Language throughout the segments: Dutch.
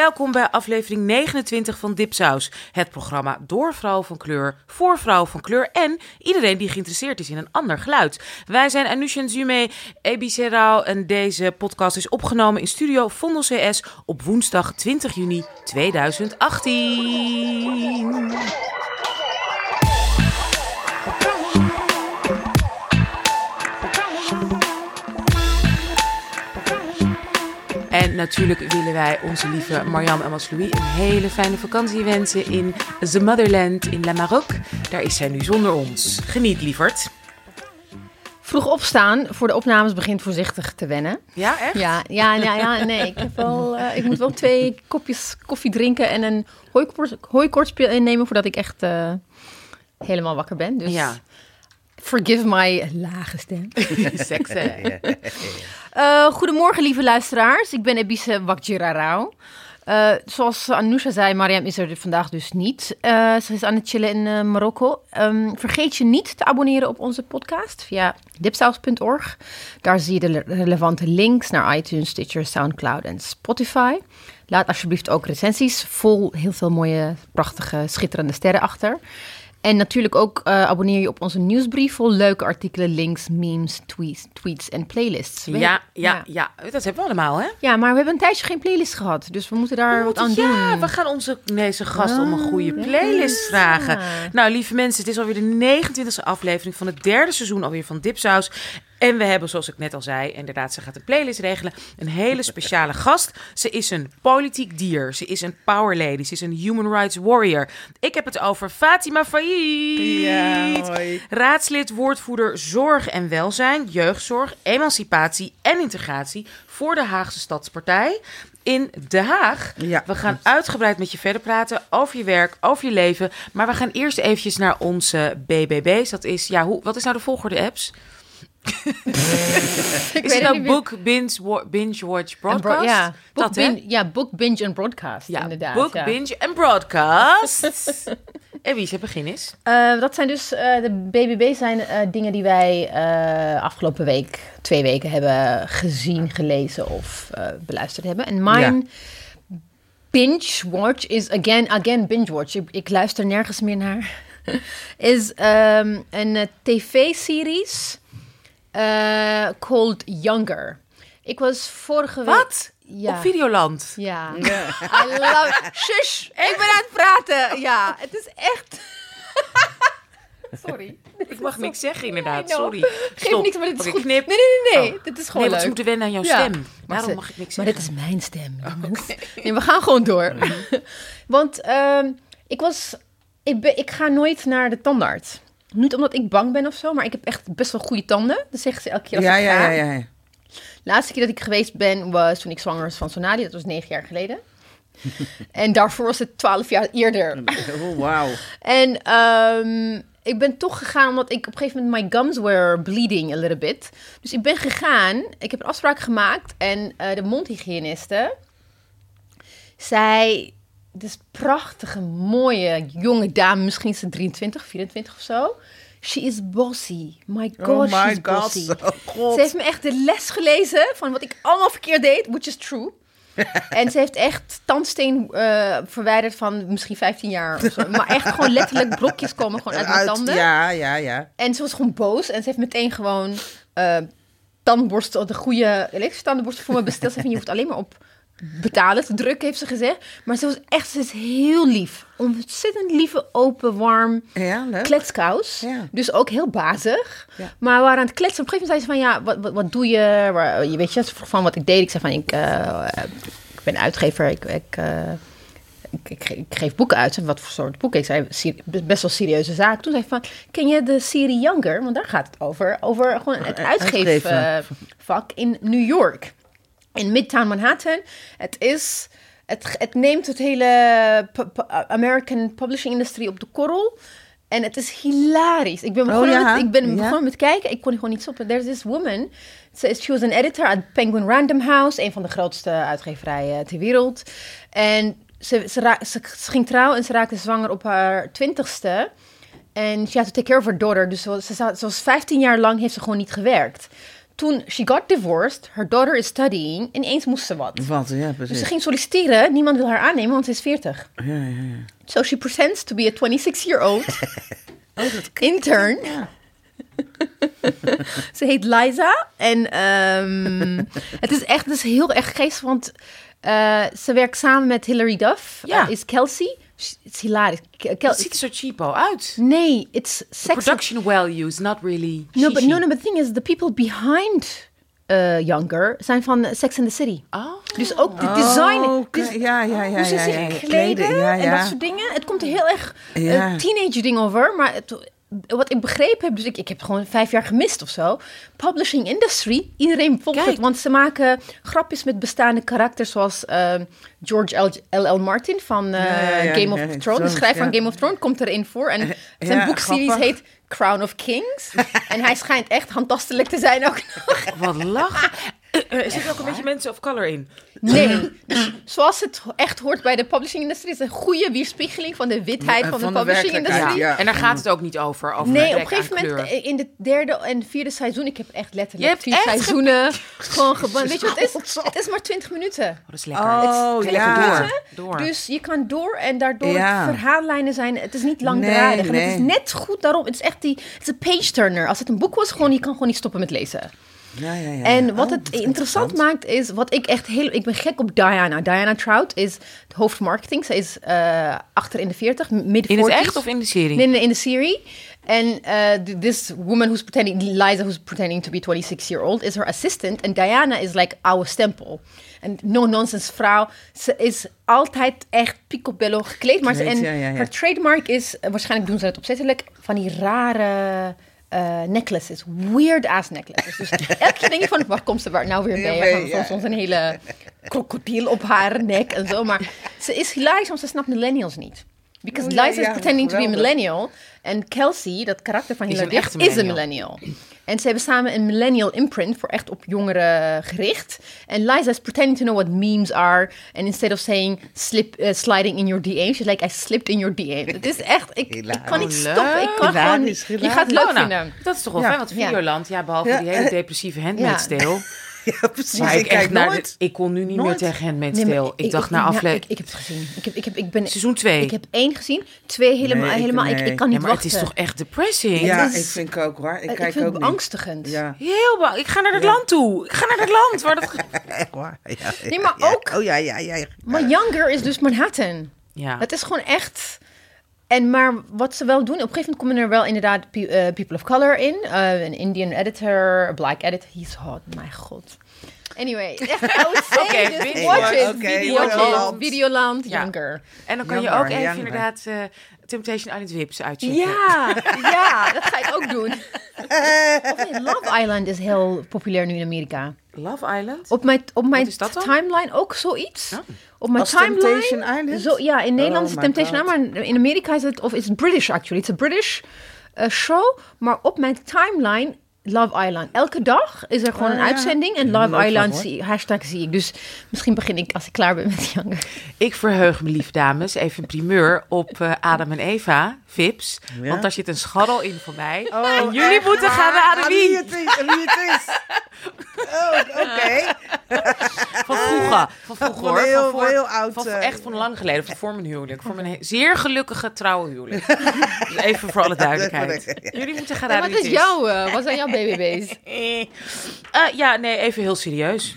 welkom bij aflevering 29 van Dipsaus. Het programma door vrouwen van kleur, voor vrouwen van kleur en iedereen die geïnteresseerd is in een ander geluid. Wij zijn Anusha Zume, Ebi en deze podcast is opgenomen in studio Vondel CS op woensdag 20 juni 2018. Natuurlijk willen wij onze lieve Mariam en Louis een hele fijne vakantie wensen in The Motherland in La Maroc. Daar is zij nu zonder ons. Geniet, lieverd. Vroeg opstaan voor de opnames begint voorzichtig te wennen. Ja, echt? Ja, ja, ja, ja nee. Ik, heb wel, uh, ik moet wel twee kopjes koffie drinken en een hooikortspeel innemen voordat ik echt uh, helemaal wakker ben. Dus Ja. forgive my lage stem. Seks? Uh, goedemorgen, lieve luisteraars. Ik ben Ebise Wakjirarao. Uh, zoals Anousha zei, Mariam is er vandaag dus niet. Uh, ze is aan het chillen in Marokko. Um, vergeet je niet te abonneren op onze podcast via dipsaus.org. Daar zie je de relevante links naar iTunes, Stitcher, Soundcloud en Spotify. Laat alsjeblieft ook recensies vol heel veel mooie, prachtige, schitterende sterren achter. En natuurlijk ook uh, abonneer je op onze nieuwsbrief vol leuke artikelen, links, memes, tweets, tweets en playlists. Ja, ja, ja, ja, dat hebben we allemaal, hè? Ja, maar we hebben een tijdje geen playlist gehad, dus we moeten daar we wat moeten, aan ja, doen. we gaan onze deze gast om een goede Oh, playlist ja. vragen. Nou, lieve mensen, het is alweer de 29e aflevering van het derde seizoen alweer van Dipsaus. En we hebben, zoals ik net al zei, inderdaad, ze gaat een playlist regelen. Een hele speciale gast. Ze is een politiek dier. Ze is een power lady. Ze is een human rights warrior. Ik heb het over Fatima. Ja, hoi. Raadslid, woordvoerder zorg en welzijn, jeugdzorg, emancipatie en integratie voor de Haagse Stadspartij in Den Haag. Ja. We gaan uitgebreid met je verder praten over je werk, over je leven. Maar we gaan eerst eventjes naar onze BBB's. Dat is, ja, hoe, wat is nou de volgorde apps? Ik Is het nou book, binge, binge watch, broadcast? ja, book dat, bin- ja, book, binge en broadcast, Ja, inderdaad. book, ja. binge en broadcast. en wie is het begin is? Eh, dat zijn dus, eh, de BBB zijn eh, dingen die wij eh, afgelopen week, twee weken hebben gezien, gelezen of eh, beluisterd hebben. En mijn binge watch is, again, again binge watch, ik, ik luister nergens meer naar, is ehm, een tv-series eh, called Younger. Ik was vorige week... Wat? Ja. Op Videoland. Ja. I love Shush, ik ben aan het praten. Ja, het is echt... Sorry. Ik mag niks zeggen, inderdaad. Sorry. Geef Stop. niks, maar dit is goed. knip. Nee, nee, nee, nee. Oh. Dit is Nee, gewoon leuk. ze moeten wennen aan jouw Ja. stem. Maar Daarom ze- mag ik niks Maar zeggen. dit is mijn stem. jongens. Nee, we gaan gewoon door. Want ehm, ik was... Ik, ben, ik ga nooit naar de tandarts. Niet omdat ik bang ben of zo, maar ik heb echt best wel goede tanden. Dat zegt ze elke keer als Ja, ik ja, ga. ja, ja. De laatste keer dat ik geweest ben was toen ik zwanger was van Sonali. Dat was negen jaar geleden. en daarvoor was het twaalf jaar eerder. Oh, wauw. En ehm, ik ben toch gegaan omdat ik op een gegeven moment my gums were bleeding a little bit. Dus ik ben gegaan. Ik heb een afspraak gemaakt en eh, de mondhygiëniste zei, dus prachtige, mooie jonge dame, misschien is ze 23, 24 of zo. She is bossy. My god, Oh my she's god. bossy. Oh, God. Ze heeft me echt de les gelezen van wat ik allemaal verkeerd deed, which is true. en ze heeft echt tandsteen eh, verwijderd van misschien 15 jaar of zo. Maar echt gewoon letterlijk blokjes komen gewoon uit mijn tanden. Ja, ja, ja. En ze was gewoon boos. En ze heeft meteen gewoon eh tandborstel, de goede elektrische tandenborstel voor me besteld. Van, je hoeft alleen maar op betalen te drukken, heeft ze gezegd. Maar ze was echt, ze is heel lief. Ontzettend lieve, open, warm Ja, leuk. kletskous. Ja. Dus ook heel bazig. Ja. Maar we waren aan het kletsen. Op een gegeven moment zei ze van, ja, wat, wat, wat doe je? Waar, je weet je, ze vroeg van wat ik deed. Ik zei van, ik, eh, ik ben uitgever. Ik, ik, eh, ik, ik, ik geef boeken uit. En wat voor soort boeken? Ik zei, "Ser- best wel serieuze zaak. Toen zei hij van, ken je de serie Younger? Want daar gaat het over. Over gewoon het Uitgeven. uitgeefvak in New York. In Midtown Manhattan. Het is... Het, het neemt het hele pu- American publishing industry op de korrel. En het is hilarisch. Ik ben begonnen, ja? met, ik ben Ja? begonnen met kijken. Ik kon gewoon niet stoppen. There's this woman. Ze is- She was an editor at Penguin Random House. Een van de grootste uitgeverijen ter wereld. En ze, ze, ze, ze ging trouwen en ze raakte zwanger op haar twintigste. En she had to take care of her daughter. Dus ze, ze was 15 jaar lang heeft ze gewoon niet gewerkt. Toen she got divorced, her daughter is studying, ineens moest ze wat. Wat, ja, Dus precies. ze ging solliciteren, niemand wil haar aannemen, want ze is 40. Ja, ja, ja. So she pretends to be a 26-year-old intern. ze heet Liza. En ehm, het is echt het is heel erg geestig, want eh, ze werkt samen met Hilary Duff. Ja. Eh, is Kelsey. Het is hilarisch. Kel- Het ziet er zo cheapo uit. nee, it's The sex. production values, not really. No, but no, no, but the thing is, the people behind uh, Younger zijn van Sex and the City. Oh. Dus ook de design. Oh, dus ja, ja, ja. hoe ze ja, zich ja, ja. kleden ja, en ja. dat soort dingen. Het komt er heel erg Ja. teenage ding over. Maar het- wat ik begrepen heb, dus ik, ik heb gewoon vijf jaar gemist of zo. Publishing industry, iedereen volgt Kijk. het. Want ze maken grapjes met bestaande karakters zoals ehm, George L. L. Martin van eh, Ja, ja, ja, Game of ja, Thrones. De schrijver van. Game of Thrones komt erin voor. En zijn ja, boekseries grappig. heet Crown of Kings. en hij schijnt echt handtastelijk te zijn ook nog. Wat lachen. Eh, eh, Er zitten ook een beetje mensen of color in. Nee, dus zoals het echt hoort bij de publishing industrie, is een goede weerspiegeling van de witheid van, van de de publishing werkelijkheid, industrie. ja. En daar gaat het ook niet over. over Nee, op een gegeven moment kleur. eh, in het derde en vierde seizoen, ik heb echt Je letterlijk hebt vier echt seizoenen gewoon. Weet je wat het is? Het is maar 20 minuten. Oh, dat is lekker. Oh, Het is ja. lekker door. door. Dus je kan door en daardoor Ja. verhaallijnen zijn. Het is niet langdradig. Nee, En het is net goed daarom. Het is echt die. Het is een page turner. Als het een boek was, gewoon je kan gewoon niet stoppen met lezen. Ja, ja, ja. En wat Oh, het dat interessant maakt is, wat ik echt heel, ik ben gek op Diana. Diana Trout is het hoofdmarketing. Ze is eh, achter in de 40, midden 40. in het echt of in de serie? Nee, nee, in de serie. En eh, th- this woman who's pretending, Liza, who's pretending to be 26 year old, is her assistant. En Diana is like oude stempel. En no-nonsense vrouw. Ze is altijd echt picobello gekleed. Maar ze, en ja, ja, ja. haar trademark is, eh, waarschijnlijk doen ze het opzettelijk, van die rare eh, necklaces. Weird ass necklaces. Dus elke keer denk je van, waar komt ze waar nou weer Ja, bij? ja. Soms een hele krokodil op haar nek en zo. Maar ze is hilarisch, want ze snapt millennials niet. Because Oh, ja, Liza is pretending to be a millennial. En Kelsey, dat karakter van Is Hilary een is een millennial. En ze hebben samen een millennial imprint voor echt op jongeren gericht. En Liza is pretending to know what memes are. And instead of saying slip, eh, sliding in your DM, she's like, I slipped in your DM. Het is echt, ik, ik kan niet stoppen. Ik kan gewoon, je gaat het leuk vinden. dat is toch wel Ja. fijn, want Ja. Videoland, ja, behalve Ja, die hele depressieve Handmaid's. Ja, precies. Maar ik ik, kijk echt naar nooit. de- ik kon nu niet meer tegen Handmaid's Nee, Tale. Ik, dacht na ja, aflevering... ik, ik heb het gezien. Ik, heb, ik, heb, ik ben, Seizoen 2. ik heb één gezien. Twee helemaal. Nee, helemaal ik, kan niet ja, maar wachten. het is toch echt depressing? Ja, is- ik vind ik ook hoor. Ik ik kijk vind ook het beangstigend. Ja, Heel bang. Ik ga naar dat Ja. land toe. Ik ga naar dat land waar dat... echt waar. Ja, Nee, maar ja. ook- Oh ja, ja, ja. ja. Maar Younger is dus Manhattan. Ja. Het is gewoon echt. En maar wat ze wel doen, op een gegeven moment komen er wel inderdaad pe- eh, people of color in. Eh, een Indian editor, a black editor. He's hot, mijn god. Anyway, Oké, just binge watch watch. it. Oké, Videoland. Videoland. Videoland, Ja. Younger. En dan kan je ook even inderdaad eh, Temptation Island Wips uitchecken. Ja, ja, dat ga ik ook doen. Of nee, Love Island is heel populair nu in Amerika. Love Island? Op mijn, op mijn is timeline ook zoiets. Oh. Op mijn Als timeline. Temptation Island? Zo, ja, in Nederland is Oh het my Temptation. Island, maar in Amerika is het, of is het British actually. Het is een British eh, show, maar op mijn timeline Love Island. Elke dag is er gewoon Oh, een ja. uitzending en Love Island zie, hashtag zie ik. Dus misschien begin ik als ik klaar ben met Younger. Ik verheug me, lief dames, even een primeur op eh, Adam en Eva, Vips. Ja? Want daar zit een scharrel in voor mij. Oh, en jullie echt moeten gaan waar? raden wie. wie het is. Wie het is. Oh, oké. Van vroeger. Van vroeger Van hoor. heel- van voor- heel oud, Van, eh. echt van lang geleden. Van voor mijn huwelijk. Voor mijn zeer gelukkige trouwe huwelijk. Dus even voor alle duidelijkheid. Jullie moeten gaan En raden wat wie is jouw, eh, wat zijn jouw Eh, eh, ja, nee, even heel serieus.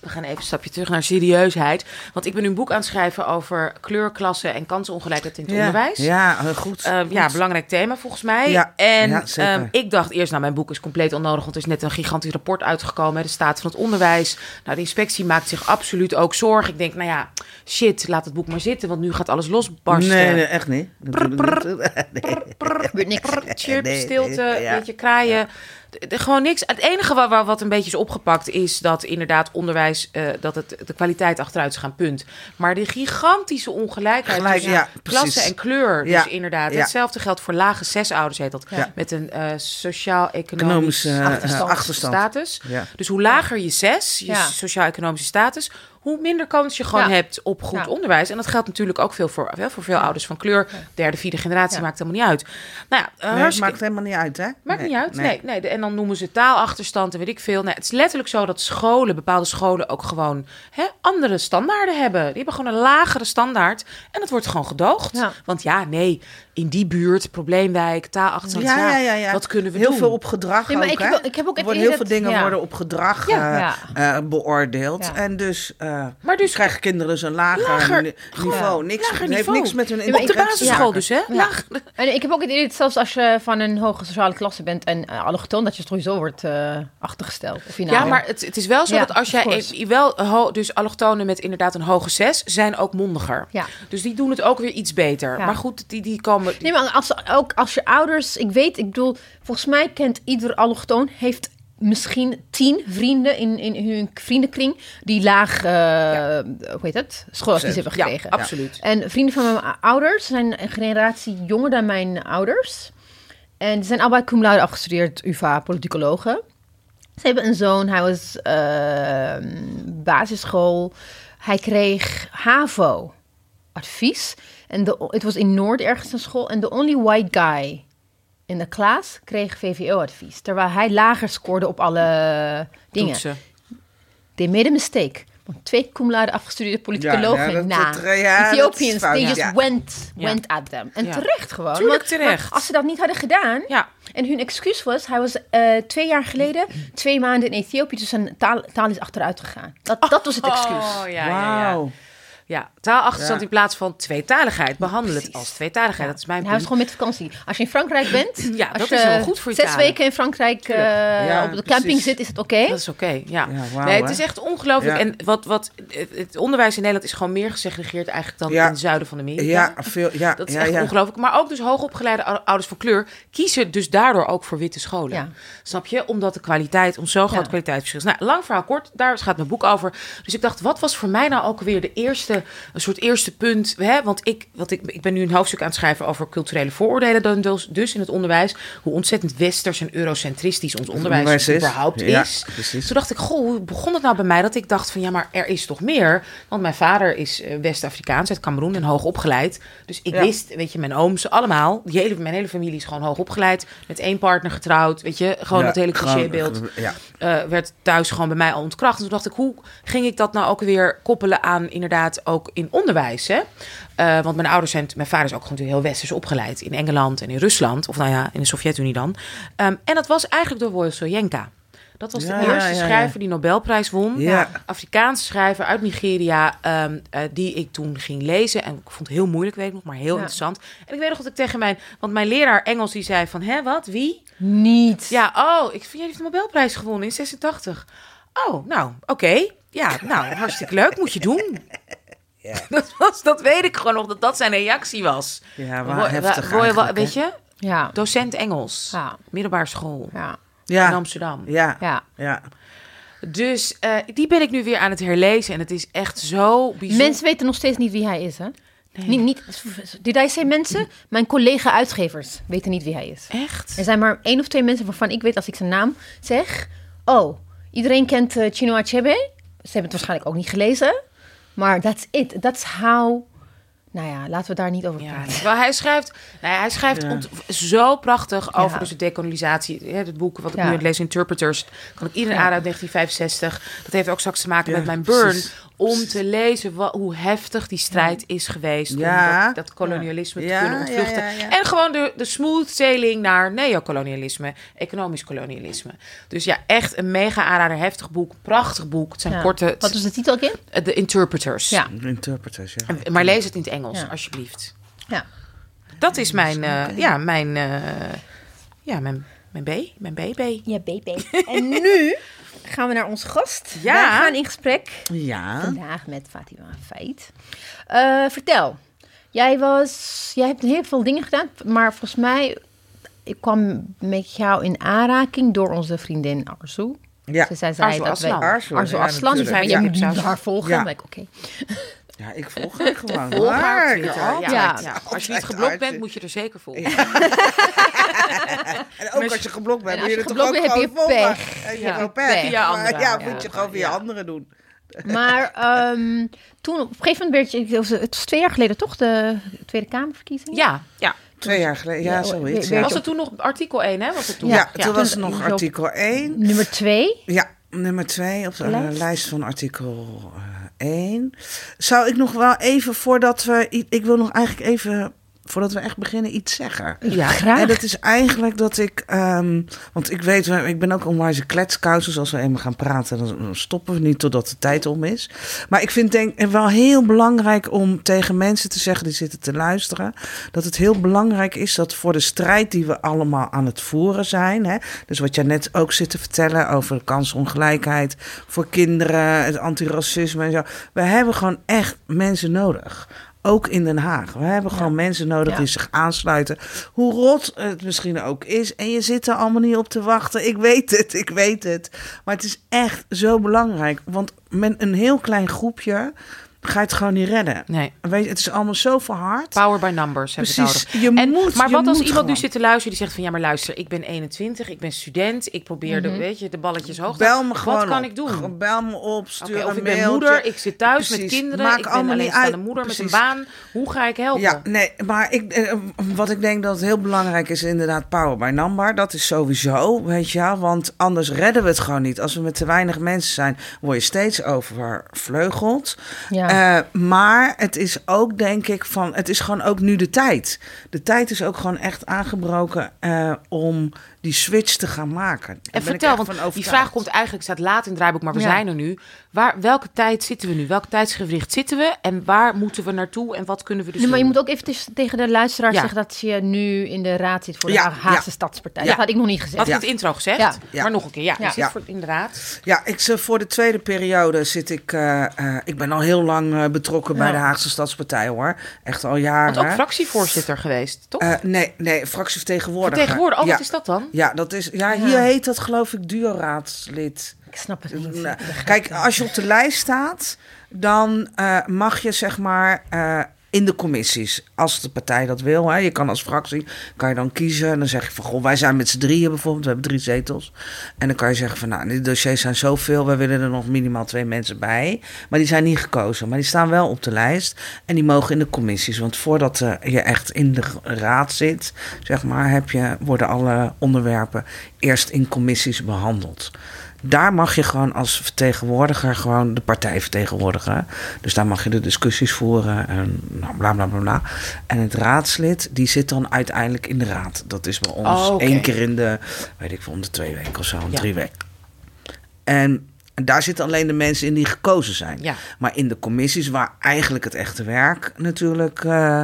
We gaan even een stapje terug naar serieusheid. Want ik ben nu een boek aan het schrijven over kleurklassen en kansenongelijkheid in het onderwijs. Ja, goed. Eh, Goed. ja, belangrijk thema volgens mij. Ja, en ja, ehm, ik dacht eerst, nou, mijn boek is compleet onnodig, want er is net een gigantisch rapport uitgekomen, hè, de staat van het onderwijs. Nou, de inspectie maakt zich absoluut ook zorgen. Ik denk, nou ja, shit, laat het boek maar zitten, want nu gaat alles losbarsten. Nee, nee, echt niet. Prr, prr. Gebeurt niks. Chirp, stilte, beetje kraaien. Gewoon niks. Het enige wat, wat- een beetje is opgepakt is dat inderdaad onderwijs, eh, dat het de kwaliteit achteruit is gaan, punt. Maar de gigantische ongelijkheid Gelijk, tussen ja, precies. en kleur, dus Ja, inderdaad. ja. Hetzelfde geldt voor lage zesouders, heet dat. Ja. Met een eh, sociaal-economisch Economische, eh, achterstand, achterstand. status. Ja. Dus hoe lager je zes, je Ja. sociaal-economische status, hoe minder kans je gewoon Ja. hebt op goed Ja. onderwijs. En dat geldt natuurlijk ook veel voor, hè, voor veel ouders van kleur. Derde, vierde generatie Ja. maakt helemaal niet uit. Nou ja, eh, Nee, het hartstikke- maakt helemaal niet uit, hè? Maakt Nee, niet uit. Nee. Nee, en dan noemen ze taalachterstand en weet ik veel. Nee, het is letterlijk zo dat scholen, bepaalde scholen ook gewoon hè, andere standaarden hebben. Die hebben gewoon een lagere standaard. En dat wordt gewoon gedoogd. Ja. Want ja, nee, in die buurt, probleemwijk, taalachterstand. Ja, ja, ja, ja. Wat kunnen we heel doen? veel op gedrag ook, ik heb hè? ook- ik heb ook het worden heel veel dat- dingen ja. worden op gedrag Ja. eh, Ja. eh, beoordeeld. Ja. En dus, eh Maar dus krijgen kinderen dus een lager, Lager- ni- niveau. Niks, lager heeft niveau. niks met hun op de basisschool dus, hè? Ja. Laag- En ik heb ook het idee dat zelfs als je van een hoge sociale klasse bent en uh, allochtoon, dat je sowieso wordt eh, achtergesteld. Ja, maar het, het is wel zo Ja, dat als jij wel ho- dus allochtonen met inderdaad een hoge zes zijn ook mondiger. Ja. Dus die doen het ook weer iets beter. Ja. Maar goed, die, die komen. Nee, maar als, ook als je ouders, ik weet, ik bedoel, volgens mij kent ieder allochtoon heeft misschien tien vrienden in, in hun vriendenkring die laag, eh, hoe heet het, schooladvies hebben ja, gekregen. absoluut. En vrienden van mijn ouders zijn een generatie jonger dan mijn ouders. En die zijn allebei cum laude afgestudeerd, UvA, politicologen. Ze hebben een zoon, hij was ehm, basisschool. Hij kreeg HAVO-advies. En de- het was in Noord ergens een school. En de only white guy in de klas kreeg VVO-advies. Terwijl hij lager scoorde op alle dingen. Toetsen. They made a mistake. Want twee cum laude afgestudeerde politicologen Ja, dat- na. ja, Ethiopians, fout, they just ja. went, Ja. went at them. En Ja. terecht gewoon. Tuurlijk want- terecht. als ze dat niet hadden gedaan... Ja. En hun excuus was, hij was eh, twee jaar geleden twee maanden in Ethiopië, dus zijn taal, taal is achteruit gegaan. Dat, dat was het excuus. Oh, ja, ja, ja. Taalachterstand Ja. in plaats van tweetaligheid. Behandel het als tweetaligheid. Dat is mijn hij was punt. gewoon met vakantie. Als je in Frankrijk bent, Ja, als dat je is wel goed voor je zes talen. weken in Frankrijk eh, Ja, op de camping zit, is het oké. Dat is oké, ja. Nee, het hè? is echt ongelooflijk. Ja. En wat, wat, het, onderwijs in Nederland is gewoon meer gesegregeerd eigenlijk dan Ja. in het zuiden van Amerika. Ja, veel, ja, Dat is ja, echt ja. ongelooflijk. Maar ook dus hoogopgeleide ou- ouders van kleur kiezen dus daardoor ook voor witte scholen. Ja. Snap je? Omdat de kwaliteit, om zo'n groot Ja. kwaliteitsverschil is. Nou, lang verhaal kort, daar gaat mijn boek over. Dus ik dacht, wat was voor mij nou ook weer de eerste, een soort eerste punt? Hè? Want ik, wat ik, ik ben nu een hoofdstuk aan het schrijven over culturele vooroordelen dan dus, dus in het onderwijs. Hoe ontzettend westers en eurocentristisch ons onderwijs, is. überhaupt is. Toen dacht ik, goh, hoe begon het nou bij mij? Dat ik dacht van, ja, maar er is toch meer? Want mijn vader is eh, West-Afrikaans, uit Cameroen en hoog opgeleid. Dus ik Ja. wist, weet je, mijn ooms allemaal. Die hele, mijn hele familie is gewoon hoog opgeleid. Met één partner getrouwd, weet je. Gewoon Ja, dat hele clichébeeld Ja. eh, werd thuis gewoon bij mij al ontkracht. En toen dacht ik, hoe ging ik dat nou ook weer koppelen aan inderdaad ook in onderwijs? Hè? Eh, want mijn ouders zijn, mijn vader is ook gewoon heel westers opgeleid in Engeland en in Rusland. Of nou ja, in de Sovjet-Unie dan. Ehm, en dat was eigenlijk door Wojciech Soyinka. Dat was Ja, de eerste ja, ja. schrijver die Nobelprijs won. Ja. Afrikaanse schrijver uit Nigeria, ehm, eh, die ik toen ging lezen. En ik vond het heel moeilijk, weet ik nog, maar heel interessant. En ik weet nog dat ik tegen mijn... Want mijn leraar Engels, die zei van, hè, wat, wie? Niet. Ja, oh, ik vind jij heeft de Nobelprijs gewonnen in 86. Oh, nou, oké. Ja, nou, hartstikke leuk, moet je doen. Ja. Dat, was, dat weet ik gewoon nog, dat dat zijn reactie was. Ja, wel Roy- heftig Roy- eigenlijk, weet je, Ja. docent Engels, Ja. middelbare school Ja. in Amsterdam. ja, ja. ja. Dus eh, die ben ik nu weer aan het herlezen en het is echt zo bijzonder. Mensen weten nog steeds niet wie hij is, hè? Nee. Niet, niet, did I say mensen? Mijn collega-uitgevers weten niet wie hij is. Echt? Er zijn maar één of twee mensen waarvan ik weet als ik zijn naam zeg. Oh, iedereen kent uh, Chino Achebe. Ze hebben het waarschijnlijk ook niet gelezen. Maar that's it. That's how... Nou ja, laten we daar niet over Ja, praten. terwijl hij schrijft, nou ja, hij schrijft Ja. ont- zo prachtig over Ja. dus de decolonisatie. Hè, Het boek wat ik Ja. nu lezen, Interpreters, kan ik iedereen Ja. aanraden, 1965. Dat heeft ook straks te maken Ja, met mijn burn. precies. Om te lezen wa- hoe heftig die strijd is geweest. Ja. Om dat, dat kolonialisme Ja. te kunnen Ja, ontvluchten. ja, ja. En gewoon de, de smooth sailing naar neocolonialisme, economisch kolonialisme. Dus ja, echt een mega aanrader, heftig boek, prachtig boek. Het zijn Ja. korte, Wat was de titel again? de Interpreters. Ja. Interpreters, ja. En- Maar lees het in het Engels, Ja. alsjeblieft. Ja. Dat is mijn, eh, ja, mijn, eh, ja, mijn, mijn B, mijn BB. Ja, baby. En nu gaan we naar onze gast. Ja. Wij gaan in gesprek Ja. vandaag met Fatima Feit. Eh, vertel. Jij was... Jij hebt heel veel dingen gedaan, maar volgens mij... Ik kwam met jou in aanraking door onze vriendin Arzu. Ja. Ze zei, zei Arzu dat wij... Aslan. Arzu, Arzu ja, Aslan. Die zei, Ja. moet haar volgen. Ja. Ja. Ik, oké. Ja, ik volg haar gewoon. Volg haar Twitter. Ja, Ja. ja. Als je niet geblokt bent, moet je er zeker volgen. En ook als je geblokt bent, En moet je je er toch ook heb je gewoon volgen. pech. Heb je Ja, gewoon pech. Maar. Ja, Ja, moet je gewoon via ja. anderen doen. Maar ehm, toen op een gegeven moment werd je, het was- het twee jaar geleden toch, de Tweede Kamerverkiezingen? Ja, ja. Twee jaar geleden, ja, Ja, zoiets. Was het toen nog artikel 1, hè? Was het toen? ja, Ja, toen was het nog artikel 1. Nummer twee. Ja, nummer 2 op de Lijst. lijst, van artikel eh, 1. Zou ik nog wel even, voordat we... Ik wil nog eigenlijk even, voordat we echt beginnen, iets zeggen. Ja. Graag. En dat is eigenlijk dat ik, ehm, want ik weet, we- ik ben ook onwijs kletskous, dus als we eenmaal gaan praten, dan stoppen we niet totdat de tijd om is. Maar ik vind denk wel heel belangrijk om tegen mensen te zeggen die zitten te luisteren, dat het heel belangrijk is dat voor de strijd die we allemaal aan het voeren zijn, hè, dus wat jij net ook zit te vertellen over kansongelijkheid voor kinderen, het antiracisme en zo, we hebben gewoon echt mensen nodig. Ook in Den Haag. We hebben gewoon mensen nodig Ja. die zich aansluiten. Hoe rot het misschien ook is. En je zit er allemaal niet op te wachten. Ik weet het, ik weet het. Maar het is echt zo belangrijk. Want met een heel klein groepje ga je het gewoon niet redden. Nee. Weet je, het is allemaal zo verhard. Power by numbers hebben we Precies. nodig. Je En, moet, maar je wat als moet iemand nu zit te luisteren die zegt van ja, maar luister, ik ben 21, ik ben student, ik probeer de, weet je, de balletjes hoog te Bel me gewoon Wat kan op. ik doen? Gewoon Bel me op, stuur Oké, of een ik ben moeder, ik zit thuis met kinderen, ik ben allemaal niet alleenstaande uit. moeder met een baan. Hoe ga ik helpen? Ja, nee, maar ik, eh, wat ik denk dat het heel belangrijk is, inderdaad, power by number. Dat is sowieso, weet je wel, want anders redden we het gewoon niet. Als we met te weinig mensen zijn, word je steeds overvleugeld. Ja. Eh, maar het is ook, denk ik, van, het is gewoon ook nu de tijd. De tijd is ook gewoon echt aangebroken eh, om die switch te gaan maken. Daar En vertel, want van die vraag komt eigenlijk, staat laat in het draaiboek, maar we Ja. zijn er nu. Waar, welke tijd zitten we nu? Welk tijdsgewricht zitten we? En waar moeten we naartoe? En wat kunnen we dus Nee, maar je moet ook even tegen de luisteraar Ja. zeggen dat je nu in de raad zit voor de Ja, Haagse ja. Stadspartij. Ja. Dat had ik nog niet gezegd. Had ik Ja. in het intro gezegd, Ja. Ja. maar nog een keer. Ja, Ja. je zit Ja. voor, inderdaad. Ja, ik, ze- voor de tweede periode zit ik. eh, eh, ik ben al heel lang eh, betrokken bij de Haagse Stadspartij hoor. Echt al jaren. Want ook fractievoorzitter geweest, toch? Eh, nee, nee, fractievertegenwoordiger. Tegenwoordig, oh, ja. wat is dat dan? Ja, dat is, ja, Ja. hier heet dat geloof ik duo-raadslid. Ik snap het niet. Nou, Kijk, als je op de lijst staat, dan eh, mag je zeg maar eh, in de commissies, als de partij dat wil. Hè, je kan als fractie, kan je dan kiezen. En dan zeg je van, goh, wij zijn met z'n drieën bijvoorbeeld, we hebben drie zetels. En dan kan je zeggen van, nou, die dossiers zijn zoveel, we willen er nog minimaal twee mensen bij. Maar die zijn niet gekozen, maar die staan wel op de lijst. En die mogen in de commissies. Want voordat eh, je echt in de raad zit, zeg maar, heb je, worden alle onderwerpen eerst in commissies behandeld. Daar mag je gewoon als vertegenwoordiger gewoon de partij vertegenwoordigen. Dus daar mag je de discussies voeren en nou, bla bla bla bla. En het raadslid, die zit dan uiteindelijk in de raad. Dat is bij ons Oh, één keer in de, weet ik veel, om de twee weken of zo, om Ja. drie weken. En, en daar zitten alleen de mensen in die gekozen zijn. Ja. Maar in de commissies, waar eigenlijk het echte werk natuurlijk eh,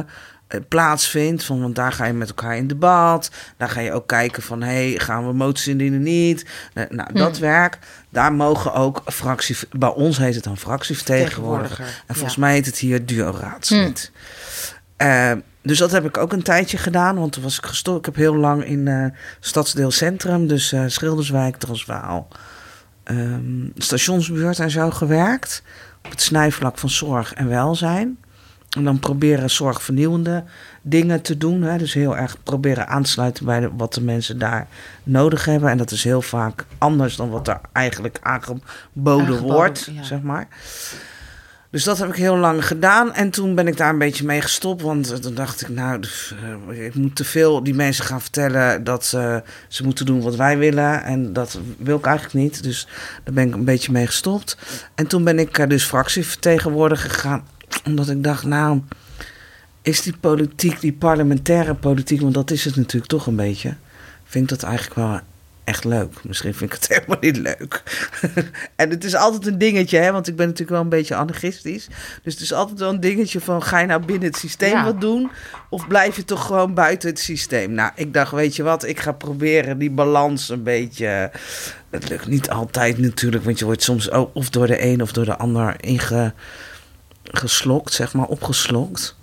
plaatsvindt. Van, want daar ga je met elkaar in debat. Daar ga je ook kijken van, hey, gaan we moties indienen niet? Eh, nou, dat werk, daar mogen ook fractie... Bij ons heet het dan fractievertegenwoordiger. Vertegenwoordiger, En volgens mij heet het hier duo-raadslid. Eh, dus dat heb ik ook een tijdje gedaan. Want toen was ik gestopt. Ik heb heel lang in eh stadsdeel Centrum, dus eh, Schilderswijk, Transvaal, ehm, stationsbuurt en zo gewerkt. Op het snijvlak van zorg en welzijn. En dan proberen zorgvernieuwende dingen te doen. Hè? Dus heel erg proberen aan te sluiten bij de- wat de mensen daar nodig hebben. En dat is heel vaak anders dan wat er eigenlijk aangeboden, Aangeboden, wordt, ja. zeg maar. Dus dat heb ik heel lang gedaan. En toen ben ik daar een beetje mee gestopt. Want toen dacht ik, nou, dus, eh, ik moet te veel die mensen gaan vertellen dat ze, ze moeten doen wat wij willen. En dat wil ik eigenlijk niet. Dus daar ben ik een beetje mee gestopt. En toen ben ik eh, dus fractievertegenwoordiger gegaan. Omdat ik dacht, nou, is die politiek, die parlementaire politiek, want dat is het natuurlijk toch een beetje. Vind ik dat eigenlijk wel echt leuk. Misschien vind ik het helemaal niet leuk. en het is altijd een dingetje, hè, want ik ben natuurlijk wel een beetje anarchistisch. Dus het is altijd wel een dingetje van, ga je nou binnen het systeem Ja. wat doen? Of blijf je toch gewoon buiten het systeem? Nou, ik dacht, weet je wat, ik ga proberen die balans een beetje... Het lukt niet altijd natuurlijk, want je wordt soms ook of door de een of door de ander ingeslokt, zeg maar, opgeslokt.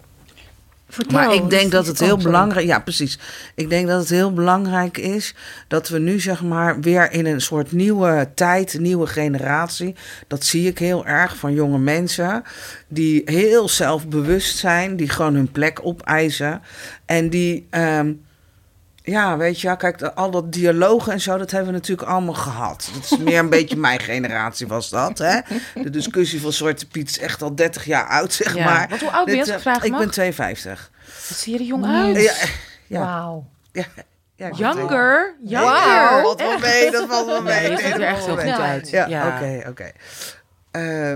Vertel, Maar ik denk dat het heel belangrijk Ja, precies. Ik denk dat het heel belangrijk is dat we nu zeg maar weer in een soort nieuwe tijd, nieuwe generatie. Dat zie ik heel erg van jonge mensen die heel zelfbewust zijn, die gewoon hun plek opeisen en die. ehm, ja, weet je, ja, kijk, al dat dialogen en zo, dat hebben we natuurlijk allemaal gehad. Dat is meer een beetje mijn generatie was dat, hè. De discussie van Zwarte Piet is echt al 30 jaar oud, zeg Ja. maar. Want hoe oud ben je, als Dit, ik eh, vragen Ik mag? ben 52. Wat zie je er jong uit? Ja, ja, Wauw. ja, ja, Younger. Dat valt wel mee, dat valt wel Ja, mee. je ziet er echt heel Nee, goed Ja. uit. Ja, oké, oké. Eh,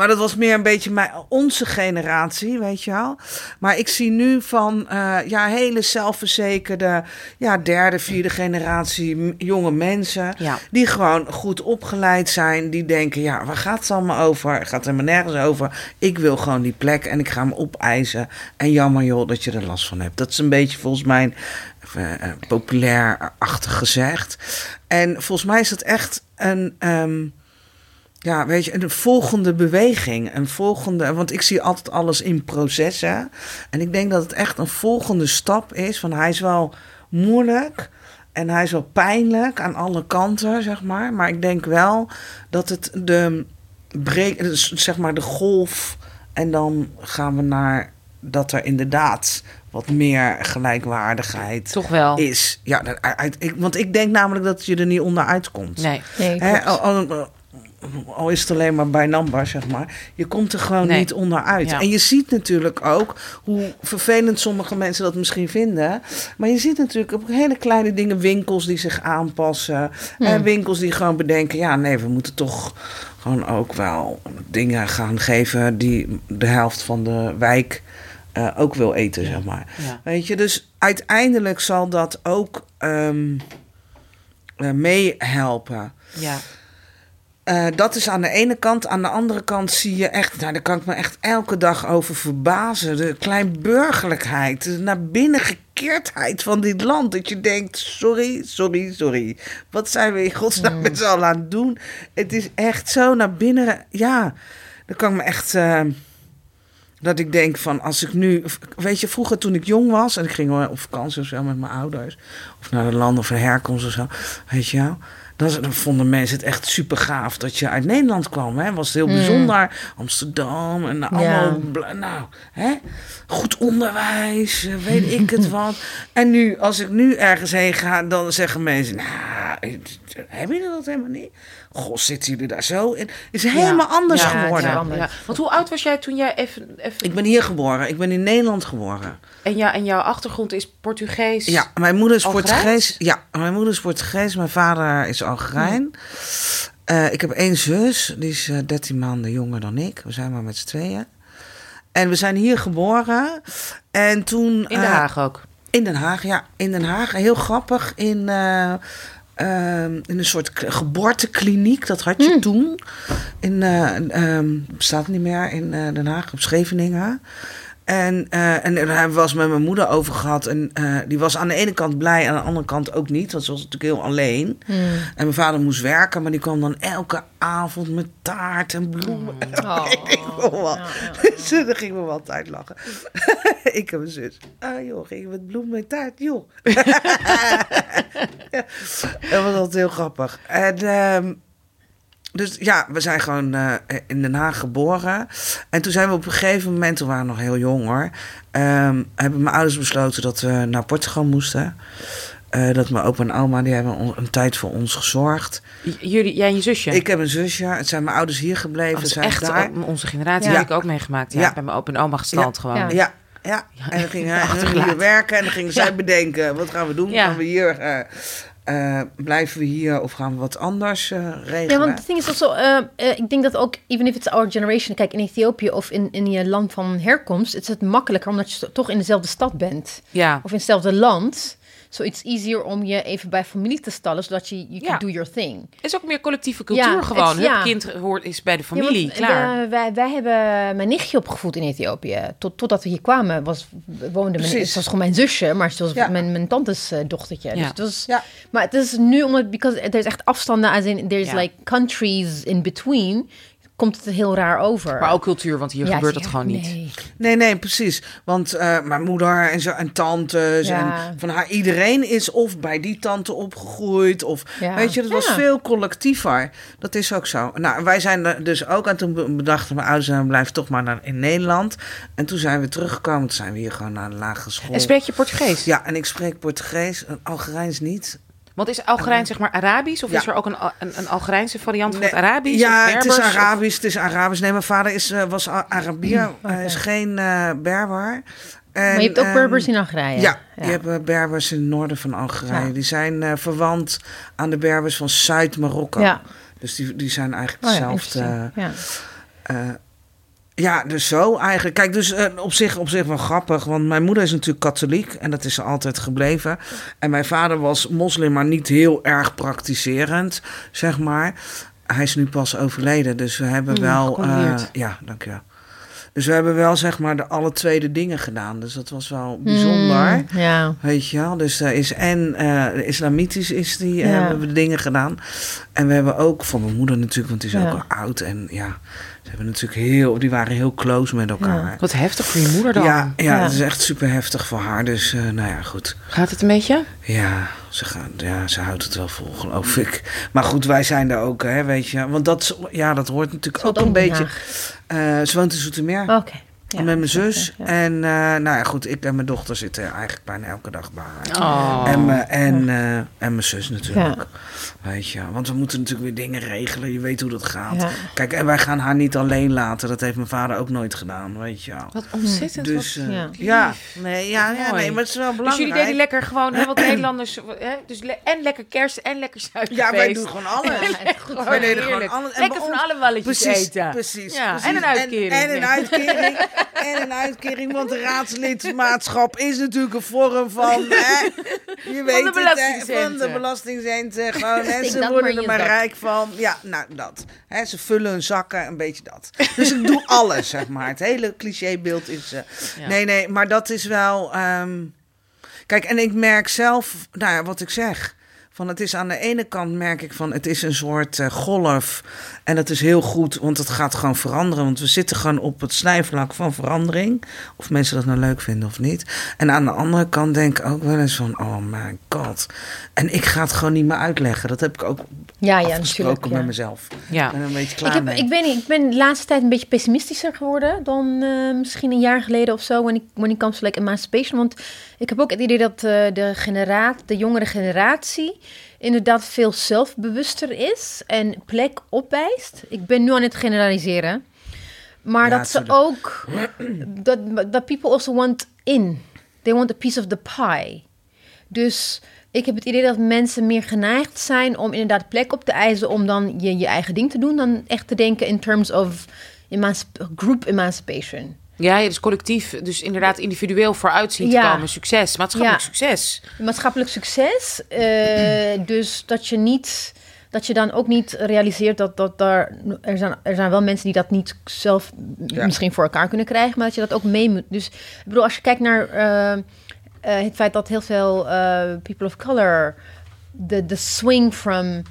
maar dat was meer een beetje mijn, onze generatie, weet je wel. Maar ik zie nu van eh, ja, hele zelfverzekerde, ja, derde, vierde generatie jonge mensen. Ja. Die gewoon goed opgeleid zijn. Die denken, ja, waar gaat het allemaal over? Het gaat helemaal nergens over. Ik wil gewoon die plek en ik ga hem opeisen. En jammer joh dat je er last van hebt. Dat is een beetje volgens mij eh, eh, populair-achtig gezegd. En volgens mij is dat echt een... ehm, ja, weet je, een volgende beweging. Een volgende, want ik zie altijd alles in processen. En ik denk dat het echt een volgende stap is. Van hij is wel moeilijk en hij is wel pijnlijk aan alle kanten, zeg maar. Maar ik denk wel dat het de breek, zeg maar de golf. En dan gaan we naar dat er inderdaad wat meer gelijkwaardigheid Toch wel. is. Ja, dat- uit- ik, want ik denk namelijk dat je er niet onderuit komt. Nee. Nee. Al, is het alleen maar bij Nambar, zeg maar. Je komt er gewoon Nee. niet onderuit. Ja. En je ziet natuurlijk ook hoe vervelend sommige mensen dat misschien vinden. Maar je ziet natuurlijk op hele kleine dingen winkels die zich aanpassen. En winkels die gewoon bedenken, ja nee, we moeten toch gewoon ook wel dingen gaan geven die de helft van de wijk eh, ook wil eten, zeg maar. Ja. Weet je, dus uiteindelijk zal dat ook ehm, eh, meehelpen. Ja. Eh, dat is aan de ene kant. Aan de andere kant zie je echt, nou, daar kan ik me echt elke dag over verbazen. De kleinburgerlijkheid, de naar binnen gekeerdheid van dit land. Dat je denkt, sorry, sorry, sorry. Wat zijn we in godsnaam met z'n allen aan het doen? Het is echt zo naar binnen. Ja, dan kan ik me echt... eh, dat ik denk van als ik nu, weet je, vroeger toen ik jong was en ik ging op vakantie of zo met mijn ouders, of naar de landen van herkomst of zo, weet je wel. Dan, vonden mensen het echt super gaaf dat je uit Nederland kwam. Hè? Was het heel bijzonder. Amsterdam en allemaal. bla- Nou, hè? goed onderwijs, eh, weet ik het wat. En nu, als ik nu ergens heen ga, dan zeggen mensen: Nou, hebben jullie dat helemaal niet? Goh, zitten jullie daar zo in? Het is helemaal anders Ja, geworden. ja, anders. ja. Want hoe oud was jij toen jij even... even Ik ben hier geboren. Ik ben in Nederland geboren. en, ja, en jouw achtergrond is Portugees? Ja, mijn moeder is Algerijn? Portugees. Ja, mijn moeder is Portugees. Mijn vader is Algerijn. Eh, ik heb één zus. Die is eh, 13 maanden jonger dan ik. We zijn maar met z'n tweeën. En we zijn hier geboren. En toen... In Den eh, Haag ook? in Den Haag, ja. In Den Haag. Heel grappig. In, eh, ehm, in een soort geboortekliniek. Dat had je toen. In, ehm, bestaat niet meer. In eh, Den Haag, op Scheveningen. En, eh, en daar hebben we was met mijn moeder over gehad. En eh, die was aan de ene kant blij, aan de andere kant ook niet. Want ze was natuurlijk heel alleen. En mijn vader moest werken, maar die kwam dan elke avond met taart en bloemen. Oh. Ik wil wel. Dus dan gingen we wel altijd lachen. ik en mijn zus. Ah joh, gingen we met bloemen en taart, joh. Ja, dat was altijd heel grappig. En ehm, dus ja, we zijn gewoon eh, in Den Haag geboren. En toen zijn we op een gegeven moment, toen waren we nog heel jong hoor, ehm, hebben mijn ouders besloten dat we naar Portugal moesten. Eh, dat mijn opa en oma, die hebben een tijd voor ons gezorgd. J- Jullie, jij en je zusje? Ik heb een zusje, het zijn mijn ouders hier gebleven. Oh, dat is zijn echt daar. onze generatie. Ja. Heb ik ook meegemaakt. Ja, Ja. Bij mijn opa en oma gestand gewoon. Ja. Ja. En dan gingen achtergelaten. hier werken en dan gingen zij bedenken, wat gaan we doen? Gaan we hier, eh, eh, blijven we hier of gaan we wat anders eh, regelen? Ja, want het ding is also, eh, ik denk dat ook, even if it's our generation, kijk, in Ethiopië of in, in je land van herkomst, is het makkelijker omdat je toch in dezelfde stad bent. Ja. Of in hetzelfde land. So it's easier om je even bij familie te stallen, zodat je you Ja. can do your thing. is ook meer collectieve cultuur Ja, gewoon. het- ja. kind hoort, is bij de familie, want, klaar. wij, wij hebben mijn nichtje opgevoed in Ethiopië. Tot, totdat we hier kwamen, was, woonde mijn, was gewoon mijn zusje, maar ze was mijn, mijn tantes eh, dochtertje. Dus het was, Ja. Maar het is nu, omdat because er is echt afstanden, as in, there's like countries in between, komt het heel raar over. Maar ook cultuur, want hier Ja, gebeurt ja, dat gewoon niet. nee. Nee, precies. Want eh, mijn moeder en, zo, en tantes Ja. en van haar iedereen is of bij die tante opgegroeid of Ja. weet je, dat was veel collectiever. Dat is ook zo. Nou, wij zijn er dus ook en toen be- bedachten mijn ouders, we blijven toch maar naar, in Nederland. En toen zijn we teruggekomen, toen zijn we hier gewoon naar de lagere school. En spreek je Portugees? Ja, en ik spreek Portugees, een Algerijns niet. Want is Algerijn zeg maar Arabisch? Of Ja. is er ook een, een, een Algerijnse variant van het Arabisch? Ja, het is of- Arabisch. Het is Arabisch. Nee, mijn vader is, eh, was Arabier. Oké. Hij is geen eh, Berber. En, Maar je hebt ook ehm, Berbers in Algerije. Ja, je hebt eh, Berbers in het noorden van Algerije. Ja. Die zijn eh, verwant aan de Berbers van Zuid-Marokko. Ja. Dus die, die zijn eigenlijk Oh ja, hetzelfde. Ja. ja, dus zo eigenlijk. Kijk, dus eh, op, zich, op zich wel grappig. Want mijn moeder is natuurlijk katholiek. En dat is ze altijd gebleven. En mijn vader was moslim, maar niet heel erg praktiserend, zeg maar. Hij is nu pas overleden. Dus we hebben Hmm, wel... eh, ja, dank je wel. Dus we hebben wel, zeg maar, de alle tweede dingen gedaan. Dus dat was wel bijzonder. Mm, ja. Weet je wel, dus er is en eh, islamitisch is die, Ja. hebben we dingen gedaan. En we hebben ook voor mijn moeder natuurlijk, want die is Ja. ook al oud. En ja, ze hebben natuurlijk heel, die waren heel close met elkaar. Wat heftig voor je moeder dan. Ja, ja, Ja. het is echt super heftig voor haar. Dus eh, nou ja, goed. Gaat het een beetje? Ja ze, gaan, ja, ze houdt het wel vol, geloof ik. Maar goed, wij zijn er ook, hè, weet je. Want dat, ja, dat hoort natuurlijk ook een beetje. Eh, ze woont in Zoetermeer. Oké. Ja, met mijn zus. ja. En eh, nou ja, goed, ik en mijn dochter zitten eigenlijk bijna elke dag bij haar. Oh. En, mijn- en, eh, en mijn zus natuurlijk. Ja. Weet je, want we moeten natuurlijk weer dingen regelen. Je weet hoe dat gaat. Ja. Kijk, en wij gaan haar niet alleen laten. Dat heeft mijn vader ook nooit gedaan, weet je wel. Wat ontzettend. Dus wat eh, Ja. ja. nee, ja, ja, nee, maar het is wel Dus belangrijk. jullie deden lekker gewoon, hè, wat Nederlanders, hè, dus le- en lekker kerst en lekker suikerfeest. Ja, wij doen gewoon alles. Wij deden gewoon alles. En Lekker van alle walletjes Precies, eten. precies. Ja, precies. en een uitkering. En, en een uitkering. En een uitkering, want de raadslidmaatschap is natuurlijk een vorm van... Hè, je weet het, hè, belastingcenten. van de belastingcenten. Gewoon, hè, ze worden er maar rijk van. Ja, nou, dat. Hè, ze vullen hun zakken, een beetje dat. Dus ik doe alles, zeg maar. Het hele clichébeeld is... Ja. Nee, nee, maar dat is wel... ehm, Kijk, en ik merk zelf, nou ja, wat ik zeg. Van het is aan de ene kant merk ik van het is een soort eh, golf. En dat is heel goed, want het gaat gewoon veranderen. Want we zitten gewoon op het snijvlak van verandering. Of mensen dat nou leuk vinden of niet. En aan de andere kant denk ik ook wel eens van, oh my god. En ik ga het gewoon niet meer uitleggen. Dat heb ik ook Ja, ja, natuurlijk. met ja. mezelf. Ja. Ik ben een beetje klaar Ik, heb, mee. ik, weet niet, ik ben de laatste tijd een beetje pessimistischer geworden dan eh, misschien een jaar geleden of zo. When it, when it comes to like emancipation. Want ik heb ook het idee dat eh, de, genera de jongere generatie inderdaad veel zelfbewuster is en plek opwijst. Ik ben nu aan het generaliseren. Maar Ja, dat ze ook... Dat, dat people also want in. They want a piece of the pie. Dus ik heb het idee dat mensen meer geneigd zijn om inderdaad plek op te eisen om dan je, je eigen ding te doen, dan echt te denken in terms of emancip- group emancipation. Ja, ja, dus collectief, dus inderdaad individueel vooruit zien te Ja. komen. Succes, maatschappelijk Ja. succes. Maatschappelijk succes. eh, dus dat je niet. Dat je dan ook niet realiseert dat, dat daar. Er zijn, er zijn wel mensen die dat niet zelf Ja. misschien voor elkaar kunnen krijgen, maar dat je dat ook mee moet. Dus ik bedoel, als je kijkt naar eh, eh, het feit dat heel veel eh, people of color. de, de swing from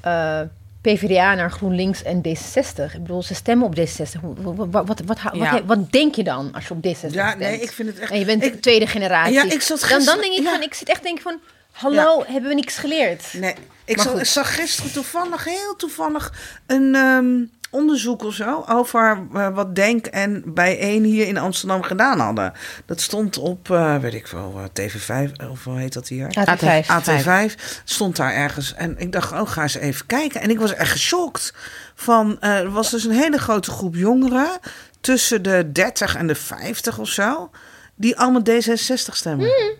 eh, PvdA naar GroenLinks en D66. Ik bedoel, ze stemmen op D66. Wat, wat, wat, wat, Ja. wat, denk je dan als je op D66 ja, stemt? nee, ik vind het echt... En je bent ik- de tweede generatie. Ja, ik zat dan, dan gisteren- denk ik ja. van, ik zit echt denk van, hallo, hebben we niks geleerd? Nee, zag, ik zag gisteren toevallig, heel toevallig, een ehm, onderzoek of zo over eh, wat Denk en Bijeen hier in Amsterdam gedaan hadden. Dat stond op, eh, weet ik wel, eh, TV5, of hoe heet dat hier? AT5. AT5 stond daar ergens. En ik dacht, oh, ga eens even kijken. En ik was echt geschokt. Van, er was dus een hele grote groep jongeren tussen de 30 en de 50 of zo, die allemaal D66 stemmen. Hmm. Ik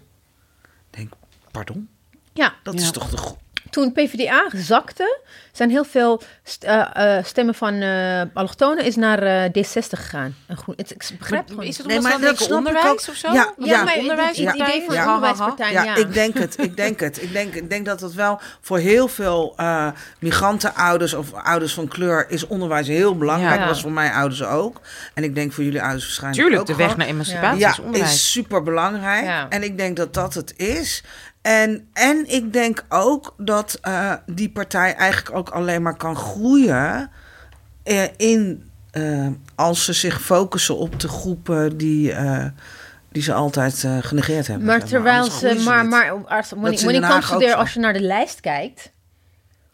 denk, pardon? Ja, Dat Ja. is toch de gro- toen PvdA zakte, zijn heel veel st- eh, eh, stemmen van eh allochtonen is naar eh, D60 gegaan. En groen, het, ik begrijp gewoon Is het Nee, maar dat onderwijs ook. of zo? Ja, Ja, maar onderwijs, het, het ja, idee van ja. de onderwijspartij, ja. Ja, ik denk het. Ik denk het. Ik denk, ik denk dat het wel voor heel veel eh, migrantenouders of ouders van kleur is onderwijs heel belangrijk. Ja. Dat was voor mijn ouders ook. En ik denk voor jullie ouders waarschijnlijk Tuurlijk, ook de weg gewoon. naar emancipatie Ja, is onderwijs. is super belangrijk. Ja. En ik denk dat dat het is. En, en ik denk ook dat eh, die partij eigenlijk ook alleen maar kan groeien. eh, in, eh, als ze zich focussen op de groepen die, die ze altijd genegeerd hebben. Maar maar. terwijl ze, maar, niet. maar als, als je naar de lijst kijkt,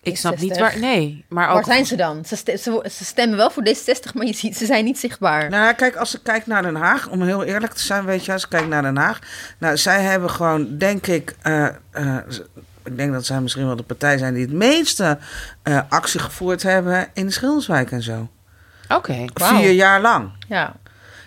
Ik snap niet D66. waar. Nee, maar ook. waar zijn ze dan? Ze, ste- ze, ze stemmen wel voor D66, maar je ziet, ze zijn niet zichtbaar. Nou, ja, kijk, als ze kijkt naar Den Haag, om heel eerlijk te zijn, weet je, als ze kijkt naar Den Haag. Nou, zij hebben gewoon, denk ik, eh, eh, ik denk dat zij misschien wel de partij zijn die het meeste eh, actie gevoerd hebben in de Schilderswijk en zo. Oké. Vier jaar lang. Ja,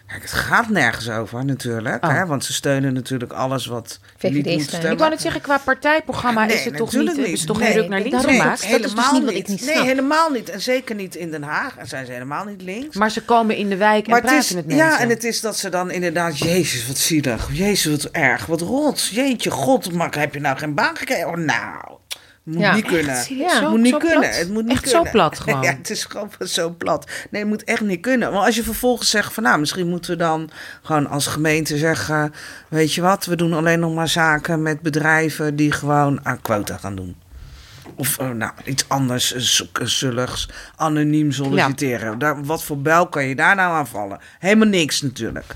Kijk, het gaat nergens over natuurlijk, Oh. hè, want ze steunen natuurlijk alles wat VVD steunen. Ik wou net zeggen, qua partijprogramma Nee, is het toch niet, hebben ze toch Nee, naar links daarom gemaakt? ook. Dat is dus niet wat ik niet Nee, helemaal niet. En zeker niet in Den Haag. En zijn ze helemaal niet links. Maar ze komen in de wijk en het praten is, met mensen. ja, en het is dat ze dan inderdaad, jezus, wat zielig. Jezus, wat erg. Wat rot. Jeetje, god, maar heb je nou geen baan gekregen? Oh, nou, moet Ja. niet kunnen. Echt, Ja. Zo- moet niet zo kunnen. plat. Het moet niet Echt kunnen. zo plat gewoon. Ja, het is gewoon zo plat. Nee, het moet echt niet kunnen. Maar als je vervolgens zegt van, nou, misschien moeten we dan gewoon als gemeente zeggen, weet je wat, we doen alleen nog maar zaken met bedrijven die gewoon aan quota gaan doen. Of eh, nou, iets anders, eh, z- eh, zulligs, anoniem solliciteren. Daar, wat voor bel kan je daar nou aan vallen? Helemaal niks natuurlijk.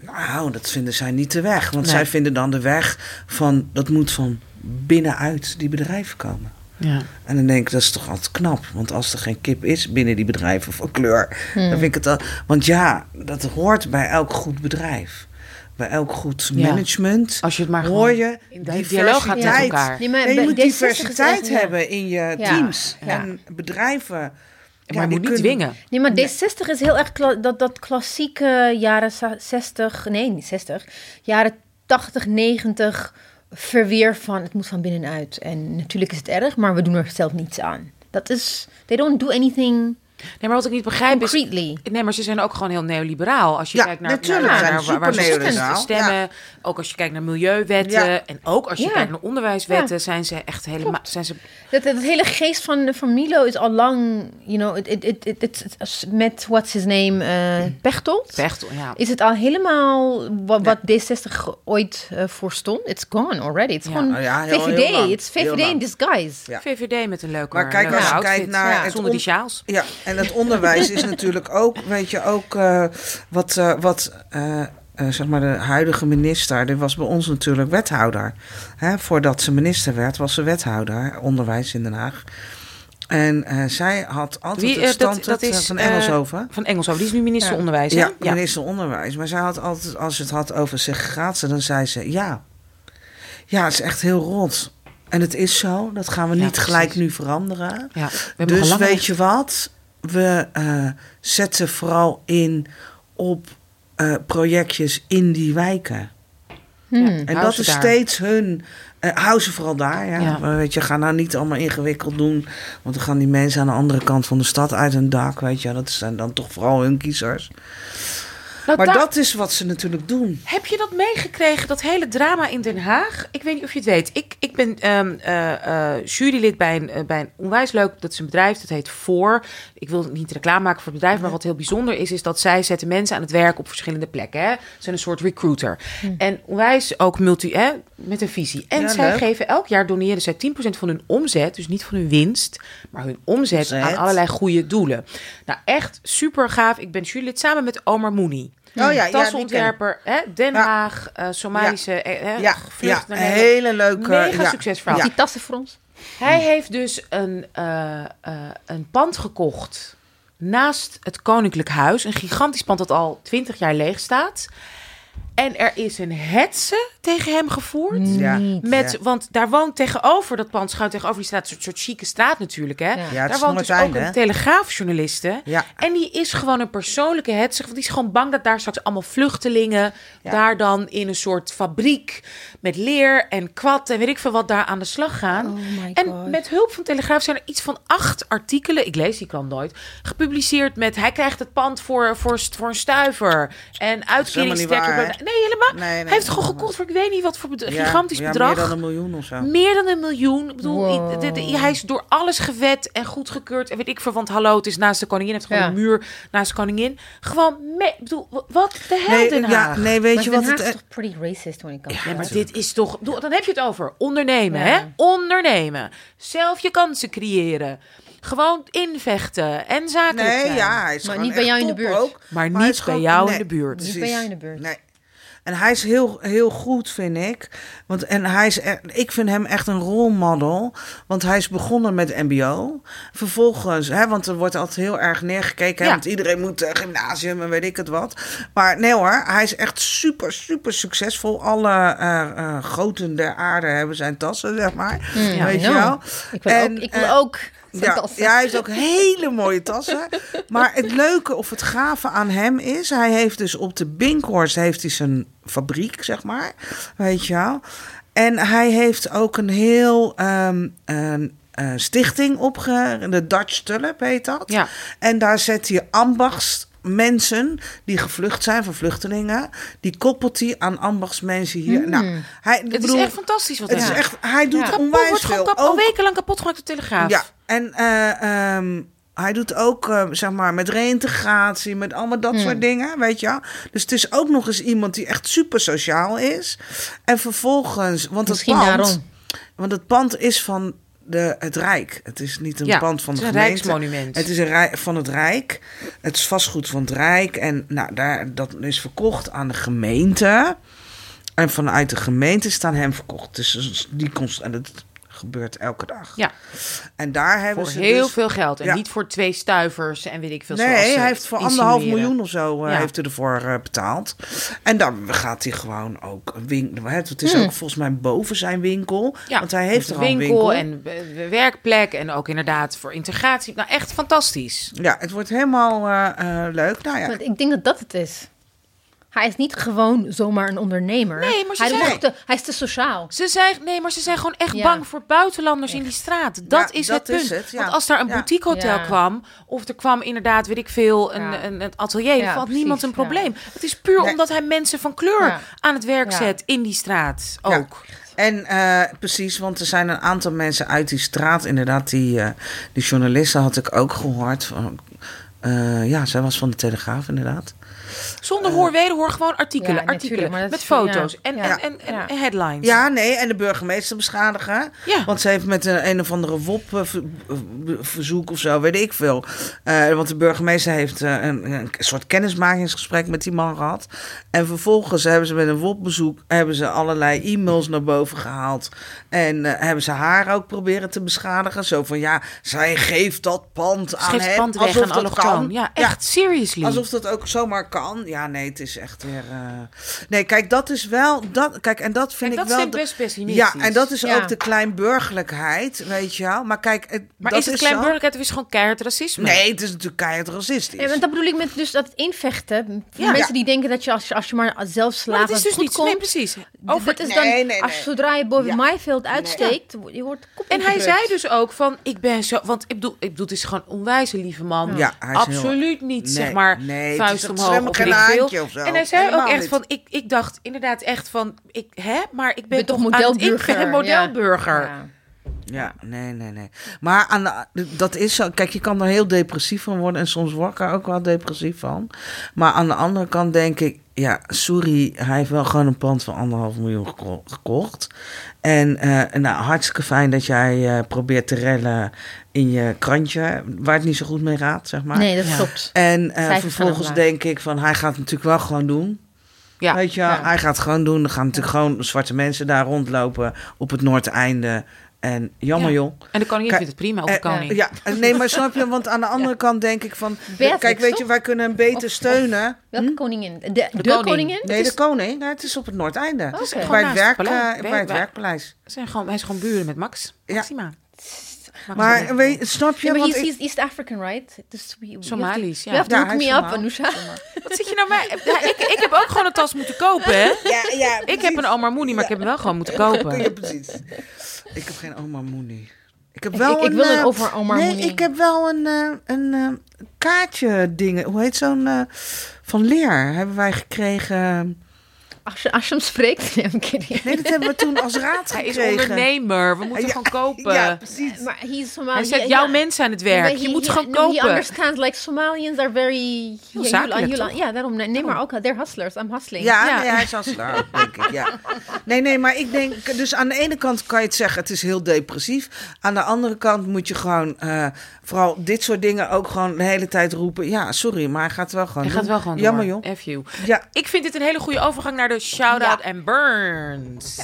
Nou, dat vinden zij niet de weg. Want Nee. zij vinden dan de weg van, dat moet van binnenuit die bedrijven komen. Ja. En dan denk ik, dat is toch altijd knap. Want als er geen kip is binnen die bedrijven van kleur, dan vind ik het al. Want ja, dat hoort bij elk goed bedrijf. Bij elk goed Ja. management. Als je het maar hoor je dialoog gaat met diversiteit. elkaar. Nee, maar Nee, je moet D66 is diversiteit ja. hebben in je Ja, teams. ja. En bedrijven. maar ja, je moet niet kunnen- dwingen. Nee, maar D60 is heel erg kla- dat, dat klassieke jaren za- 60, nee, niet 60, jaren 80, 90 verweer van het moet van binnenuit. En natuurlijk is het erg, maar we doen er zelf niets aan. Dat is, they don't do anything Nee, maar wat ik niet begrijp is... Nee, maar ze zijn ook gewoon heel neoliberaal. Als je Ja, kijkt naar, natuurlijk naar, zijn naar ze waar, waar ze stemmen. Ook als je kijkt naar milieuwetten. Ja. En ook als je Ja. kijkt naar onderwijswetten. Zijn ze echt helemaal... Zijn ze, Dat, dat hele geest van, van Milo is al lang, you know, it, it, it, it, it- it- met what's his name, eh Pechtold. Pechtel, ja. Is het al helemaal wat, wat D60 ooit voor stond? It's gone already. Het is Ja. gewoon ja, heel- VVD. heel Heel VVD in disguise. Ja. VVD met een leuke Maar kijk, leuke als je outfit. kijkt naar Ja. het Zonder die sjaals. Ja, en het onderwijs is natuurlijk ook, weet je, ook eh, wat, eh, wat eh, zeg maar de huidige minister, die was bij ons natuurlijk wethouder. Hè, voordat ze minister werd, was ze wethouder onderwijs in Den Haag. En zij had altijd Wie, het dat- standpunt dat eh, is, van eh, Engelshoven. Van Engelshoven. Die is nu minister Ja. onderwijs, hè? Ja, minister onderwijs. Maar zij had altijd, als je het had over segregatie, dan zei ze ja. Ja, het is echt heel rot. En het is zo, dat gaan we Ja, niet precies. gelijk nu veranderen. Ja, we hebben Dus weet je wat? We eh, zetten vooral in op eh, projectjes in die wijken. Hmm. En dat is daar. steeds hun. eh hou ze vooral daar. Ja. Ja. Maar Weet je, ga nou niet allemaal ingewikkeld doen. Want dan gaan die mensen aan de andere kant van de stad uit hun dak. Weet je, dat zijn dan toch vooral hun kiezers. Nou, Maar daar- dat is wat ze natuurlijk doen. Heb je dat meegekregen, dat hele drama in Den Haag? Ik weet niet of je het weet. Ik, ik ben eh, eh, jurylid bij een, eh, bij een onwijs leuk, dat is een bedrijf, dat heet Voor. Ik wil niet reclame maken voor het bedrijf, maar wat heel bijzonder is, is dat zij zetten mensen aan het werk op verschillende plekken. Hè? Ze zijn een soort recruiter. En onwijs ook multi, hè, met een visie. En Ja, zij leuk. geven elk jaar, doneren zij 10% van hun omzet, dus niet van hun winst, maar hun omzet Omzet. aan allerlei goede doelen. Nou, echt super gaaf. Ik ben jurylid samen met Omar Mooney. Oh ja, Tassenontwerper, hè, Den Ja. Haag, eh, Somalische, eh, hè, Ja, ja, vlucht een naar hele leuke. Mega ja. succesverhaal. Die tassen voor ons. Hij heeft dus een, eh, eh, een pand gekocht naast het Koninklijk Huis. Een gigantisch pand dat al twintig jaar leeg staat. En er is een hetze tegen hem gevoerd. Ja. Met, Ja. Want daar woont tegenover, dat pand schuin tegenover die straat, een soort, chique straat natuurlijk. Hè? Ja. Daar woont dus ook een telegraafjournaliste. Ja. En die is gewoon een persoonlijke hetzer. Want die is gewoon bang dat daar straks allemaal vluchtelingen... Ja. daar dan in een soort fabriek met leer en kwad... en weet ik veel wat daar aan de slag gaan. Oh my en God. met hulp van Telegraaf zijn er iets van acht artikelen... ik lees die krant nooit... gepubliceerd met... hij krijgt het pand voor, voor, voor een stuiver... en uitkeringstrekker... Nee, helemaal. Nee, nee, hij heeft het gewoon gekocht voor ik weet niet wat voor bedra- Ja, gigantisch ja, bedrag. Meer dan een miljoen of zo. Meer dan een miljoen. Ik bedoel, Wow. i- de- de- hij is door alles gewet en goedgekeurd. En weet ik veel, want hallo, het is naast de koningin. Het heeft gewoon Ja. een muur naast de koningin. Gewoon, ik bedoel, wa- wat de hel Nee, Den ja, nee, weet Maar je Den wat Haag het... is toch pretty racist when it comes Ja, maar dit is toch... bedoel, Dan heb je het over ondernemen, Ja. hè? Ondernemen. Zelf je kansen creëren. Gewoon invechten en zakelijk Nee, zijn. ja, hij is Maar niet bij jou in de buurt. Ook, Maar niet bij jou in de buurt. Niet bij jou in de buurt. Nee. En hij is heel, heel goed, vind ik. Want, en hij is, e- ik vind hem echt een rolmodel. Want hij is begonnen met MBO. Vervolgens, hè, want er wordt altijd heel erg neergekeken. Hè, Ja. Want iedereen moet eh, gymnasium en weet ik het wat. Maar nee hoor, hij is echt super, super succesvol. Alle eh, groten der aarde hebben zijn tassen, zeg maar. Mm, weet I je wel? Ik wil En, ook, ik wil ook Ja, ja, hij heeft ook hele mooie tassen. Maar het leuke of het gave aan hem is... hij heeft dus op de Binkhorst heeft hij zijn fabriek, zeg maar. Weet je wel. En hij heeft ook een heel ehm, een, eh, stichting opge... De Dutch Tulip heet dat. Ja. En daar zet hij ambachtsmensen die gevlucht zijn van vluchtelingen. Die koppelt hij aan ambachtsmensen hier. Hmm. Nou, hij, Het bedoel, is echt fantastisch wat het hij is doet. echt, hij doet Ja. Onwijs wordt veel. kap, al wekenlang kapot gemaakt de Telegraaf. ja, en eh, ehm, hij doet ook, eh, zeg maar, met reïntegratie, met allemaal dat Hmm. soort dingen, weet je. Dus het is ook nog eens iemand die echt super sociaal is. En vervolgens, want Misschien het pand, daarom. want het pand is van de, het Rijk. Het is niet een Ja, pand van het de is een gemeente. rijksmonument. Het is een rij, van het Rijk. Het is vastgoed van het Rijk. En nou, daar, dat is verkocht aan de gemeente. En vanuit de gemeente staan hem verkocht. Dus die const, en dat gebeurt elke dag. Ja. En daar hebben Voor ze heel dus, veel geld. En Ja. niet voor twee stuivers en weet ik veel. zoals Nee, hij heeft voor anderhalf miljoen of zo eh, Ja. heeft hij ervoor eh, betaald. En dan gaat hij gewoon ook een winkel. Het is Hmm. ook volgens mij boven zijn winkel. Ja, want hij heeft er winkel, winkel. en werkplek en ook inderdaad voor integratie. Nou, echt fantastisch. Ja, het wordt helemaal eh, eh, leuk. Nou ja, Want ik denk dat dat het is. Hij is niet gewoon zomaar een ondernemer. Nee, maar ze hij, zijn- echt te- hij is te sociaal. Ze zijn, nee, maar ze zijn gewoon echt Ja. bang voor buitenlanders in die straat. Dat Ja, is dat het punt. is het, ja. Want als daar een Ja. boutique hotel Ja. kwam, of er kwam inderdaad, weet ik veel, een, Ja. een, een atelier, Ja, valt precies, niemand een ja. probleem. Het is puur Nee. omdat hij mensen van kleur Ja. aan het werk Ja. zet in die straat Ja. ook. En eh, precies, want er zijn een aantal mensen uit die straat, inderdaad, die, eh, die journalisten had ik ook gehoord. Van, eh, ja, zij was van de Telegraaf, inderdaad. Zonder hoor wederhoor, gewoon artikelen, Ja, artikelen met is- foto's ja. en, Ja. en, en, headlines. Ja, nee, en de burgemeester beschadigen. Ja. Want ze heeft met een, een of andere WOP-verzoek of zo, weet ik veel. Eh, want de burgemeester heeft eh, een, een soort kennismakingsgesprek met die man gehad. En vervolgens hebben ze met een WOP-bezoek hebben ze allerlei e-mails naar boven gehaald. En eh, hebben ze haar ook proberen te beschadigen. Zo van, ja, zij geeft dat pand aan Geef het hem. pand weg alsof aan dat kan. Ja, echt, seriously. Alsof dat ook zomaar kan. Ja, nee, het is echt weer. eh, Nee, kijk, dat is wel. Dat, kijk, en dat vind Kijk, ik dat wel. is best pessimistisch. Ja, en dat is Ja. ook de kleinburgerlijkheid, weet je wel. Maar kijk, het, maar dat is het zo- kleinburgerlijkheid of is het gewoon keihard racisme? Nee, het is natuurlijk keihard racistisch. Ja, want dat bedoel ik met dus dat invechten. Ja. mensen Ja. die denken dat je als, je als je maar zelf maar slaven dat is dus goed niet... komt. Nee, precies. Over, dat is Nee, dan, nee, nee. als zodra je boven Ja. mijn veld uitsteekt, je wordt kop En hij zei dus ook van, ik ben zo... Want ik bedoel, ik bedoel het is gewoon een onwijze lieve man. Ja, hij is heel- Absoluut niet, Nee, zeg maar, vuist omhoog of geen haantje of zo. En hij zei Helemaal ook echt niet. van, ik, ik dacht inderdaad echt van, ik, hè, maar ik ben, ben toch modelburger. Ik ben een modelburger. Ja. Ja, nee, nee, nee. Maar aan de, dat is zo. Kijk, je kan er heel depressief van worden. En soms word ik er ook wel depressief van. Maar aan de andere kant denk ik. Ja, sorry, hij heeft wel gewoon een pand van anderhalf miljoen geko- gekocht. En eh, nou, hartstikke fijn dat jij eh, probeert te rellen in je krantje. Waar het niet zo goed mee gaat, zeg maar. Nee, dat Ja. klopt. En eh, vervolgens denk ik van hij gaat het natuurlijk wel gewoon doen. Ja. Weet je? Ja. hij gaat het gewoon doen. Er gaan natuurlijk gewoon zwarte mensen daar rondlopen op het Noordeinde. En jammer Ja. joh. En de koningin vindt het prima, of de Eh, koning. Ja, eh, nee, maar snap je? Want aan de andere kant denk ik van... Beatrix, kijk, weet je, wij kunnen hem beter Of- of- steunen. Welke koningin? De, de, koning. koningin? Nee, de koning. Nee, het is op het Noordeinde. Oké. Bij Gewoon het, naast werk, het eh, bij het werkpaleis. Ze Zijn gewoon, hij is gewoon buren met Max. Ja. Maxima. Max Maar is- weet, je, snap je? Ja, maar ik- he's East African, right? Dus we, we Somalisch, ja. Ja, hook hij me is up, Somalisch. Anousha. Wat zit je nou? Ja, ik, ik heb ook gewoon een tas moeten kopen, hè? ja, ja, Ik heb een Omar Mooney, maar ik heb hem wel gewoon moeten kopen. Ja, precies. Ik heb geen Omar Mooney. Ik heb wel ik- ik een, wil een eh, over Omar nee, Mooney. ik heb wel een, eh, een eh, kaartje dingen. Hoe heet zo'n... eh, van Leer hebben wij gekregen Als je, als je hem spreekt. Nee, I'm kidding. Nee, dat hebben we toen als raad Hij is ondernemer. We moeten Ja, gewoon kopen. Ja, precies. Maar Somali. Hij zet jouw mensen aan het werk. Je moet gewoon no, He kopen. understands, like Somalians are very... Ja? Ja, daarom. Nee, nee, maar ook, they're hustlers. I'm hustling. Ja, Ja. Nee, hij is slaap, denk ik. Ja. Nee, nee, maar ik denk... Dus aan de ene kant kan je het zeggen, het is heel depressief. Aan de andere kant moet je gewoon... eh, vooral dit soort dingen ook gewoon de hele tijd roepen. Ja, sorry, maar hij gaat wel gewoon Hij gaat wel gewoon Jammer, door. joh. F you. Ja, Ik vind dit een hele goede overgang naar de shout-out en burns.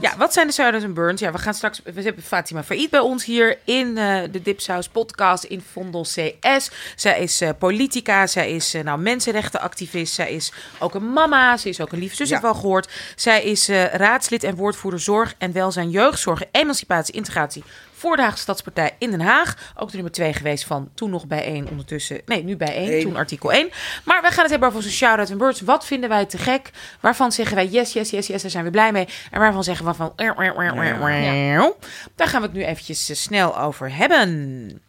Ja. wat zijn de shout-outs en burns? Ja, we gaan straks... We hebben Fatima Faid bij ons hier in eh, de Dipsaus podcast in Vondel CS. Zij is eh, politica, zij is eh, nou, mensenrechtenactivist. Zij is ook een mama, ze is ook een lieve zus, Ja. heb ik wel gehoord. Zij is raadslid en woordvoerder zorg en welzijn, jeugdzorg, emancipatie, integratie voor de Haagse Stadspartij in Den Haag. Ook de nummer 2 geweest van toen nog bij 1 ondertussen. Nee, nu bij 1, Eén. toen artikel 1. Maar wij gaan het hebben over onze shout-out en birds. Wat vinden wij te gek? Waarvan zeggen wij yes, yes, yes, yes, daar zijn we blij mee. En waarvan zeggen we van... Daar gaan we het nu eventjes eh, snel over hebben.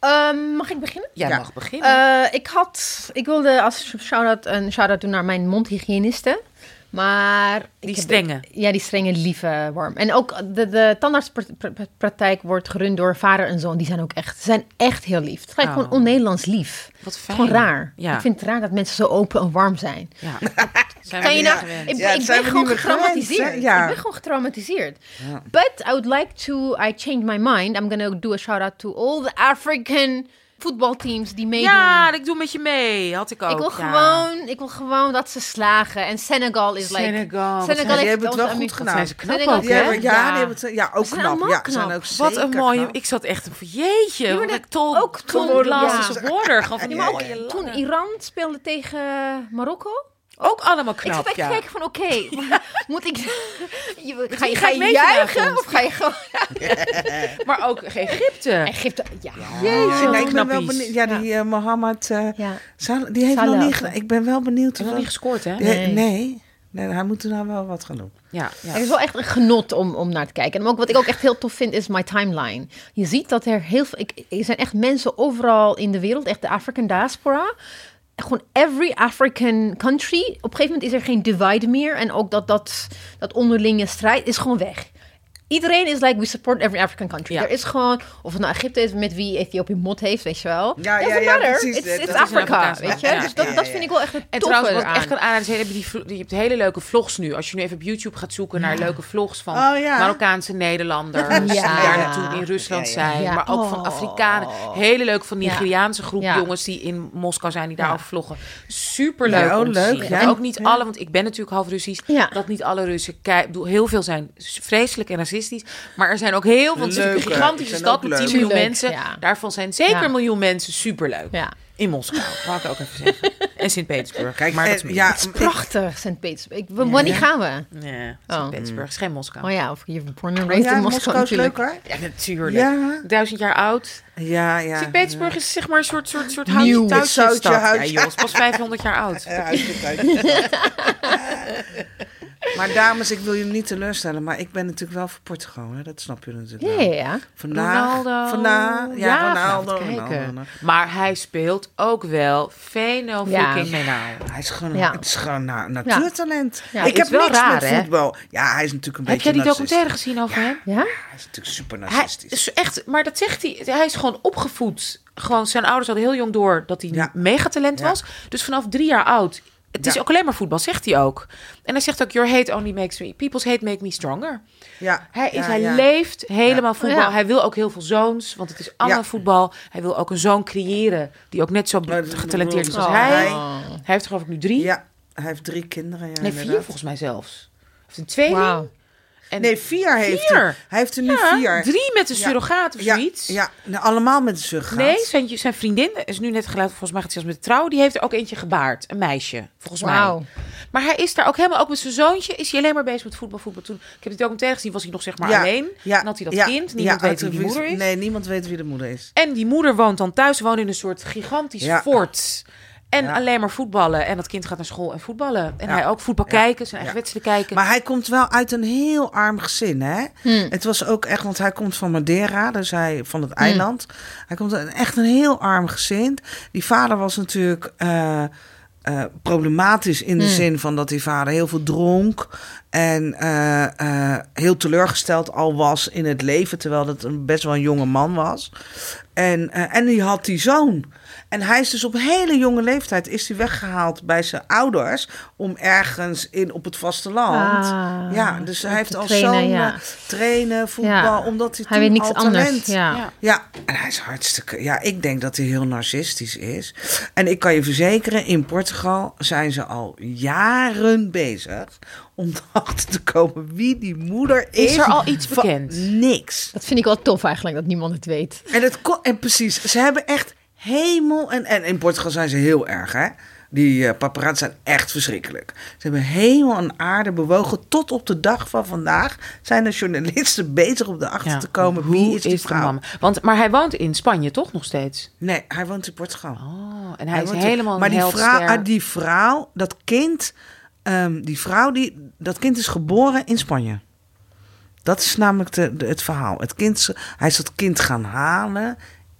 Ehm, mag ik beginnen? Jij Ja. mag beginnen. Eh, ik had, ik wilde als shout-out een shout-out doen naar mijn mondhygiëniste. Maar... Die ik heb- strenge. ja, die strenge, lieve worm. En ook de, de tandartspraktijk wordt gerund door vader en zoon. Die zijn ook echt, ze zijn echt heel lief. Het is Oh. gewoon on-Nederlands lief. Wat fijn. Gewoon raar. Ja. Ik vind het raar dat mensen zo open en warm zijn. Ja. Zijn Kan je nou, gewend. ik, Ja, ik ben gewoon getraumatiseerd. gewend? Ja. Ik ben gewoon getraumatiseerd. But I would like to, I changed my mind. I'm gonna do a shout out to all the African voetbalteams die meedoen. Ja, ik doe met je mee. Had ik ook. ik wil ja. gewoon, ik wil gewoon dat ze slagen. En Senegal is like. Senegal. wat Senegal heeft hebben het wel goed gedaan. zijn ze knap Senegal- ook, hebben, ja, Ja. die hebben het, ja, ook knap. allemaal Ja, ze zijn knap. ook Wat een mooie... knap. Ik zat echt van, jeetje. maar wat dat- ik tol, ook tol toen- glasses ja. of water. Gewoon van die Ja, ja, ja. lange- Toen Iran speelde tegen Marokko. Ook allemaal ik knap, zat echt te ja. kijken van, oké, moet ik... Je, ga je, ga ga ik je juichen of ga je gewoon... Maar ook Egypte. Egypte, ja. Ja, ik ben wel benieuwd. Ja, die eh, Mohammed, eh, die heeft Salah nog niet. Ik ben wel benieuwd. Hij heeft nog niet gescoord, hè? Nee. nee. nee, hij moet er nou wel wat gaan doen. Ja, ja. Het is wel echt een genot om, om naar te kijken. En ook, wat ik ook echt heel tof vind, is my timeline. Je ziet dat er heel veel... Ik, er zijn echt mensen overal in de wereld, echt de African diaspora. Gewoon every African country. Op een gegeven moment is er geen divide meer. En ook dat, dat, dat onderlinge strijd is gewoon weg. Iedereen is like, we support every African country. Ja. Er is gewoon, of het nou Egypte is met wie Ethiopië mot heeft, weet je wel. Ja, Doesn't ja, ja, matter. precies. It's, Dat it's Afrikaans weet je. Ja, dus dat, ja, dat ja, vind ik wel echt het En trouwens, wat echt kan aanraden, is, je hebt, die, je hebt hele leuke vlogs nu. Als je nu even op YouTube gaat zoeken naar leuke vlogs van Oh, ja. Marokkaanse Nederlanders. Ja. Die daar naartoe in Rusland Ja, ja, ja. zijn. Ja. Maar ook van Oh. Afrikanen. Hele leuk van. Nigeriaanse groep Ja. jongens die in Moskou zijn. Die Ja. daarover vloggen. Super leuk Ja, oh, om te leuk, zien. ja. En ook niet Ja. alle, want ik ben natuurlijk half Russisch. Ja. Dat niet alle Russen. Ik bedoel, heel veel zijn vreselijk en racistisch. Maar er zijn ook heel veel. Het is natuurlijk een gigantische stad met leuk. 10 miljoen mensen. ja. Daarvan zijn zeker Ja. een miljoen mensen superleuk. Ja. In Moskou, wou ik ook even zeggen. En Sint-Petersburg. Kijk, maar eh, dat is ja, ja. ik- Prachtig, Sint-Petersburg. Ik- Wanneer gaan we? Ja, Oh. Sint-Petersburg is geen Moskou. Oh ja, of je born and Oh, raised ja, in Moskou, Moskou is leuk natuurlijk. hoor. Ja, natuurlijk. Ja, Duizend jaar oud. ja, ja. Sint-Petersburg is zeg maar een soort, soort, soort houtje Het touwtje zoutje, stad. Ja, joh, het is pas 500 jaar oud. Ja. Maar dames, ik wil jullie niet teleurstellen, maar ik ben natuurlijk wel voor Portugal. Hè? Dat snap je natuurlijk Ja, wel. ja, ja. Vandaag, Ronaldo. vandaag, ja, Ronaldo. kijken. Ronaldo. Maar hij speelt ook wel Feno Ja. fucking Menau. Hij is gewoon, Ja. het is gewoon een natuurtalent. Ja, ik heb wel niks raar, met hè? voetbal. Ja, hij is natuurlijk een Heb beetje jij die narcist. documentaire gezien over hem? Ja? Hij is natuurlijk super Hij narcistisch. is echt, maar dat zegt hij. Hij is gewoon opgevoed. Gewoon, zijn ouders hadden heel jong door dat hij Ja. een megatalent Ja. was. Dus vanaf drie jaar oud. Het is ook alleen maar voetbal, zegt hij ook. En hij zegt ook: Your hate only makes me. People's hate make me stronger. ja, Hij, is, ja, hij ja. leeft helemaal voetbal. Ja. Hij wil ook heel veel zoons, want het is allemaal Ja. voetbal. Hij wil ook een zoon creëren die ook net zo getalenteerd is als Oh, hij. hij- heeft er geloof ik nu drie. Ja, hij heeft drie kinderen. Ja, nee, vier inderdaad. volgens mij zelfs. Hij heeft een tweeling. En Nee, vier heeft Vier? hij. Hij heeft er nu ja, vier. drie met een Ja. surrogaat of ja, zoiets. Ja, nou, allemaal met de surrogaat. Nee, zijn, zijn vriendin is nu net geluid, volgens mij gaat ze zelfs met de trouw. Die heeft er ook eentje gebaard. Een meisje, volgens Wauw. mij. Maar hij is daar ook helemaal, ook met zijn zoontje, is hij alleen maar bezig met voetbal, voetbal. Toen, ik heb die documentaire gezien, was hij nog zeg maar Ja, alleen. Ja, Dan had hij dat ja, kind, niemand ja, weet wie uit- moeder is. Nee, niemand weet wie de moeder is. En die moeder woont dan thuis, woont in een soort gigantisch Ja. fort. En Ja. alleen maar voetballen. En dat kind gaat naar school en voetballen. En Ja. hij ook voetbal Ja. kijken, zijn eigen Ja. wedstrijden kijken. Maar hij komt wel uit een heel arm gezin, hè? Hmm. Het was ook echt, want hij komt van Madeira, dus hij van het eiland. Hij komt uit echt een heel arm gezin. Die vader was natuurlijk eh, eh, problematisch in de Hmm. zin van dat die vader heel veel dronk. En eh, eh, heel teleurgesteld al was in het leven. Terwijl het een best wel een jonge man was. En, en die had die zoon. En hij is dus op hele jonge leeftijd is hij weggehaald bij zijn ouders. Om ergens in op het vasteland. Ah, ja, dus hij heeft al trainen, zo'n ja. eh, trainen, voetbal. Ja. Omdat hij, Hij toen weet niks al anders. talent Ja. Ja. en hij is hartstikke. Ja, ik denk dat hij heel narcistisch is. En ik kan je verzekeren, in Portugal zijn ze al jaren bezig om erachter te komen wie die moeder is. Is er al iets bekend? Niks. Dat vind ik wel tof eigenlijk, dat niemand het weet. En, het, en precies, ze hebben echt hemel. En, en in Portugal zijn ze heel erg, hè? Die paparazzi zijn echt verschrikkelijk. Ze hebben hemel en aarde bewogen. Tot op de dag van vandaag zijn de journalisten bezig om erachter Ja. te komen wie is die de vrouw. Want, maar hij woont in Spanje toch nog steeds? Nee, hij woont in Portugal. Oh, en hij, is woont- helemaal Maar die vrouw, die vrouw, dat kind, ehm, die vrouw, die, dat kind is geboren in Spanje. Dat is namelijk de, de- het verhaal. Het kind, hij is dat kind gaan halen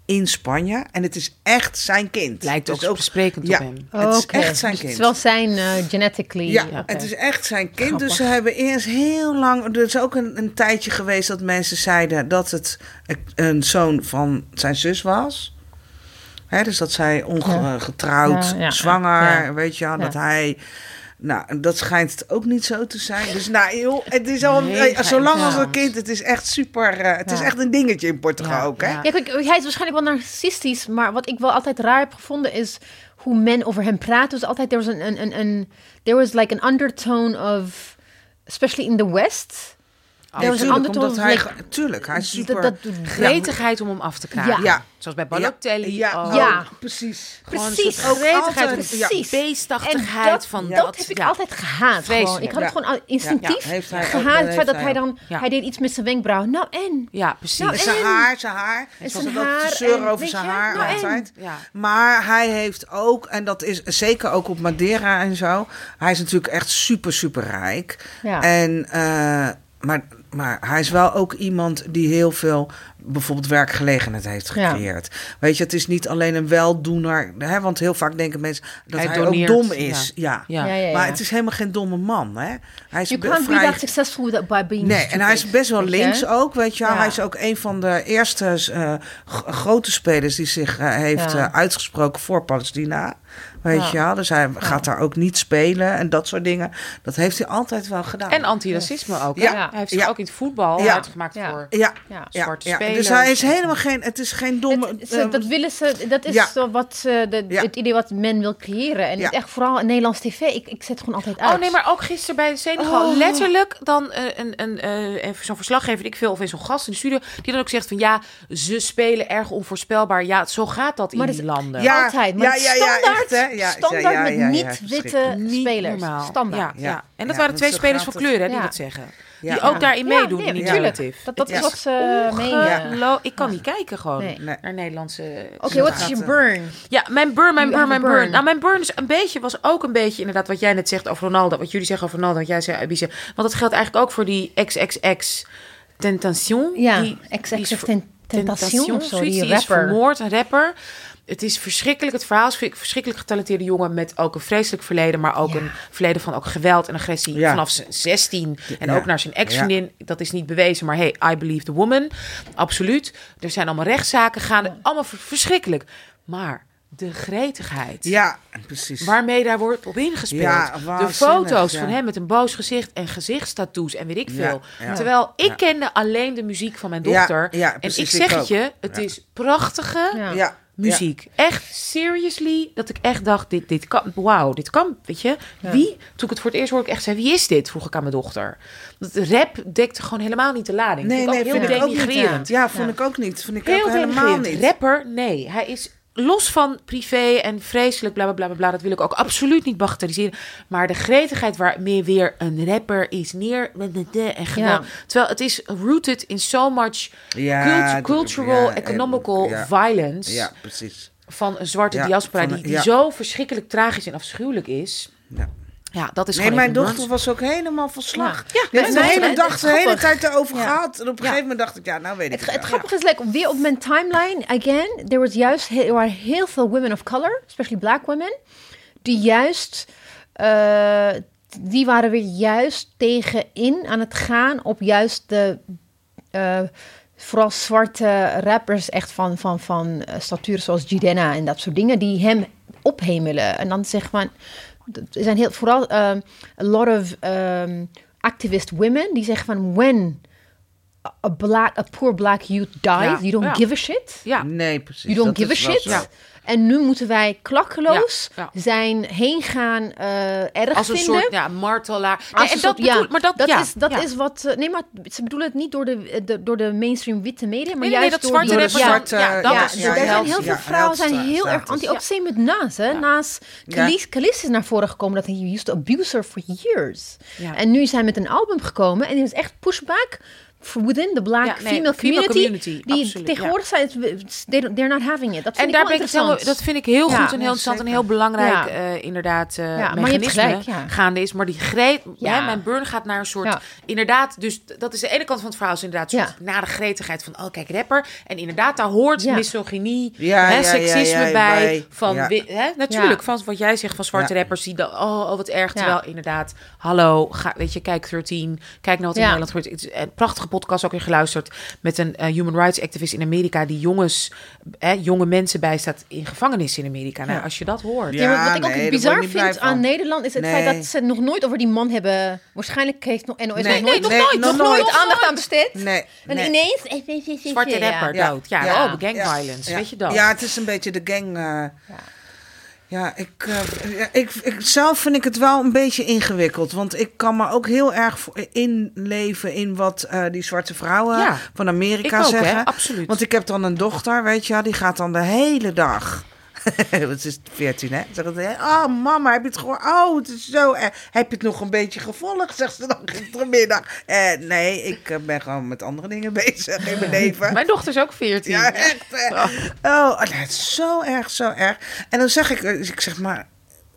in Spanje. En het is echt zijn kind. Lijkt Het ook is sprekend ja, op hem. Het is echt zijn dus kind. Het is wel zijn eh, genetically. Ja, het is echt zijn kind. Grappig. Dus ze hebben eerst heel lang. Er is ook een, een tijdje geweest dat mensen zeiden dat het een zoon van zijn zus was. Hè, dus dat zij ongetrouwd, Ja, ja, zwanger, ja. weet je wel, Ja. dat hij. Nou, dat schijnt het ook niet zo te zijn. Dus nou, joh, het is al, Nee, eh, zolang als een kind, het is echt super. eh, het is echt een dingetje in Portugal Ja, ook, hè? ja. Kijk, hij is waarschijnlijk wel narcistisch, maar wat ik wel altijd raar heb gevonden is hoe men over hem praat. Dus altijd, there was een, een, een, een there was like an undertone of, especially in the West. An tuurlijk, undertone omdat hij, tuurlijk, hij is dat- super. dat- Gretigheid om hem af te krijgen. Ja. ja, Zoals bij Balotelli. Ja, oh. Ja. precies. Gewoon een Precies, ook gretigheid, een precies. beestachtigheid En dat, van dat dat. heb ik ja. altijd gehaat. Gewoon. Ik had het gewoon instinctief gehaat. dat Het feit heeft dat hij dan, Ja. hij deed iets met zijn wenkbrauw. Nou en? Ja, precies. Nou, En zijn haar, zijn haar. Haar te zeuren en over zijn haar nou altijd. ja. Maar hij heeft ook, en dat is zeker ook op Madeira en zo. Hij is natuurlijk echt super, super rijk. Ja. En, eh, maar, maar hij is wel ook iemand die heel veel bijvoorbeeld werkgelegenheid heeft Ja. gecreëerd. Weet je, het is niet alleen een weldoener. Hè, want heel vaak denken mensen dat Hij ook dom is. Ja. Ja. Ja, ja, ja. Maar het is helemaal geen domme man. Hè? Hij is You be- can't be vrij that successful without by being Nee, stupid, en hij is best wel links ook, weet je. Hij is ook een van de eerste eh, grote spelers die zich eh, heeft Ja. eh, uitgesproken voor Palestina. Weet Ja. je wel. Dus hij gaat daar ook niet spelen en dat soort dingen. Dat heeft hij altijd wel gedaan. En antiracisme ook. hè? Ja. Hij heeft zich Ja. ook in het voetbal Ja. hard gemaakt Ja. voor ja, Ja. ja, zwarte ja. spelers. Dus hij is helemaal geen, het is geen domme... Het- ze- eh, dat willen ze, dat is ja. zo wat eh, de, Ja. het idee wat men wil creëren. En Ja. het is echt vooral in Nederlands tv. Ik, ik zet gewoon altijd uit. Oh nee, maar ook gisteren bij de Senegal. Oh. Letterlijk dan eh, een, een, eh, even zo'n verslaggever, ik veel of in zo'n gast in de studio, die dan ook zegt van ja, ze spelen erg onvoorspelbaar. Ja, zo gaat dat in die landen. Ja, altijd. Maar ja, ja, ja, standaard, echt, hè? Ja, standaard ja, ja, met niet-witte. Niet spelers. normaal. Standaard. Ja, ja. Ja. En dat Ja, waren twee spelers van kleur, hè, die dat zeggen. Ja. Die ook daarin Ja, meedoen nee, in die natuurlijk. Dat, dat is wat ze mee... eh, Ik kan niet kijken gewoon Nee. Nee. naar Nederlandse... Oké, what is eh, burn? Ja, mijn burn, mijn burn, mijn burn. Nou, mijn burn is een beetje, was ook een beetje inderdaad wat jij net zegt over Ronaldo. Wat jullie zeggen over Ronaldo, wat jij zei, Abise. Want dat geldt eigenlijk ook voor die XXX Tentation. Ja, die, XX die is ver- Ten- Tentation of zo, zoiets. die rapper. vermoord, een rapper. Het is verschrikkelijk. Het verhaal is een verschrikkelijk getalenteerde jongen met ook een vreselijk verleden, maar ook Ja. een verleden van ook geweld en agressie Ja. vanaf zijn 16 en Ja. ook naar zijn ex-vriendin. Dat is niet bewezen, maar hey, I believe the woman. Absoluut. Er zijn allemaal rechtszaken gaande. Allemaal ver- verschrikkelijk. Maar de gretigheid. Ja, precies. Waarmee daar wordt op ingespeeld. Ja, de foto's ja. van hem met een boos gezicht en gezichtstattoos en weet ik veel. ja. Terwijl ik kende alleen de muziek van mijn dochter. ja, en ik zeg het je, het Ja. is prachtige Ja. ja, muziek. Echt seriously, dat ik echt dacht, dit, dit kan, wauw, dit kan, weet je. Wie, toen ik het voor het eerst hoorde, ik echt zei, wie is dit? Vroeg ik aan mijn dochter. Dat rap dekte gewoon helemaal niet de lading. Nee, Vind ik nee, ook vind heel ik ook niet. denigrerend. Ja, vond Ja. ik ook niet. Vond ik Heel ook helemaal niet. Rapper, nee. Hij is los van privé en vreselijk, bla bla bla bla. Dat wil ik ook absoluut niet bagatelliseren. Maar de gretigheid waarmee weer een rapper is neer en geweld. Ja. Terwijl het is rooted in so much Ja, cultural, ja, economical ja. violence Ja, precies. van een zwarte Ja, diaspora van- die, die ja. zo verschrikkelijk tragisch en afschuwelijk is. Ja. Ja, dat is Nee, mijn dochter was ook helemaal van slag. Ja. Ja, de hele dag de hele tijd erover Ja. gehad. En op een gegeven moment dacht ik, ja, nou weet ik Het, het grappige is, like, weer op mijn timeline, again, there was juist, he- er waren heel veel women of color, especially black women, die juist, eh, die waren weer juist tegenin aan het gaan op juist de, eh, vooral zwarte rappers echt van, van, van eh, statuur zoals Jidenna en dat soort dingen, die hem ophemelen. En dan zeg van, er zijn heel, vooral ehm, a lot of ehm, activist women die zeggen van, when a black, a poor black youth dies, Ja. you don't Ja. give a shit. Ja. Nee, precies. You don't dat give a shit. En nu moeten wij klakkeloos Ja, ja. zijn heengaan eh erg Als een vinden. soort ja, martelaar. Als Nee, en dat soort- ja, maar dat, ja, is, dat ja. is wat. eh, Nee, maar ze bedoelen het niet door de, de, door de mainstream witte media, maar Nee, nee, juist dat door ja, zwarte, ja, dat ja, is er ja, zijn heel veel ja, vrouwen zijn heel erg anti. Ook same met Nas, hè. Ja. Naast Khalees is naar voren gekomen dat hij used to abuse her for years. Ja. En nu is hij met een album gekomen en er is echt pushback within the black Ja, nee, female female community. community, die absoluut, tegenwoordig zijn, they- they're not having it. Dat vind En ik daar wel ben ik interessant. dat vind ik heel Ja. goed en heel Ja, interessant en heel belangrijk, Ja. eh, inderdaad, eh maar je hebt mechanisme gelijk, ja. gaande is. Maar die greet, Ja. hè, mijn burn gaat naar een soort, Ja. inderdaad, dus dat is de ene kant van het verhaal, is inderdaad een Ja. soort nare gretigheid van, oh kijk, rapper. En inderdaad, daar hoort Ja. misogynie, Ja, hè, ja, ja, seksisme ja, bij, bij. van, Ja. wi- hè, natuurlijk, Ja. van wat jij zegt van zwarte Ja. rappers, die dan, oh, oh wat erg, Ja. terwijl inderdaad, hallo, ga, weet je, kijk 13, kijk naar wat in Ja. Nederland gebeurt. Het is Een podcast ook weer geluisterd met een eh, human rights activist in Amerika die jongens, hè, jonge mensen bijstaat in gevangenis in Amerika. Nou, Ja. als je dat hoort. Ja. Ja, maar wat ik ook bizar ik vind aan Nederland is het Nee. feit dat ze nog nooit over die man hebben. Waarschijnlijk heeft nog NOS Nee, nog nee, nooit, nog nee, nooit, nog nooit nooit. aandacht aan besteed. Nee, En nee. ineens. Zwarte rapper Ja. dood. Ja, oh, gang violence. Ja. Weet je dat? Ja, het is een beetje de gang. eh, ja, ik, eh, ja, ik, ik zelf vind ik het wel een beetje ingewikkeld. Want ik kan me ook heel erg inleven in wat eh, die zwarte vrouwen Ja. van Amerika Ik ook, zeggen. hè? Absoluut. Want ik heb dan een dochter, weet je, die gaat dan de hele dag. Het is 14, hè? Zegt het, oh mama, heb je het gehoord? Oh, het is zo erg. Heb je het nog een beetje gevolgd? Zegt ze dan gistermiddag. Eh, nee, ik eh, ben gewoon met andere dingen bezig in mijn leven. Mijn dochter is ook 14. Ja, echt. eh. Oh, het is zo erg, zo erg. En dan zeg ik, eh, ik zeg maar,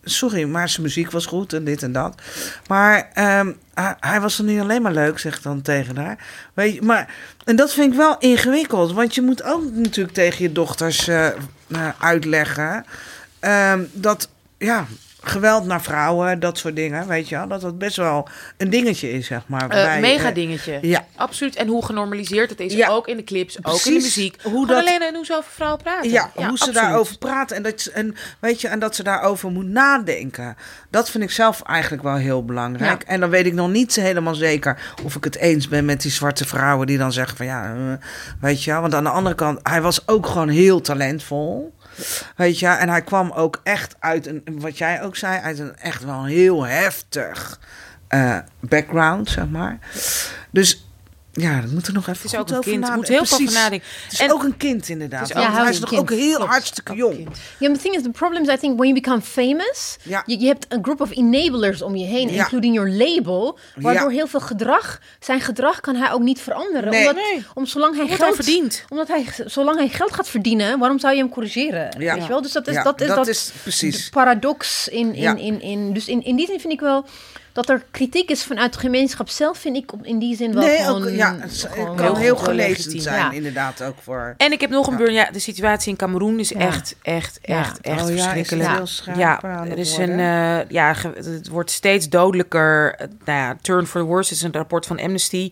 sorry, maar zijn muziek was goed en dit en dat. Maar ehm, hij, hij was er niet alleen maar leuk, zeg ik dan tegen haar. Weet je, maar, en dat vind ik wel ingewikkeld, want je moet ook natuurlijk tegen je dochters uitleggen. Ehm, dat, ja, geweld naar vrouwen, dat soort dingen, weet je wel, dat dat best wel een dingetje is, zeg maar. Eh, bij, mega eh, dingetje. ja. Absoluut. En hoe genormaliseerd het is. Ja. Ook in de clips, ook in de muziek. Hoe dat- alleen en hoe ze over vrouwen praten. Ja, hoe ze daarover praten en dat, ze- en, weet je, en dat ze daarover moet nadenken. Dat vind ik zelf eigenlijk wel heel belangrijk. En dan weet ik nog niet helemaal zeker of ik het eens ben met die zwarte vrouwen die dan zeggen van ja, eh, weet je wel. Want aan de andere kant, hij was ook gewoon heel talentvol. Weet je, en hij kwam ook echt uit een, wat jij ook zei, uit een echt wel heel heftig eh, background, zeg maar. Dus ja, dat moet er nog even Het is goed ook een over kind. Moet heel veel nadenken. Het is En- ook een kind inderdaad. Hij is nog kind. ook heel Klopt. hartstikke jong. Ja, maar the thing is, the problem is, I think, when you become famous, Ja. je, je hebt een group of enablers om je heen, Ja. including your label, waardoor Ja. heel veel gedrag, zijn gedrag kan hij ook niet veranderen. Nee. Omdat, Nee. om, zolang hij geld verdient. Omdat hij, zolang hij geld gaat verdienen, waarom zou je hem corrigeren? Ja. Weet je wel? Dus dat is, Ja, dat, is dat dat is precies. de paradox in, in, Ja. in, in, Dus in, in die zin vind ik wel dat er kritiek is vanuit de gemeenschap zelf, vind ik op- in die zin wel Nee, gewoon... ook, ja, het gewoon kan heel heel gelezen zijn, Ja. inderdaad, ook voor... En ik heb nog een Ja. burn. Ja, de situatie in Cameroen is Ja. echt, echt, Ja. echt, echt Oh ja, is het verschrikkelijk. heel Ja, aan het er is een, eh, ja, het wordt steeds dodelijker. Nou ja, turn for the worse is een rapport van Amnesty.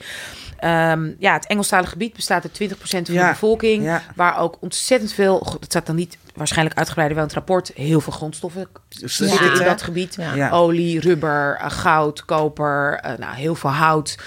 Ehm, ja, het Engelstalige gebied bestaat uit 20% van Ja, de bevolking. ja. Waar ook ontzettend veel, dat staat dan niet waarschijnlijk uitgebreider wel in het rapport, heel veel grondstoffen Ja. zitten in dat gebied. Ja. Ja. Olie, rubber, eh, goud, koper, eh, nou, heel veel hout.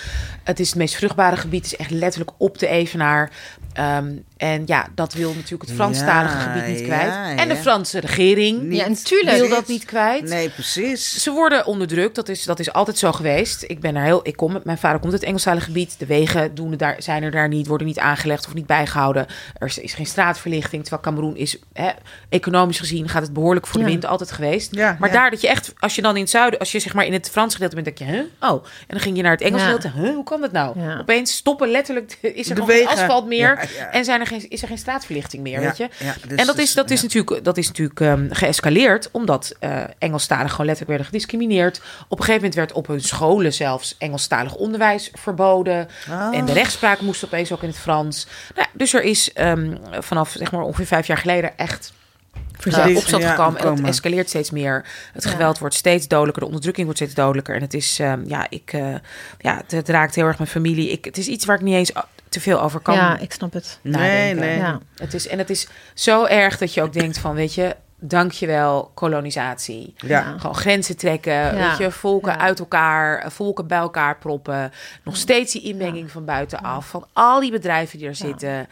Het is het meest vruchtbare gebied, het is echt letterlijk op de evenaar. Ehm, en ja, dat wil natuurlijk het Franstalige Ja, gebied niet ja, kwijt. en de ja. Franse regering Niet Ja, natuurlijk. wil dat niet kwijt. Nee, precies. Ze worden onderdrukt, dat is, dat is altijd zo geweest. Ik ben er heel, ik kom, mijn vader komt uit het Engelstalige gebied. De wegen doen daar, zijn er daar niet, worden niet aangelegd of niet bijgehouden. Er is, is geen straatverlichting, terwijl Cameroen is, hè, economisch gezien, gaat het behoorlijk voor de wind altijd geweest. Ja, maar ja. daar dat je echt, als je dan in het zuiden, als je zeg maar in het Frans gedeelte bent, denk je, huh? Oh, en dan ging je naar het Engels Ja. gedeelte, huh? Hoe kan dat nou? Ja. Opeens stoppen letterlijk, is er De gewoon geen wegen. asfalt meer Ja, en zijn er geen, is er geen straatverlichting meer, Ja, weet je? ja, dus- en dat is, dus, dat is ja. natuurlijk, dat is natuurlijk ehm, geëscaleerd, omdat eh Engelstaligen gewoon letterlijk werden gediscrimineerd. Op een gegeven moment werd op hun scholen zelfs Engelstalig onderwijs verboden. Ah. En de rechtspraak moest opeens ook in het Frans. Nou, dus er is ehm, vanaf zeg maar ongeveer vijf jaar geleden echt Verzet. uh, opstand Ja, gekomen. En komen. escaleert steeds meer. Het Ja. geweld wordt steeds dodelijker. De onderdrukking wordt steeds dodelijker. En het is, ehm, ja, ik, eh, ja het, het raakt heel erg mijn familie. Ik, het is iets waar ik niet eens te veel over kan Ja, ik snap het. Nee, nadenken. nee. Ja. Het is, en het is zo erg dat je ook denkt van, weet je, dankjewel kolonisatie. Ja. Gewoon grenzen trekken, weet je, volken Ja. uit elkaar, volken bij elkaar proppen. Nog steeds die inmenging van buitenaf, van al die bedrijven die er zitten.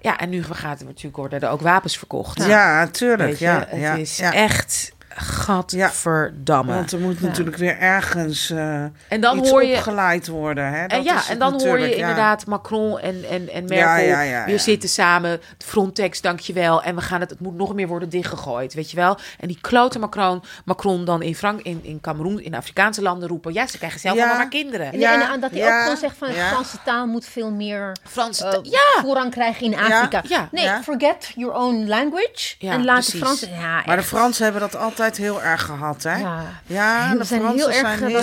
Ja, en nu gaat er natuurlijk worden er ook wapens verkocht. Ja, tuurlijk. Weet je, ja, het ja, is ja. echt gadverdamme. Want er moet Ja. natuurlijk weer ergens eh En dan iets hoor je opgeleid worden. Hè? En Dat ja, is het en dan hoor je ja. inderdaad Macron en, en, en Merkel Ja, ja, ja, weer ja. zitten samen. Frontex, dankjewel. En we gaan het, het moet nog meer worden dichtgegooid, weet je wel. En die klote Macron, Macron dan in Frank, in, in Cameroen, in Afrikaanse landen roepen. Ja, ze krijgen zelf Ja. allemaal maar kinderen. En, Ja, en dat hij ja, ook gewoon zegt van de ja. Franse taal moet veel meer Frans, eh, ja. voorrang krijgen in Afrika. ja, nee, ja. forget your own language Ja, en laat precies. de Fransen. Ja, Maar de. Fransen hebben dat altijd heel erg gehad, hè? Ja. Ja, Heel- de zijn Fransen heel erg, zijn heel...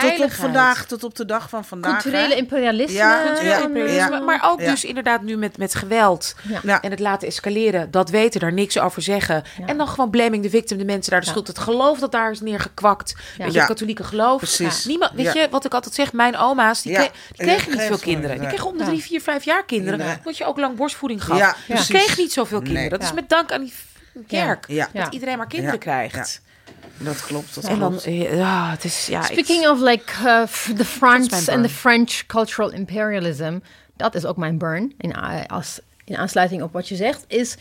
geen tot op vandaag, tot op de dag van vandaag. culturele hè? imperialisme. Ja, van, ja, Imperialisme, ja. maar ook Ja. dus inderdaad nu met, met geweld en het laten escaleren. Dat weten, daar niks over zeggen. Ja. En dan gewoon blaming de victim, de mensen daar de Ja. schuld. Het geloof dat daar is neergekwakt. Weet je, Ja. het katholieke geloof. Precies. Niemand, weet Ja. je, wat ik altijd zeg, mijn oma's, die, Ja. kre- die kregen Ja, niet veel kinderen. Die kregen om de drie, vier, vijf jaar kinderen. Omdat je ook lang borstvoeding gaf. Ja, Dus kregen niet zoveel kinderen. Dat is met dank aan die kerk. Ja. Ja. Dat iedereen maar kinderen Ja. krijgt. Dat klopt, dat En dan, klopt. eh, ja, het is, ja, Speaking ik- of like uh, the France and the French cultural imperialism, dat is ook mijn burn in, a- als, in aansluiting op wat je zegt, is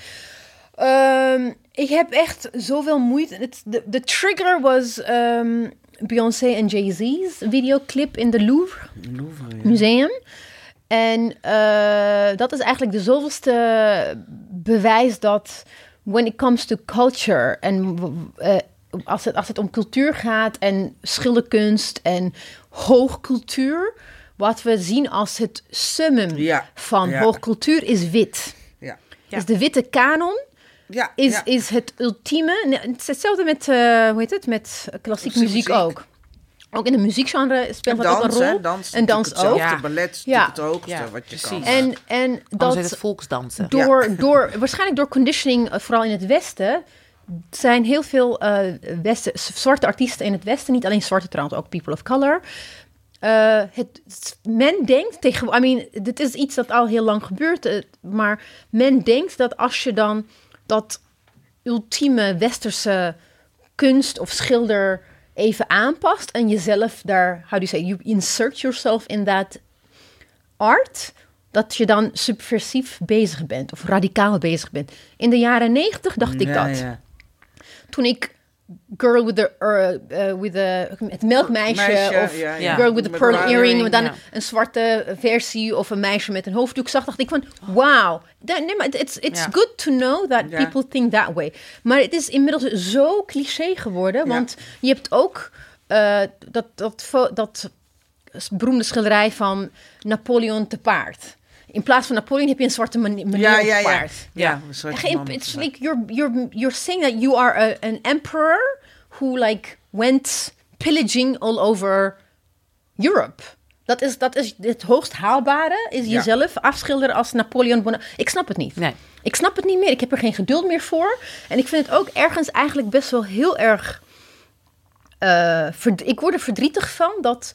ehm, ik heb echt zoveel moeite. Het- De de trigger was ehm, Beyoncé en Jay-Z's videoclip in de Louvre Louvre, ja. museum. En eh, dat is eigenlijk de zoveelste bewijs dat when it comes to culture en eh, als, het, als het om cultuur gaat en schilderkunst en hoogcultuur, wat we zien als het summum Ja, van ja. hoogcultuur is wit. Ja. Ja. Dus de witte kanon Ja, is, ja. is het ultieme. Het is hetzelfde met, eh, hoe heet het, met klassieke Klassieke muziek muziek. ook. Ook in de muziekgenre speelt En dat ook een hè, rol. dans, en dans ook. hetzelfde. Ja. ballet is Ja. het hoogste Ja, wat je precies. kan. En, en dat het volksdansen. door, door, waarschijnlijk door conditioning, eh, vooral in het Westen, zijn heel veel eh, Westen, zwarte artiesten in het Westen, niet alleen zwarte trouwens, ook people of color. eh, het, men denkt tegen, I mean, dit is iets dat al heel lang gebeurt, maar men denkt dat als je dan dat ultieme westerse kunst of schilder even aanpast en jezelf daar, how do you say, you insert yourself in that art, dat je dan subversief bezig bent of radicaal bezig bent. In de jaren negentig dacht ik dat. ja. Toen ik Girl with the, uh, with the het melkmeisje Meisje, of ja, ja. Girl with the Met pearl earring, earring, dan ja. een zwarte versie of een meisje met een hoofddoek zag, dacht ik van, wow, that, nee, maar it's, it's good to know that people think that way. Maar het is inmiddels zo cliché geworden, want je hebt ook eh, dat, dat, dat beroemde schilderij van Napoleon te paard. In plaats van Napoleon heb je een zwarte meneer Ja, op ja, ja. paard. Ja, Ja. een soort man it's like you're you're you're saying that you are a, an emperor who like went pillaging all over Europe. Dat is, dat is het hoogst haalbare, is Ja. jezelf afschilderen als Napoleon Bonaparte. Ik snap het niet. Nee. Ik snap het niet meer. Ik heb er geen geduld meer voor. En ik vind het ook ergens eigenlijk best wel heel erg. eh, verd- ik word er verdrietig van dat,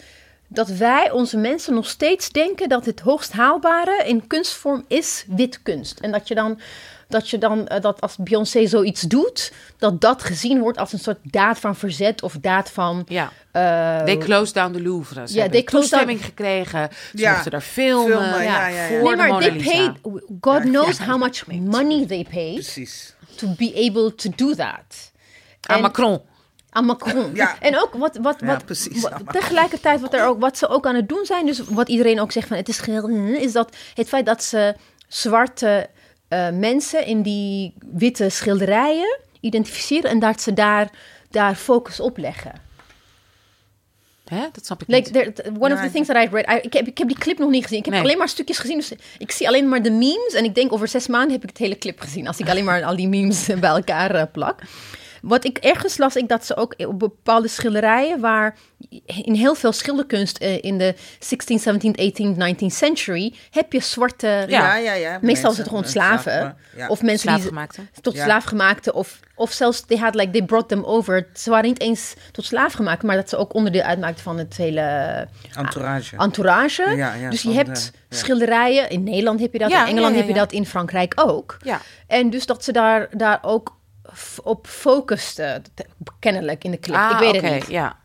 dat wij, onze mensen, nog steeds denken dat het hoogst haalbare in kunstvorm is wit kunst. En dat je dan, dat, je dan eh, dat als Beyoncé zoiets doet, dat dat gezien wordt als een soort daad van verzet of daad van. Ja. eh, They closed down the Louvre. Ze Ja, hebben they closed toestemming gekregen. Ze Ja. mochten daar filmen. Filmen, ja, ja, ja. Voor nee, de maar Mona they Lisa. paid. God Ja, knows ja. how much money they paid Precies. to be able to do that. Aan En- Macron. Aan Macron. Ja. En ook wat, wat, Ja, wat, precies, wat- tegelijkertijd wat, er ook, wat ze ook aan het doen zijn, dus wat iedereen ook zegt van het is geheel, is dat het feit dat ze zwarte eh, mensen in die witte schilderijen identificeren en dat ze daar, daar focus op leggen. Hè? Dat snap ik Like, niet. there, one of the things that I read, I, ik, heb, ik heb die clip nog niet gezien. Ik heb Nee. alleen maar stukjes gezien, dus ik zie alleen maar de memes. En ik denk over zes maanden heb ik het hele clip gezien, als ik alleen maar al die memes bij elkaar eh, plak. Wat ik ergens las, ik dat ze ook op bepaalde schilderijen, waar in heel veel schilderkunst eh, in de 16th, 17th, 18th, 19th century, heb je zwarte. Ja. Ja, ja, ja. Meestal is het gewoon eh, slaven. Ja. Of mensen die tot Ja. slaafgemaakte. Of, of zelfs, they had like, they brought them over. Ze waren niet eens tot slaafgemaakt, maar dat ze ook onderdeel uitmaakten van het hele Entourage. entourage. Ja, ja, dus je hebt de- ja. schilderijen. In Nederland heb je dat, Ja, in Engeland ja, ja, heb je dat, in Frankrijk ook. Ja. En dus dat ze daar, daar ook op focusten, te- kennelijk in de clip. Ah, ik weet oké, het niet. ja.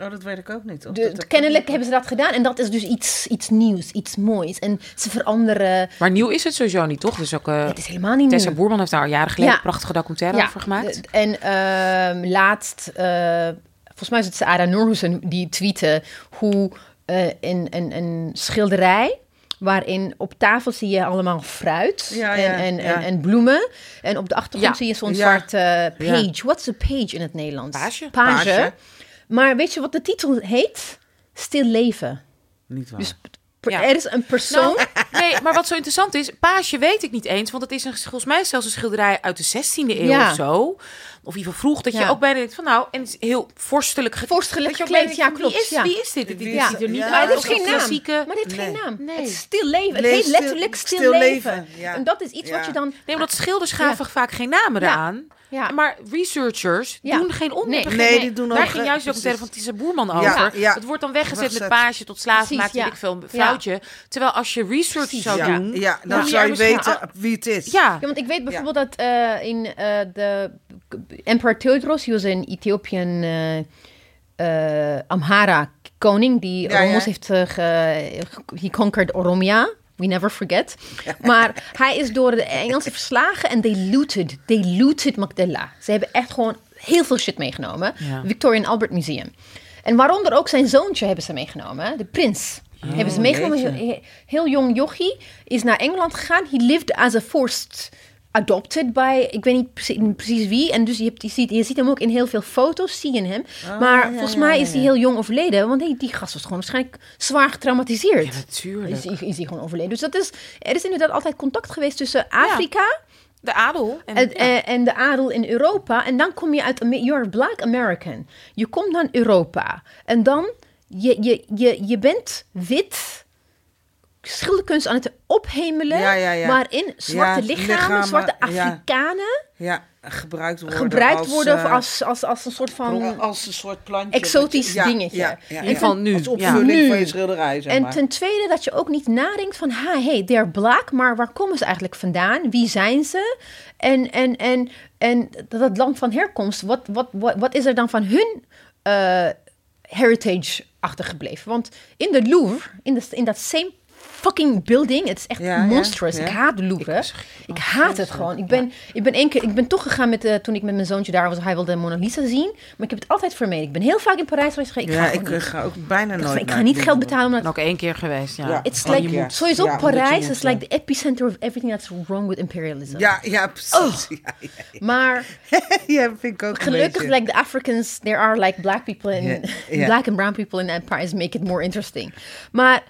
Oh, dat weet ik ook niet. Of De- kennelijk ook hebben ze dat gedaan en dat is dus iets, iets nieuws, iets moois. En ze veranderen. Maar nieuw is het sowieso niet, toch? Dus ook eh, het is helemaal niet Tessa nieuw. Boerman heeft daar jaren geleden Ja. een prachtige documentaire over gemaakt. En ehm, laatst, eh, volgens mij is het Sarah Noorhusen die tweette hoe eh, een, een, een schilderij waarin op tafel zie je allemaal fruit Ja, ja, en, en, ja. en, en bloemen. En op de achtergrond zie je zo'n zwarte page. What's a page in het Nederlands? Page. Page. Page. Maar weet je wat de titel heet? Stil leven. Niet waar. Dus Ja. er is een persoon... Nou, nee, maar wat zo interessant is, paasje weet ik niet eens, want het is een, volgens mij zelfs een schilderij uit de 16e eeuw Ja. of zo. Of geval vroeg, dat je Ja. ook bijna denkt van nou, en het is heel vorstelijk gekleed. Vorstelijk gekleed, ja, klopt, Wie is, ja. wie is dit? Dit Wie ziet is- er niet ja, uit Maar een geen naam. klassieke... Maar het heeft geen naam. Nee. Het is stil leven. Het heet letterlijk stil, stil leven. leven, ja. En dat is iets wat Ja. je dan... Nee, omdat schilders gaven vaak geen namen eraan. Ja. Maar researchers Ja. doen geen onderzoek. Nee. Nee, die doen Daar ook- ging juist ook precies. van Tissa Boerman Ja, over. ja. Het wordt dan weggezet met paasje tot slaaf Precies, maakt, ja. ik veel, een Ja. foutje. Terwijl als je research Precies, zou ja, doen... ja, dan zou je weten wie het is. Ja, Ja, want ik weet bijvoorbeeld dat eh, in eh, de Emperor Theodros, die was een Ethiopian eh, eh, Amhara koning die Ja, Oromos ja. heeft uh, ge, he conquered Oromia. We never forget. Maar hij is door de Engelsen verslagen en they looted. They looted Magdala. Ze hebben echt gewoon heel veel shit meegenomen. Ja. Victoria and Albert Museum. En waaronder ook zijn zoontje hebben ze meegenomen, de prins. hebben ze meegenomen. heel jong jochie is naar Engeland gegaan. He lived as a forced adopted by, ik weet niet precies, precies wie. En dus je, hebt, je, ziet, je ziet hem ook in heel veel foto's, zie je hem. maar ja, volgens ja, mij is hij heel jong overleden. Want die, die gast was gewoon waarschijnlijk zwaar getraumatiseerd. Ja, natuurlijk. Is, hij- is hij gewoon overleden. Dus dat is, er is inderdaad altijd contact geweest tussen Afrika de adel. En, en, ja. eh, en de adel in Europa. En dan kom je uit, you're black American. Je komt naar Europa. En dan, je, je, je, je bent wit, schilderkunst aan het ophemelen. Ja, ja, ja. Waarin zwarte lichamen, lichamen, zwarte. Afrikanen Ja, gebruikt worden gebruikt als, worden eh, als, als, als een soort van... als een soort plantje. exotisch dingetje. En van nu, Als ja. opvulling Nu. van je schilderij, zeg En maar. ten tweede dat je ook niet nadenkt van, ha, hey, they're black, maar waar komen ze eigenlijk vandaan? Wie zijn ze? En, en, en, en dat het land van herkomst, wat, wat, wat, wat is er dan van hun eh, heritage achtergebleven? Want in de Louvre, in, de, in dat same fucking building, het is echt Ja, monstrous. ja. Ik haat de Louvre. Ik, haat het gewoon. Ik ben, ik ben één keer, ik ben toch gegaan met, eh, toen ik met mijn zoontje daar was, hij wilde Mona Lisa zien, maar ik heb het altijd vermeden. Ik ben heel vaak in Parijs geweest. Ik ga ja, ik niet. ga ook bijna Ik nooit ik ga niet geld betalen om En dat ook één keer geweest, ja. It's Oh, like, moet. sowieso omdat Parijs is like the epicenter of everything that's wrong with imperialism. Ja, ja, precies. Oh. Ja, ja, Maar ja, vind ik ook gelukkig, like the Africans, there are like black people ja. black and brown people in Paris make it more interesting. Maar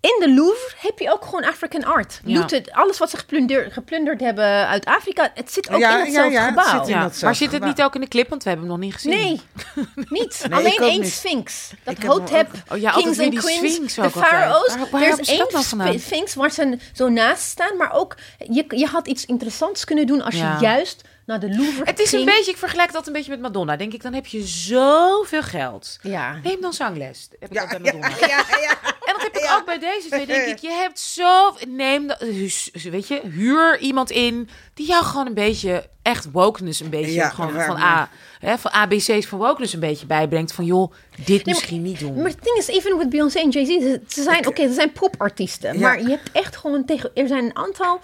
in de Louvre heb je ook gewoon African art. Ja. Looted, alles wat ze geplunderd, geplunderd hebben uit Afrika, het zit ook Ja, in ja, hetzelfde ja, het gebouw. zit in Maar zit het niet ook in de clip? Want we hebben hem nog niet gezien. Nee, niet. Nee, Alleen één niet. sphinx. Dat Ik Hotep, ook- Oh ja, altijd kings weer en die queens, sphinx de pharaohs. Er is één nou sphinx waar ze zo naast staan. Maar ook, je, je had iets interessants kunnen doen als Ja. je juist naar de Louvre Het is een beetje, ik vergelijk dat een beetje met Madonna. Denk ik, dan heb je zoveel geld. Ja. Neem dan zangles. Heb ik Ja, ook bij ja, Madonna. ja, ja. En dat heb ik Ja. ook bij deze twee. Denk ik, je hebt zo. Neem dat. dus, Weet je, huur iemand in die jou gewoon een beetje echt wokeness een beetje Ja, gewoon van A, hè, van ABC's van wokeness een beetje bijbrengt van joh, dit misschien niet doen. Maar het ding is, even met Beyoncé en Jay-Z, ze- ze zijn, oké, ze zijn popartiesten. Ja. Maar je hebt echt gewoon tegen, er zijn een aantal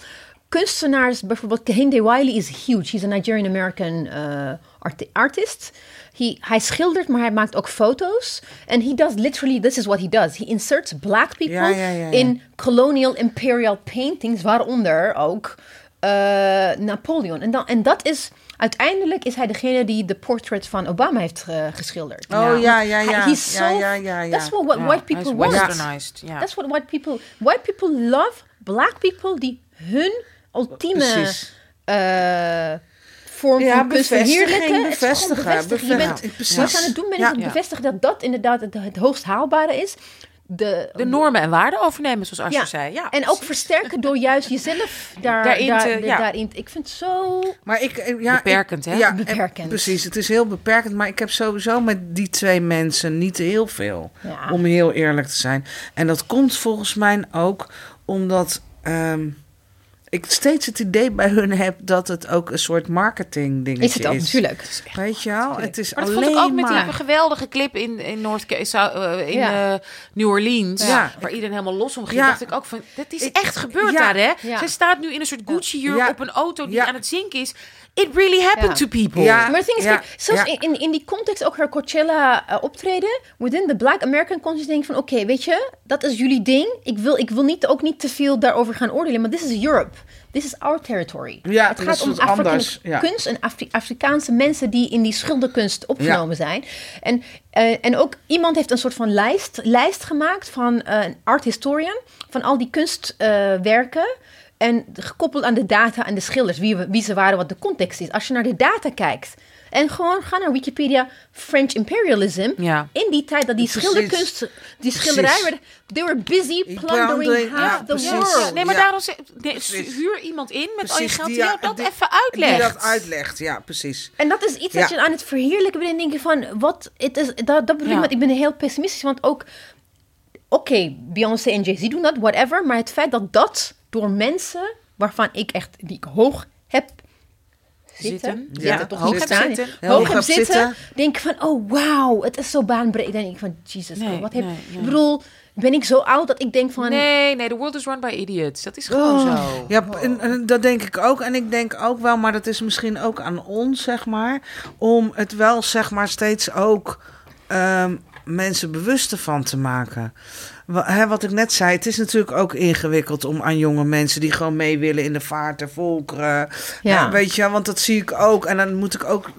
kunstenaars, bijvoorbeeld Kehinde Wiley is huge. He's a Nigerian-American uh, arti- artist. He, hij schildert, maar hij maakt ook foto's. En he does literally, this is what he does. He inserts black people Ja, ja, ja, ja. in colonial imperial paintings, waaronder ook uh, Napoleon. En, dan, en dat is, uiteindelijk is hij degene die de portrait van Obama heeft uh, geschilderd. Oh ja, ja, Hij- ja. he's ja, so- ja, ja, ja. That's what, what Ja, white people want. westernized. Ja. That's what white people... White people love black people die hun ultieme eh, vorm Ja, van gewoon bevestigen, bevestigen. Je bent, bevestigen. Wat je aan het doen bent, is Ja. Ja. bevestigen dat dat inderdaad het, het hoogst haalbare is. De, De normen en waarden overnemen, zoals Ja. zei. Ja, en ook precies. versterken door juist jezelf daar, Daarin daar, te- ja. daarin. Ik vind het zo... Maar ik, eh, ja, Beperkend, ik- hè? Ja, en- Beperkend. precies, het is heel beperkend. Maar ik heb sowieso met die twee mensen niet heel veel. Ja. Om heel eerlijk te zijn. En dat komt volgens mij ook omdat ehm, ik steeds het idee bij hun heb dat het ook een soort marketing dingetje Is het ook, natuurlijk. Weet je wel? Het is Maar dat alleen vond ik ook met die geweldige clip in, in, North, eh, in Ja. eh, New Orleans. Ja. Waar iedereen helemaal los om ging. Ja. dacht ik ook van, dit is Ik- echt gebeurd ja. daar, hè? Ja. Zij staat nu in een soort Gucci-jurk Ja. op een auto die Ja. aan het zinken is. It really happened Ja. to people. Ja. Maar het ding is, Ja, kijk, zelfs ja. in, in die context, ook haar Coachella eh, optreden, within the Black American context, denk ik van, oké, weet je, dat is jullie ding. Ik wil, ik wil niet, ook niet te veel daarover gaan oordelen, maar this is Europe. This is our territory. Ja, het dat gaat is om Afrikaanse anders, ja. kunst en Afri- Afrikaanse mensen die in die schilderkunst opgenomen zijn. En, eh, en ook iemand heeft een soort van lijst, lijst gemaakt van eh, een art historian, van al die kunstwerken. En gekoppeld aan de data en de schilders, wie, wie ze waren, wat de context is. Als je naar de data kijkt en gewoon ga naar Wikipedia, French imperialism. Ja. In die tijd dat die Precies. schilderkunst, die schilderij werden, they were busy plundering half ja, the precies. world. Ja, nee, maar Ja. daarom nee, huur iemand in met al je geld die- jou dat die- even uitlegt. Die dat uitlegt, ja, precies. En dat is iets Ja. dat je aan het verheerlijken bent en denk je van, wat, het is, dat, dat bedoel ik Ja. met, ik ben heel pessimistisch, want ook, oké, Beyoncé en Jay-Z doen dat, whatever, maar het feit dat dat door mensen, waarvan ik echt, die ik hoog heb zitten, Zitten. zitten, Ja, toch hoog staan, zitten. hoog, heb zitten, zitten. denk ik van, oh wauw, het is zo baanbreed. Dan denk ik van, Jesus, Nee, wat heb, nee, nee. ik bedoel, ben ik zo oud dat ik denk van, Nee, nee, the world is run by idiots. Dat is gewoon Oh. zo. Ja, en, en dat denk ik ook. En ik denk ook wel, maar dat is misschien ook aan ons, zeg maar, om het wel, zeg maar, steeds ook ehm, mensen bewust ervan te maken. Wat ik net zei, het is natuurlijk ook ingewikkeld om aan jonge mensen die gewoon mee willen in de vaart der volkeren. Ja. Weet je, want dat zie ik ook. En dan moet ik ook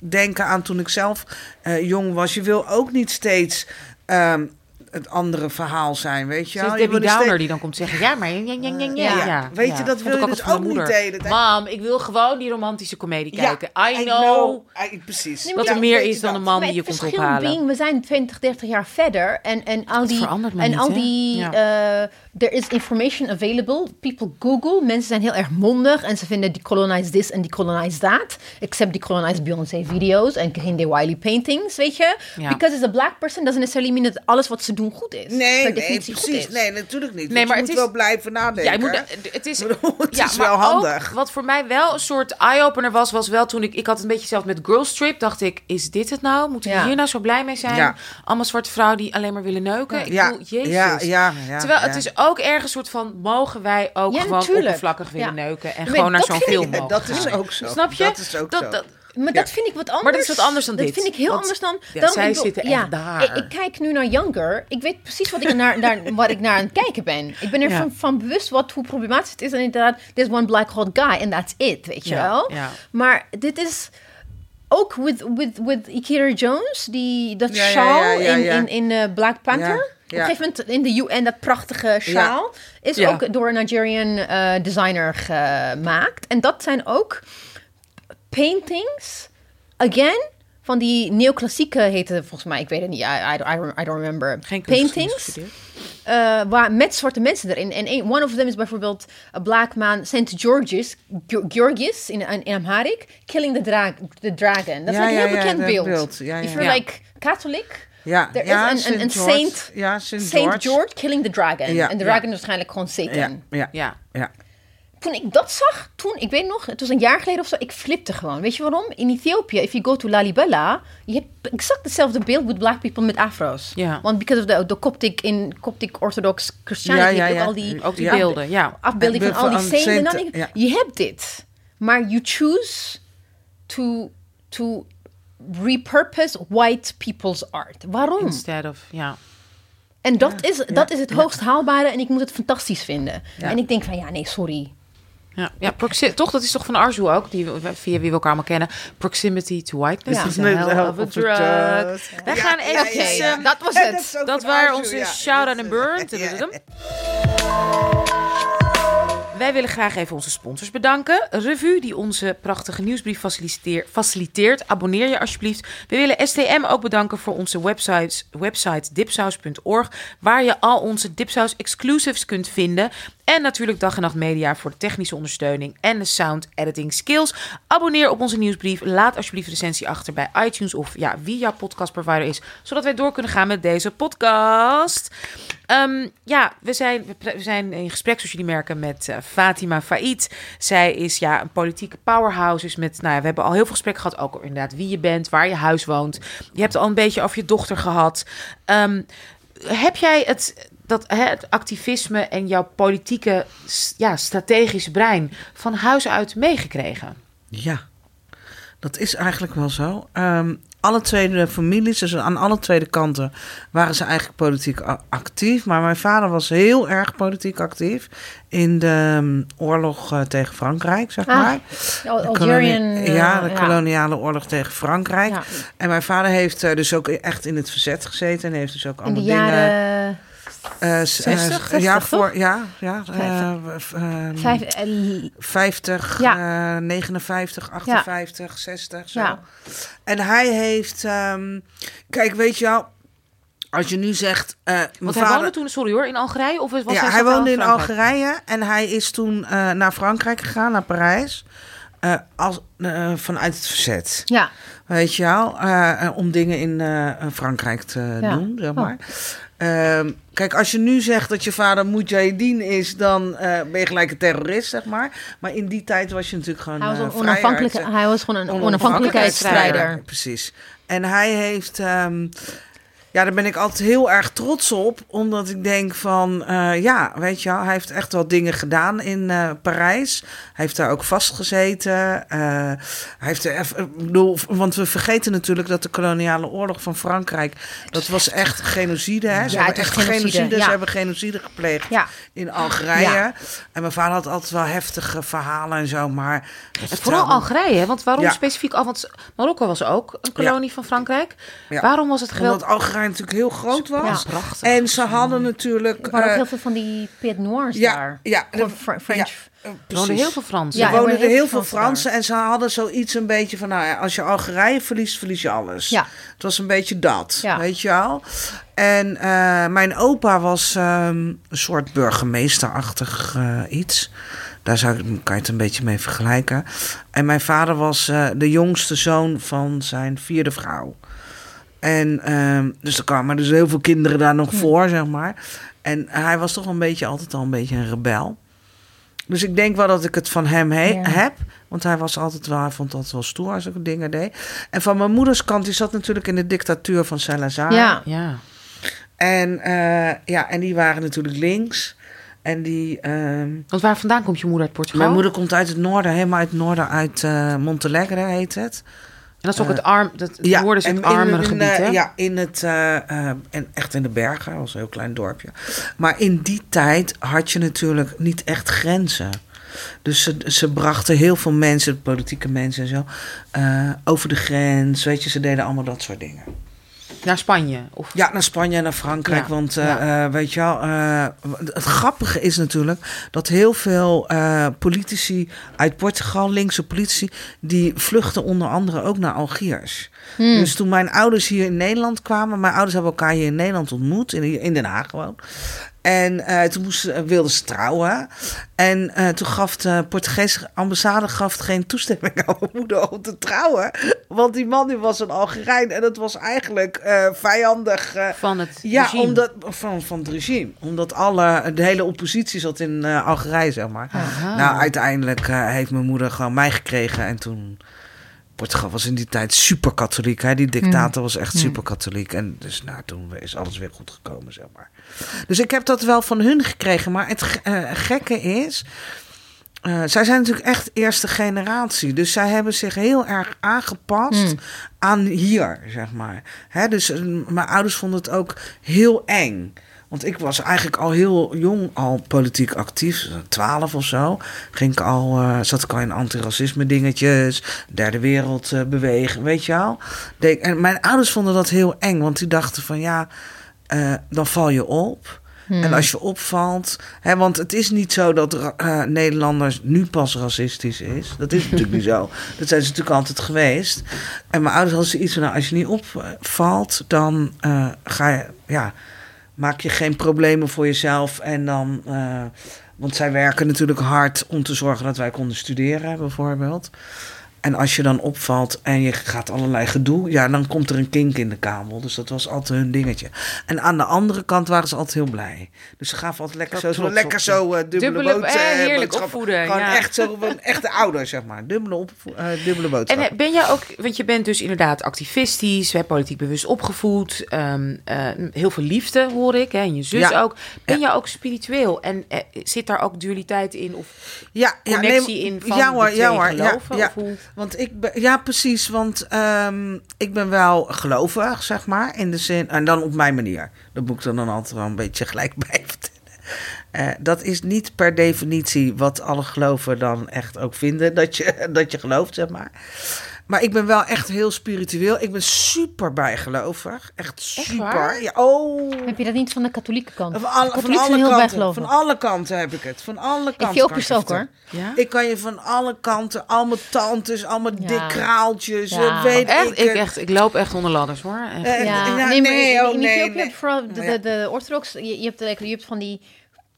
denken aan toen ik zelf eh, jong was. Je wil ook niet steeds ehm, het andere verhaal zijn, weet je wel. Debbie Downer die dan komt zeggen, ja, maar... Ja, ja, ja, ja, Ja. ja. Weet je, dat wil ik je dus ook niet moeder. de hele tijd. Mam, ik wil gewoon die romantische comedie kijken. I know. I- precies. Wat er meer is dan dat. een man Maar die je komt verschil ophalen. we zijn 20, 30 jaar verder en, en al die, verandert en niet, al die, Ja. eh, there is information available. People Google. Mensen zijn heel erg mondig en ze vinden decolonize this en decolonize that. Except decolonize Beyoncé video's en Kehinde Wiley paintings, weet je? Ja. Because it's a black person doesn't necessarily mean dat alles wat ze doen goed is. Nee, nee, precies. is. Nee, natuurlijk niet. Nee, maar je het moet is- wel blijven nadenken. Ja, je moet, het is, het ja, is maar wel ook handig. wat voor mij wel een soort eye-opener was, was wel toen ik... Ik had een beetje zelf met Girls Trip, dacht ik, is dit het nou? Moeten we Ja. hier nou zo blij mee zijn? Ja. Allemaal zwarte vrouwen die alleen maar willen neuken. Ik ja, bedoel, jezus. ja, ja, ja, Terwijl ja. het is ook ergens soort van, mogen wij ook Ja, gewoon natuurlijk. oppervlakkig willen Ja. neuken en Maar gewoon naar dat zo'n film mogen dat is ook zo. Snap je? Dat is ook dat, zo. Dat, Maar dat vind ik wat anders. Maar dat is wat anders dan dat dit. vind ik heel Want- anders dan... ja, daarom zij ik zitten echt ja, daar. Ik, ik kijk nu naar Younger. Ik weet precies wat ik naar, naar, wat ik naar aan het kijken ben. Ik ben er van, van bewust wat, hoe problematisch het is. En inderdaad, there's one black hot guy and that's it, weet je wel. ja. Maar dit is... Ook with, with, with Ikira Jones, die, dat Ja, ja, sjaal ja, ja, in, in, in eh, Black Panther. Op een gegeven moment in de UN, dat prachtige sjaal, is ook door een Nigerian eh, designer gemaakt. En dat zijn ook paintings, again, van die neoclassieke heette volgens mij, ik weet het niet, I, I, don't remember. geen paintings eh, waar, met zwarte mensen erin. En een, one of them is bijvoorbeeld a black man, St. George's, Geo- Georgius in, in, in Amharic, killing the, dra the dragon. Dat is Ja, een ja, heel ja, bekend beeld. beeld. Ja, ja. If you're Ja. like Catholic, Ja, er ja, is een, een, een St. George. saint, Ja. Saint George. George. killing the dragon. Ja, en de ja. dragon is waarschijnlijk gewoon Satan. Ja, ja, Ja. ja. Toen ik dat zag, toen, ik weet nog, het was een jaar geleden of zo, ik flipte gewoon. Weet je waarom? In Ethiopië, if you go to Lalibela, je hebt exact hetzelfde beeld with black people met afro's. Ja. Want because of the, the Coptic, in Coptic Orthodox Christianity, Ja, ja, heb je ook ja. al die Ook die Ja. beelden, ja. afbeelding van al die saints. En dan sainten, denk ik, ja. je hebt dit. Maar you choose to, to repurpose white people's art. Waarom? Instead of, ja. En dat, is, dat is het hoogst haalbare en ik moet het fantastisch vinden. Ja. En ik denk van, ja, nee, sorry. Ja, ja proxi- toch? Dat is toch van Arzu ook, die, we- via wie we elkaar allemaal kennen. Proximity to whiteness Ja. is a Nee, hell hell of a of a drug. drug. Wij Ja, gaan ja, even... dat was het. dat waren onze ja. shout-out en burn. Wij willen graag even onze sponsors bedanken. Revue, die onze prachtige nieuwsbrief faciliteer- faciliteert. Abonneer je alsjeblieft. We willen STM ook bedanken voor onze website, website dipsaus.org, waar je al onze Dipsaus exclusives kunt vinden. En natuurlijk Dag en Nacht Media voor de technische ondersteuning en de sound editing skills. Abonneer op onze nieuwsbrief. Laat alsjeblieft recensie achter bij iTunes of ja, wie jouw podcastprovider is, zodat wij door kunnen gaan met deze podcast. Ehm, ja, we zijn, we zijn in gesprek, zoals jullie merken, met eh, Fatima Faid. Zij is ja, een politieke powerhouse. Dus met, nou ja, we hebben al heel veel gesprekken gehad. Ook inderdaad wie je bent, waar je huis woont. Je hebt al een beetje over je dochter gehad. Ehm, heb jij het, dat, hè, het activisme en jouw politieke ja, strategische brein van huis uit meegekregen? Ja, dat is eigenlijk wel zo. Ehm, alle twee de families, dus aan alle twee de kanten, waren ze eigenlijk politiek actief. Maar mijn vader was heel erg politiek actief in de ehm, oorlog eh, tegen Frankrijk, zeg Ah, maar. Al- De Algerian. eh, ja, de koloniale oorlog tegen Frankrijk. Ja. En mijn vader heeft eh, dus ook echt in het verzet gezeten en heeft dus ook In allemaal de dingen. jaren s- eh, 60, 60, ja, toch? voor, ja, ja. eh, ehm, vijf, eh, 50, Ja. eh, 59, 58, 60, zo. Ja. En hij heeft... ehm, kijk, weet je wel... Als je nu zegt... eh Want hij vader, woonde toen, sorry hoor, in Algerije? Of was ja, hij hij woonde in Frankrijk? Algerije en hij is toen eh, naar Frankrijk gegaan, naar Parijs. eh, als, eh, vanuit het verzet. ja. Weet je wel? eh, eh, om dingen in eh, Frankrijk te Ja. doen, zeg Oh. Ehm, kijk, als je nu zegt dat je vader Mujahideen is, dan eh, ben je gelijk een terrorist, zeg maar. Maar in die tijd was je natuurlijk gewoon Hij was, eh, een onafhankelijke, hij was gewoon een onafhankelijkheidsstrijder. Precies. En hij heeft... ehm, ja, daar ben ik altijd heel erg trots op. Omdat ik denk van, eh, ja, weet je wel, hij heeft echt wel dingen gedaan in eh, Parijs. Hij heeft daar ook vastgezeten. Eh, hij heeft er even, ik bedoel, want we vergeten natuurlijk dat de koloniale oorlog van Frankrijk, dat was echt genocide. Hè? Ze Ja, hebben echt genocide, genocide, ja. ze hebben genocide gepleegd Ja. in Algerije. En mijn vader had altijd wel heftige verhalen en zo, maar... En vooral Algerije, want waarom specifiek al? Want Marokko was ook een kolonie van Frankrijk. Waarom was het geweld? Omdat Algerije natuurlijk heel groot was. Ja, prachtig. En ze hadden natuurlijk... Er waren ook eh, heel veel van die Piet Noirs ja, daar. ja, Fr- French. ja, eh, Er precies. woonden heel veel Fransen. Ja, er woonden er wonen heel veel Fransen Fransen en ze hadden zoiets een beetje van, nou ja, als je Algerije verliest, verlies je alles. Ja. Het was een beetje dat, Ja. weet je wel. En eh, mijn opa was ehm, een soort burgemeesterachtig eh, iets. Daar zou, ik- kan je het een beetje mee vergelijken. En mijn vader was eh, de jongste zoon van zijn vierde vrouw. En ehm, dus er kwamen dus heel veel kinderen daar nog voor, zeg maar. En hij was toch een beetje altijd al een beetje een rebel. Dus ik denk wel dat ik het van hem he- Ja. heb. Want hij was altijd wel, hij vond dat wel stoer als ik dingen deed. En van mijn moeders kant, die zat natuurlijk in de dictatuur van Salazar. Ja. Ja. En, eh, ja, en die waren natuurlijk links. En die. ehm, Want waar vandaan komt je moeder uit Portugal? mijn moeder komt uit het noorden, helemaal uit het noorden, uit eh Montalegre heet het. En dat is ook het arm, dat het noorden is het armere gebied, eh, hè? Ja, in het, eh, eh, en echt in de bergen, dat was een heel klein dorpje. Maar in die tijd had je natuurlijk niet echt grenzen. Dus ze, ze brachten heel veel mensen, politieke mensen en zo, eh, over de grens. Weet je, ze deden allemaal dat soort dingen. Naar Spanje. Of... Ja, naar Spanje en naar Frankrijk. Ja, Want eh, ja. eh, weet je wel, eh, het grappige is natuurlijk dat heel veel politici uit Portugal, linkse politici, die vluchten onder andere ook naar Algiers. Hmm. Dus toen mijn ouders hier in Nederland kwamen, mijn ouders hebben elkaar hier in Nederland ontmoet, in, in Den Haag gewoon. En eh, toen moesten, wilden ze trouwen. En eh, toen gaf de Portugese ambassade gaf geen toestemming aan mijn moeder om te trouwen. Want die man die was een Algerijn en dat was eigenlijk eh, vijandig. Van het ja, regime. omdat, van, van het regime. Omdat alle, de hele oppositie zat in Algerije, zeg maar. Aha. Nou, uiteindelijk heeft mijn moeder gewoon mij gekregen. En toen... Portugal was in die tijd super katholiek. Hè? Die dictator was echt super katholiek. En dus nou, toen is alles weer goed gekomen, zeg maar. Dus ik heb dat wel van hun gekregen. Maar het eh, gekke is... eh, zij zijn natuurlijk echt eerste generatie. Dus zij hebben zich heel erg aangepast Hmm. aan hier, zeg maar. Hè, dus eh, mijn ouders vonden het ook heel eng. Want ik was eigenlijk al heel jong al politiek actief. Twaalf of zo. Ging ik al, eh, zat ik al in antiracisme dingetjes. Derde wereld eh, bewegen, weet je wel. Deed- En mijn ouders vonden dat heel eng. Want die dachten van ja, eh, dan val je op. En als je opvalt, hè, want het is niet zo dat eh, Nederlanders nu pas racistisch is. Dat is natuurlijk niet zo. Dat zijn ze natuurlijk altijd geweest. En mijn ouders hadden zoiets van, nou, als je niet opvalt, dan eh, ga je, ja, maak je geen problemen voor jezelf. En dan, eh, want zij werken natuurlijk hard om te zorgen dat wij konden studeren, bijvoorbeeld. En als je dan opvalt en je gaat allerlei gedoe, ja, dan komt er een kink in de kabel. Dus dat was altijd hun dingetje. En aan de andere kant waren ze altijd heel blij. Dus ze gaven altijd lekker Dat zo, klopt lekker zo eh, dubbele, Dubbele- boot, eh, heerlijk opvoeden, Gewoon ja. echt zo, een echte ouder, zeg maar. Dubbele, eh, dubbele En boodschap. eh, ben jij ook, want je bent dus inderdaad activistisch, hè, politiek bewust opgevoed, ehm, eh, heel veel liefde hoor ik, hè, en je zus Ja. ook. Ben Ja. jij ook spiritueel en zit daar ook dualiteit in of ja, ja, connectie nee, in van ja, hoor, de twee ja, hoor, ja, geloven? ja. Of hoe? Want ik ben, ja, precies. Want ehm, ik ben wel gelovig, zeg maar. In de zin, en dan op mijn manier. Dat moet ik er dan altijd wel een beetje gelijk bij vertellen. Eh, dat is niet per definitie wat alle geloven dan echt ook vinden. Dat je, dat je gelooft, zeg maar. Maar ik ben wel echt heel spiritueel. Ik ben super bijgelovig. Echt super. Ja, oh. Heb je dat niet van de katholieke kant? Van alle, van alle heel kanten. Van alle kanten heb ik het. Van alle kanten. Ethiopisch je ook, hoor. Ja? Ik kan je van alle kanten, allemaal tantes, allemaal Ja. dik kraaltjes, Ja. eh, weet Echt, ik. ik, echt, ik loop echt onder ladders hoor. Echt. Eh, Ja, ja, nee, maar nee, oh, in nee, Ethiopië nee. heb je vooral de, de, de orthodox, je, je, hebt, like, je hebt van die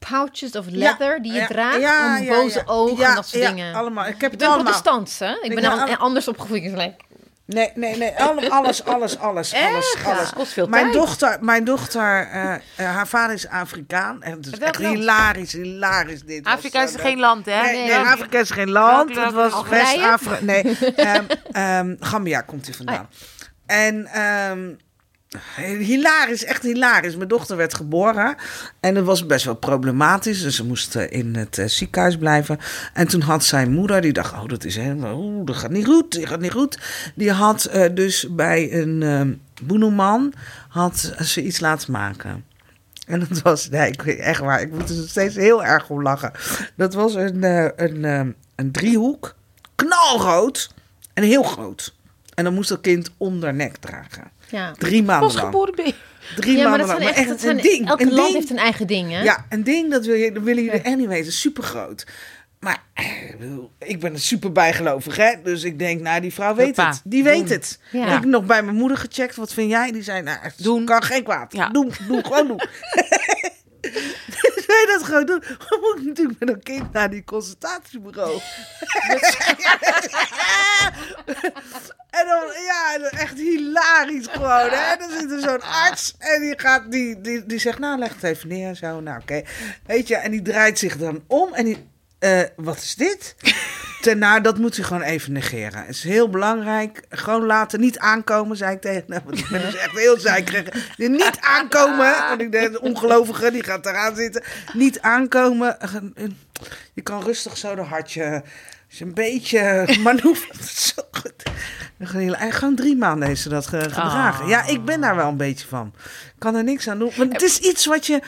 pouches of leather die je ja, draagt ja, om boze ja. ogen Ja, en dat soort ja, dingen. allemaal. Ik heb Ik het ben allemaal. protestants, hè? Ik Ik ben ben dan alle- anders opgevoed. Ik Nee, nee, nee. alle- Alles, alles, alles, alles, alles. Ja, kost veel Mijn tijd. dochter, mijn dochter eh, eh, haar vader is Afrikaan. En het is echt land? hilarisch, hilarisch dit. was, Afrika is geen land, hè? Nee, Nee. Afrika is geen land. Het was? West-Afrika. Nee, ehm, ehm, Gambia komt hij vandaan. En ehm, hilarisch, echt hilarisch. Mijn dochter werd geboren en het was best wel problematisch. Dus ze moest eh, in het eh, ziekenhuis blijven. En toen had zijn moeder, die dacht, oh, dat is helemaal, oeh, dat gaat niet goed, dat gaat niet goed. Die had eh, dus bij een ehm boeneman, had ze iets laten maken. En dat was, nee, ik weet echt waar, ik moet er steeds heel erg om lachen. Dat was een, een, een driehoek, knalrood en heel groot. En dan moest dat kind onder nek dragen. ja. Drie maanden lang. Drie ja, maar maanden dat zijn lang. echt, Maar zijn, een ding. elke een land ding. heeft een eigen ding, hè? Ja, een ding, dat, wil je, dat willen jullie echt niet weten. Super groot. Maar eh, ik ben er super bijgelovig, hè? Dus ik denk, nou, die vrouw weet Hoppa, het. Die weet doen. het. Ja. Ik heb nog bij mijn moeder gecheckt. Wat vind jij? Die zei, nou, het Doen. kan geen kwaad. Ja. Doen, doen, gewoon doen. dat gewoon doen. Dan moet ik natuurlijk met een kind naar die consultatiebureau. En dan, ja, echt hilarisch gewoon, hè. Dan zit er zo'n arts en die gaat, die, die, die zegt, nou, leg het even neer, zo, nou, oké. Weet je, en die draait zich dan om en die, eh, wat is dit? Ten, nou, dat moet u gewoon even negeren. Het is heel belangrijk. Gewoon laten, niet aankomen, zei ik tegen hem. Want ik ben dus echt heel zeikerig. Niet aankomen, want ik denk, de ongelovige, die gaat eraan zitten. Niet aankomen. Je kan rustig zo de hartje... Als je een beetje is zo goed. En gewoon drie maanden heeft ze dat ge- gedragen. Ah. Ja, ik ben daar wel een beetje van. Ik kan er niks aan doen. Want het is iets wat je...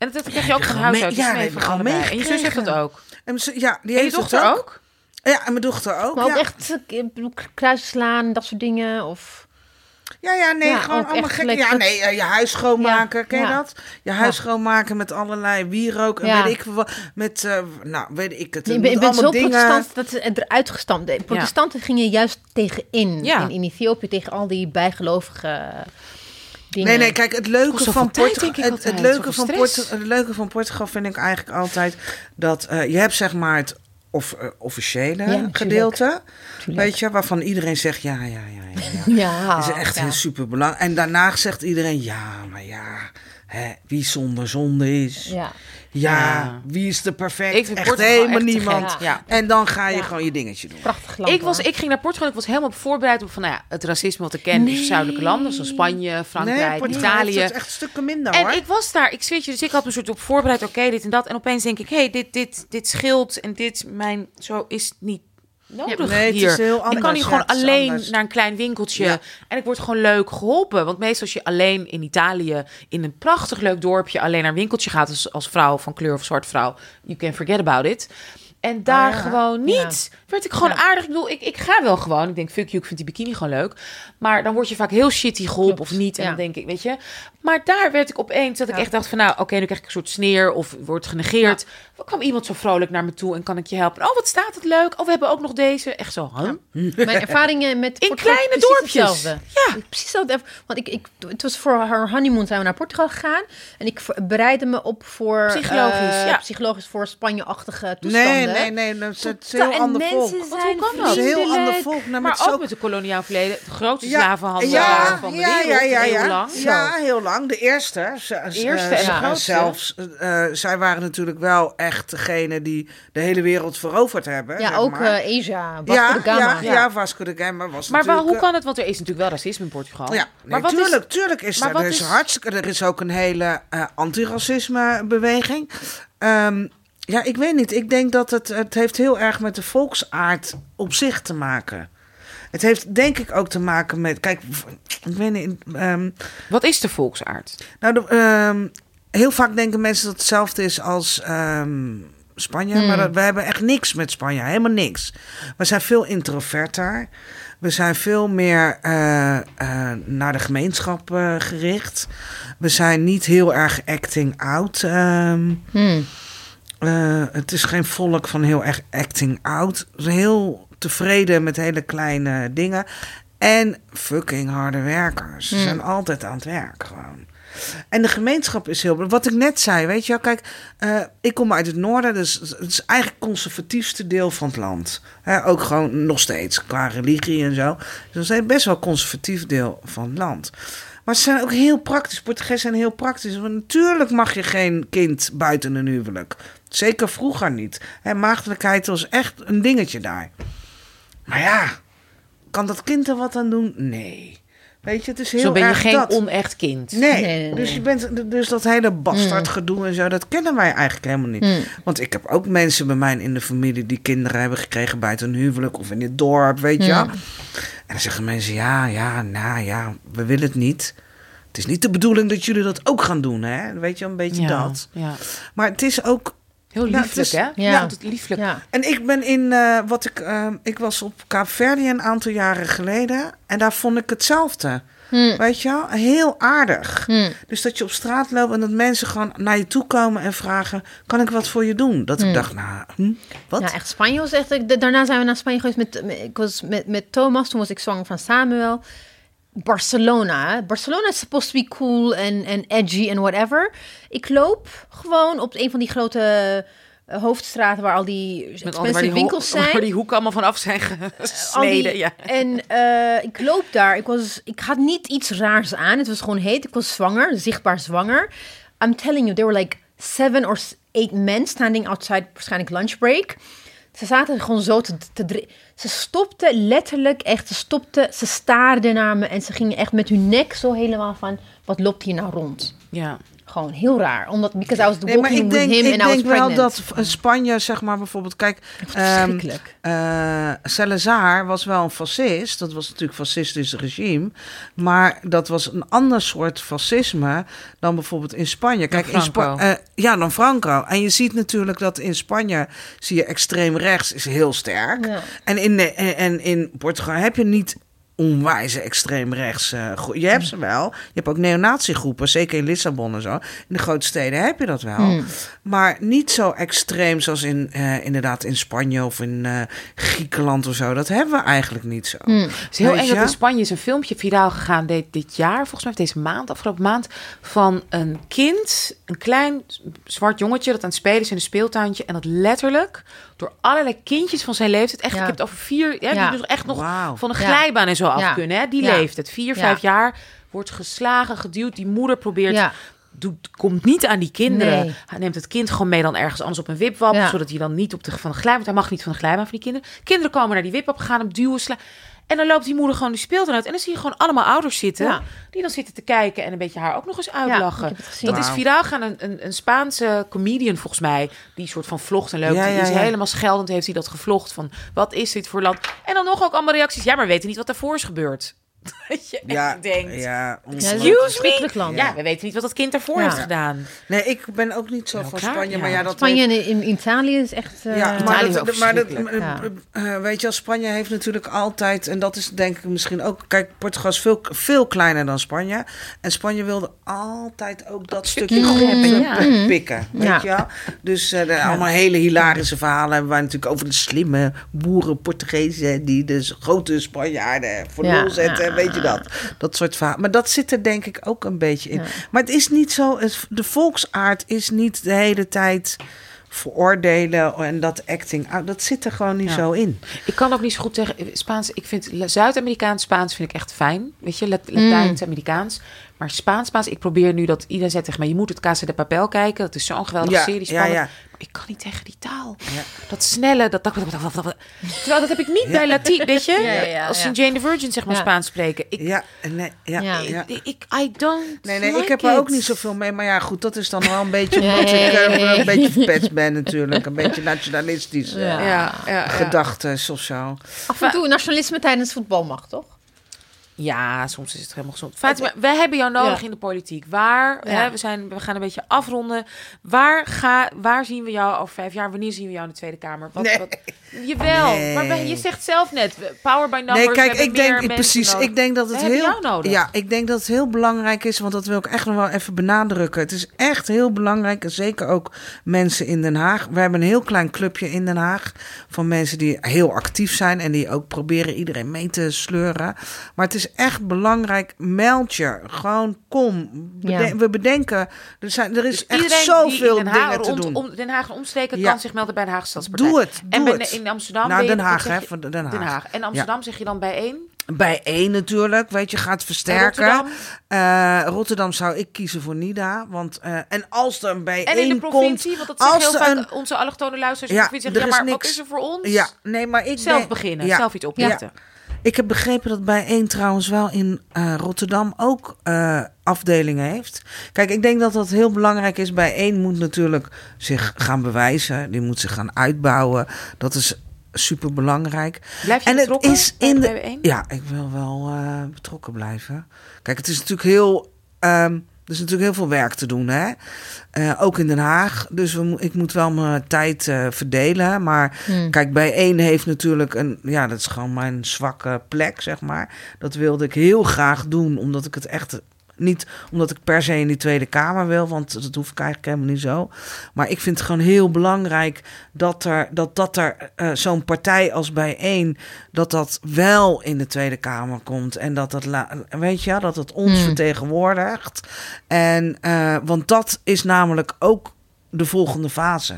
En dat krijg je ook van huis mee- uit. ja, Ja, mee heb van allebei. En je zus heeft dat ook. En ze- ja, die En je heeft dochter ook? Ja, en mijn dochter ook. Maar ook ja. echt eh, kruisen slaan, dat soort dingen. Of... Ja, ja, nee, Ja, gewoon allemaal gelijk Ja, nee, eh, je huis schoonmaken, Ja, ken je ja. dat? Je huis schoonmaken met allerlei wierook en Ja. weet ik wat. Met, eh, nou, weet ik het. Nee, ik met ben, ik ben zo dingen. protestant dat ze eruit gestampt. Protestanten gingen juist tegenin Ja. in, in Ethiopië tegen al die bijgelovige dingen. Nee, nee, kijk, het leuke van Portugal, het, het, leuke van. Portugal, het leuke van Portugal vind ik eigenlijk altijd dat eh, je hebt zeg maar het of, eh, officiële gedeelte, Tuurlijk. weet je, waarvan iedereen zegt ja, ja, ja, ja. ja. Ja, Dat is echt heel super belangrijk. En daarna zegt iedereen ja, maar ja, hè, wie zonder zonde is. Ja. Ja, Ja. wie is de perfect? Ik vind echt Portugal helemaal echt niemand. Ja. En dan ga je Ja. gewoon je dingetje doen. Prachtig land. Ik, was, ik ging naar Portugal ik was helemaal voorbereid op van, nou ja, het racisme wat ik ken in zuidelijke landen, zoals Spanje, Frankrijk, Portugal Italië. heeft het echt stukken minder En hoor. ik was daar, ik zweet je, dus ik had me soort op voorbereid, oké, dit en dat. En opeens denk ik, hé, hey, dit, dit, dit scheelt en dit, mijn, zo is niet nodig nee, het hier. is heel ik kan hier Ja, gewoon alleen anders. naar een klein winkeltje Ja. en ik word gewoon leuk geholpen. Want meestal als je alleen in Italië, in een prachtig leuk dorpje, alleen naar een winkeltje gaat als, als vrouw van kleur of zwart vrouw, you can forget about it. En daar Oh ja. gewoon niet. Werd ik gewoon Ja. aardig. Ik bedoel, ik, ik ga wel gewoon. Ik denk, fuck you, ik vind die bikini gewoon leuk. Maar dan word je vaak heel shitty geholpen Klopt, of niet. En ja. dan denk ik, weet je. Maar daar werd ik opeens dat ik Ja. echt dacht van, nou, oké, nu krijg ik een soort sneer of word genegeerd. Er kwam iemand zo vrolijk naar me toe en kan ik je helpen? Oh, wat staat het leuk. Oh, we hebben ook nog deze. Echt zo, huh? Mijn ervaringen met In Portugal kleine precies dorpjes. hetzelfde. Ja. Precies hetzelfde. Want ik, ik, het was voor haar honeymoon zijn we naar Portugal gegaan. En ik bereidde me op voor... Psychologisch, eh, ja. Psychologisch voor Spanje-achtige toestanden. Nee, nee, nee. Dat is het is een En heel ander mensen volk. zijn hoe kan dat? Het is een heel ander vriendelijk. volk. Nou, Maar ook met de koloniaal verleden. De grootste Ja, slavenhandel ja, van de ja, wereld. ja, ja, heel ja. lang. Ja, heel lang. De eerste. Z- eerste eh, en de z- grootste. Zelfs, eh, eh, zij waren natuurlijk wel echt degene die de hele wereld veroverd hebben. Ja, ook maar. eh, Asia, Vasco ja, da Gama. ja, ja, Vasco da Gama was Maar waar, natuurlijk... hoe eh, kan het? Want er is natuurlijk wel racisme in Portugal. Ja, maar nee, wat tuurlijk, is... tuurlijk is maar er. wat Er is, is- hartstikke, er is ook een hele eh antiracisme beweging. Ehm, ja, ik weet niet. Ik denk dat het, het heeft heel erg met de volksaard op zich te maken. Het heeft denk ik ook te maken met... Kijk, ik weet niet... ehm, Wat is de volksaard? nou, de, ehm, heel vaak denken mensen dat het hetzelfde is als ehm, Spanje. Maar dat, we hebben echt niks met Spanje. Helemaal niks. We zijn veel introverter. We zijn veel meer eh, eh, naar de gemeenschap eh, gericht. We zijn niet heel erg acting out. ehm, Hmm. het is geen volk van heel erg acting out. Heel tevreden met hele kleine dingen. En fucking harde werkers. Ze Hmm. zijn altijd aan het werk gewoon. En de gemeenschap is heel... Wat ik net zei, weet je wel. Kijk, eh, ik kom uit het noorden. Dus het is eigenlijk het conservatiefste deel van het land. Ook gewoon nog steeds qua religie en zo. Dus dat is best wel een conservatief deel van het land. Maar ze zijn ook heel praktisch. Portugezen zijn heel praktisch. Want natuurlijk mag je geen kind buiten een huwelijk. Zeker vroeger niet. Maagdelijkheid was echt een dingetje daar. Maar ja, kan dat kind er wat aan doen? Nee. Weet je, het is heel Zo ben je erg geen dat. onecht kind. Nee. Nee, nee, Dus, je bent, dus dat hele bastardgedoe en zo, dat kennen wij eigenlijk helemaal niet. Hmm. Want ik heb ook mensen bij mij in de familie die kinderen hebben gekregen buiten een huwelijk of in het dorp, weet je. Hmm. En dan zeggen mensen, ja, ja, nou ja, we willen het niet. Het is niet de bedoeling dat jullie dat ook gaan doen, hè? Weet je, een beetje Ja, dat. ja. Maar het is ook Heel Nou, lieflijk, is- hè? Ja. het lieflijk. Ja. En ik ben in eh, wat ik. eh, ik was op Kaapverdi een aantal jaren geleden. En daar vond ik hetzelfde. Hmm. Weet je wel? Heel aardig. Hmm. Dus dat je op straat loopt en dat mensen gewoon naar je toe komen en vragen: Kan ik wat voor je doen? Dat ik Hmm. dacht, nou, hm, wat? Ja, echt Spanje was echt... da- Daarna zijn we naar Spanje geweest met, met- ik was met, met Thomas. Toen was ik zwanger van Samuel. Barcelona. Barcelona is supposed to be cool en edgy en whatever. Ik loop gewoon op een van die grote eh, hoofdstraten waar al die Met die, winkels ho- zijn. waar die hoeken allemaal vanaf zijn die- gesneden. Ja. En eh, ik loop daar. Ik, was, ik had niet iets raars aan. Het was gewoon heet. Ik was zwanger, zichtbaar zwanger. I'm telling you, there were like seven or eight men standing outside, waarschijnlijk lunch break. Ze zaten gewoon zo te, te Ze stopten letterlijk echt. Ze stopten, ze staarden naar me en ze gingen echt met hun nek zo helemaal van: wat loopt hier nou rond? ja. Gewoon heel raar. Omdat, because I was Nee, maar ik with denk, him ik and I was denk wel pregnant. dat Spanje, zeg maar bijvoorbeeld, kijk, ehm, Verschrikkelijk. eh Salazar was wel een fascist. Dat was natuurlijk een fascistisch regime. Maar dat was een ander soort fascisme dan bijvoorbeeld in Spanje. Kijk, in Franco. Spa- eh, ja, dan Franco. En je ziet natuurlijk dat in Spanje zie je extreem rechts is heel sterk. Ja. En, in, de- en, en in Portugal heb je niet onwijze extreem rechts. eh, je hebt ze wel. Je hebt ook neonatiegroepen, zeker in Lissabon en zo. In de grote steden heb je dat wel. Hmm. Maar niet zo extreem zoals in, eh, inderdaad in Spanje of in eh, Griekenland of zo. Dat hebben we eigenlijk niet zo. Hmm. Het is heel je? dat in Spanje is een filmpje viraal gegaan dit, dit jaar, volgens mij deze maand, afgelopen maand, van een kind, een klein zwart jongetje dat aan het spelen is in een speeltuintje en dat letterlijk door allerlei kindjes van zijn leeftijd, echt, Ja. ik heb het over vier, ja, Ja. die dus echt nog van een Ja. glijbaan en zo af Ja. kunnen, hè? die Ja. leeftijd, vier, Ja. vijf jaar, wordt geslagen, geduwd, die moeder probeert Ja. doet, komt niet aan die kinderen. Nee. Hij neemt het kind gewoon mee dan ergens anders op een wipwap, Ja. zodat hij dan niet op de van de glijbaan. Hij mag niet van de glijbaan van die kinderen. Kinderen komen naar die wipwap, gaan hem duwen, slaan. En dan loopt die moeder gewoon die speeltuin uit. En dan zie je gewoon allemaal ouders zitten. Ja. Die dan zitten te kijken en een beetje haar ook nog eens uitlachen. dat is viraal gaan. Een, een, een Spaanse comedian volgens mij. Die soort van vlogt en leuk. Ja, die is ja. helemaal scheldend heeft hij dat gevlogd. Van wat is dit voor land? En dan nog ook allemaal reacties. Ja, maar we weten niet wat daarvoor is gebeurd. Dat je Ja, echt denkt... ja, Excuse. Ja, we weten niet wat dat kind daarvoor Ja. heeft gedaan. Nee, ik ben ook niet zo Nou, van klaar, Spanje, ja. maar ja, dat Spanje en in Italië is echt... eh, Ja, maar, Italië dat, ook maar dat, verschrikkelijk. eh, eh, weet je wel, Spanje heeft natuurlijk altijd, en dat is denk ik misschien ook, kijk, Portugal is veel, veel kleiner dan Spanje. En Spanje wilde altijd ook dat stukje eh, ja. pikken, weet Ja. je wel. Dus eh, de- allemaal hele hilarische verhalen hebben wij natuurlijk over de slimme boeren Portugezen die de grote Spanjaarden voor Ja. nul zetten, Ja. weet je dat. Dat soort verhalen. Maar dat zit er denk ik ook een beetje in. Ja. Maar het is niet zo, het, de volksaard is niet de hele tijd veroordelen en dat acting, dat zit er gewoon niet Ja. zo in. Ik kan ook niet zo goed tegen Spaans. Ik vind Zuid-Amerikaans Spaans vind ik echt fijn. Weet je, Lat- Latijns-Amerikaans. Maar Spaans, Spaans, ik probeer nu dat iedereen zegt tegen mij: je moet het Casa de Papel kijken. Dat is zo'n geweldige Ja, serie. ja, Spannend. ja. Ik kan niet tegen die taal. Ja. Dat snelle, dat, dat, dat, dat, dat- dat- Terwijl dat heb ik niet bij Latijn, weet je? Ja, ja, ja, Als ze ja. Jane the Virgin zeg maar Ja. Spaans spreken. Ik, Ja, nee, ja, Ja. ja. ik, ik, I don't Nee, nee, ik heb er ook niet zoveel mee. Maar ja, goed, dat is dan wel een beetje omdat ik eh, een beetje verpest ben natuurlijk. Een beetje nationalistisch eh, Ja. Ja, ja, ja. gedachten of zo. Af en toe nationalisme tijdens voetbal mag, toch? Ja, soms is het helemaal gezond. Fatima, wij hebben jou nodig Ja. in de politiek. Waar, Ja. hè, we, zijn, we gaan een beetje afronden. Waar, ga, waar zien we jou over vijf jaar? Wanneer zien we jou in de Tweede Kamer? Wat, Nee. wat, jawel, Nee. maar je zegt zelf net, we- power by numbers. Nee, we kijk, ik denk precies. nodig. Ik denk dat het We heel. Ja, ik denk dat het heel belangrijk is, want dat wil ik echt nog wel even benadrukken. Het is echt heel belangrijk, en zeker ook mensen in Den Haag. We hebben een heel klein clubje in Den Haag van mensen die heel actief zijn en die ook proberen iedereen mee te sleuren. Maar het is echt belangrijk. Meld je, gewoon kom. Beden- Ja. We bedenken, er, zijn, er is Dus echt zoveel Haag, dingen te doen. Om, Den Haag en omstreken Ja. kan zich melden bij de Haagse Stadspartij. Doe het, en doe het. in Amsterdam Nou, ben je- Den Haag, hè, van Den Haag. En Amsterdam zeg je dan bij één? Bij één natuurlijk, weet je, gaat versterken. Rotterdam? Eh, Rotterdam zou ik kiezen voor Nida. Want, eh, en als er een bij En in de één provincie, komt, want dat als heel vaak onze allochtone luisteraars Ja, de provincie. Zeggen, er ja, is maar wat is er voor ons? Ja, nee, maar ik Zelf beginnen, ja, zelf iets oprichten. Ik heb begrepen dat bij één trouwens wel in eh, Rotterdam ook eh, afdelingen heeft. Kijk, ik denk dat dat heel belangrijk is. Bij één moet natuurlijk zich gaan bewijzen. Die moet zich gaan uitbouwen. Dat is super belangrijk. Blijf je En het betrokken is bij- in de. Ja, ik wil wel eh, betrokken blijven. Kijk, het is natuurlijk heel. ehm, er is natuurlijk heel veel werk te doen, hè? Eh, ook in Den Haag. Dus we, ik moet wel mijn tijd eh, verdelen. Maar Hmm. kijk, bij één heeft natuurlijk een. Ja, dat is gewoon mijn zwakke plek, zeg maar. Dat wilde ik heel graag doen, omdat ik het echt. Niet omdat ik per se in die Tweede Kamer wil, want dat hoef ik eigenlijk helemaal niet zo. Maar ik vind het gewoon heel belangrijk dat er, dat, dat er eh, zo'n partij als bijeen, dat dat wel in de Tweede Kamer komt. En dat dat, weet je, dat het ons Hmm. vertegenwoordigt. En, eh, want dat is namelijk ook de volgende fase.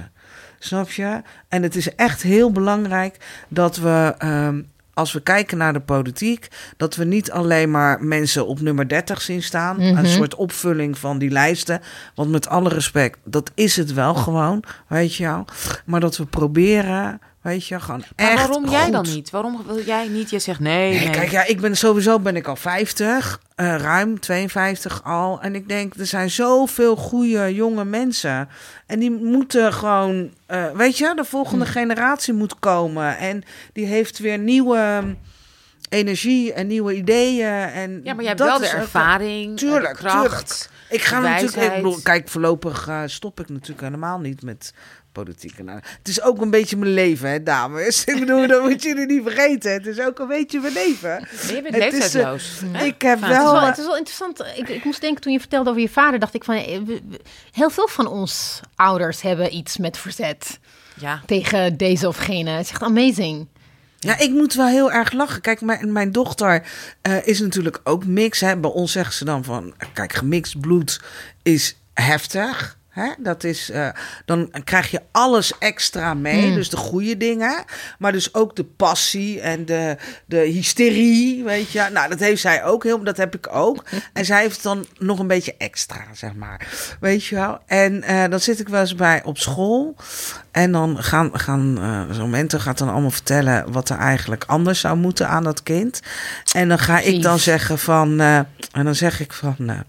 Snap je? En het is echt heel belangrijk dat we, ehm, als we kijken naar de politiek, dat we niet alleen maar mensen op nummer 30 zien staan. Mhm. Een soort opvulling van die lijsten. Want met alle respect, dat is het wel gewoon, weet je wel. Maar dat we proberen, weet je, gewoon Maar echt waarom jij dan niet? Waarom wil jij niet? Je zegt nee, nee. Kijk, ja, ik ben sowieso ben ik al 50, eh, ruim 52 al. En ik denk, er zijn zoveel goede jonge mensen. En die moeten gewoon, eh, weet je, de volgende Hmm. generatie moet komen. En die heeft weer nieuwe ehm, energie en nieuwe ideeën. En ja, maar jij hebt wel de ook- ervaring, Tuurlijk, de kracht. Ik ga natuurlijk, ik kijk, voorlopig eh, stop ik natuurlijk helemaal niet met politiek. En, nou, het is ook een beetje mijn leven, hè, dames. Ik bedoel, dat moet je er niet vergeten. Het is ook een beetje mijn leven. Je bent Het is, eh, leeftijdsloos. ik heb Vaak. Het is, wel- het is wel interessant. Ik, ik moest denken toen je vertelde over je vader, dacht ik van eh, heel veel van ons ouders hebben iets met verzet Ja. tegen deze of gene. Het is echt amazing. Ja, ik moet wel heel erg lachen. Kijk, mijn, mijn dochter eh, is natuurlijk ook mix. Hè. Bij ons zeggen ze dan van... Kijk, gemixt bloed is heftig. Hè? Dat is, eh, dan krijg je alles extra mee. Hmm. Dus de goede dingen. Maar dus ook de passie en de, de hysterie. Weet je. Nou, dat heeft zij ook heel. Dat heb ik ook. En zij heeft dan nog een beetje extra, zeg maar. Weet je wel. En eh, dan zit ik wel eens bij op school. En dan gaan, gaan eh, zo'n mentor gaat dan allemaal vertellen wat er eigenlijk anders zou moeten aan dat kind. En dan ga ik dan zeggen van, en dan zeg ik van,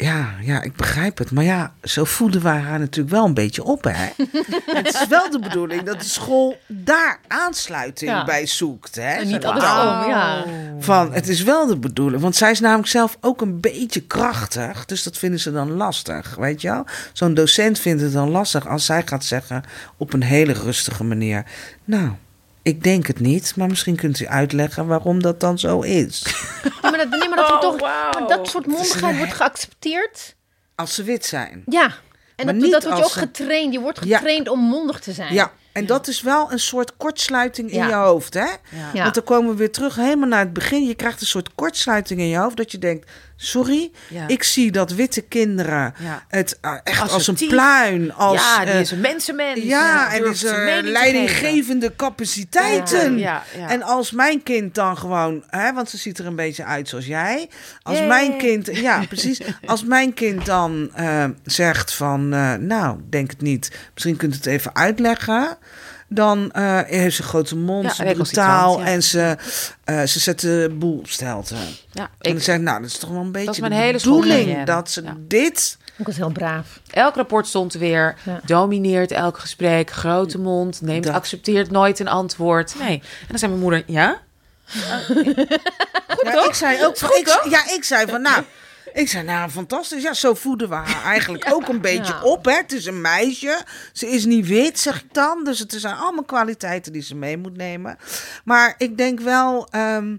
ja, ja, ik begrijp het. Maar ja, zo voeden wij haar natuurlijk wel een beetje op, hè? het is wel de bedoeling dat de school daar aansluiting Ja. bij zoekt, hè? En niet andersom, ja. Van, het is wel de bedoeling. Want zij is namelijk zelf ook een beetje krachtig. Dus dat vinden ze dan lastig, weet je wel? Zo'n docent vindt het dan lastig als zij gaat zeggen op een hele rustige manier... Nou, ik denk het niet, maar misschien kunt u uitleggen waarom dat dan zo is. Ja, maar dat, nee, maar dat, wordt Oh, toch, dat soort mondigheid wordt geaccepteerd. Als ze wit zijn. Ja. En Maar dat, niet dat wordt je ook ze- getraind. Je wordt Ja. getraind om mondig te zijn. Ja, en dat is wel een soort kortsluiting in Ja. je hoofd, hè? Ja. Ja. Want dan komen we weer terug helemaal naar het begin. Je krijgt een soort kortsluiting in je hoofd dat je denkt... Sorry, Ja. ik zie dat witte kinderen Ja. het eh, echt als een pluin, als... ja, die eh, is een mensenmens. ja, en is er te leidinggevende capaciteiten. En als mijn kind dan gewoon, hè, want ze ziet er een beetje uit zoals jij. Als Yay. mijn kind, ja, precies. Als mijn kind dan eh, zegt van, eh, nou, denk het niet. Misschien kunt u het even uitleggen. Dan eh, heeft ze een grote mond, Ja, brutaal ja. en ze, eh, ze zet de boel op stelte. Ja, En dan ik, zeg ik, nou, dat is toch wel een beetje mijn de hele bedoeling dat ze Ja. dit... Ik was heel braaf. elk rapport stond er weer. Ja. Domineert elk gesprek. Grote mond. Neemt, Dat- accepteert nooit een antwoord. Nee. En dan zei mijn moeder, ja? ja, Ik zei ook van, goed, ik, toch? ja, ik zei van, nou, ik zei, nou, fantastisch. Ja, zo voeden we haar eigenlijk ook een beetje Ja. op. Hè. Het is een meisje. Ze is niet wit, zeg ik dan. Dus het zijn allemaal kwaliteiten die ze mee moet nemen. Maar ik denk wel, ehm,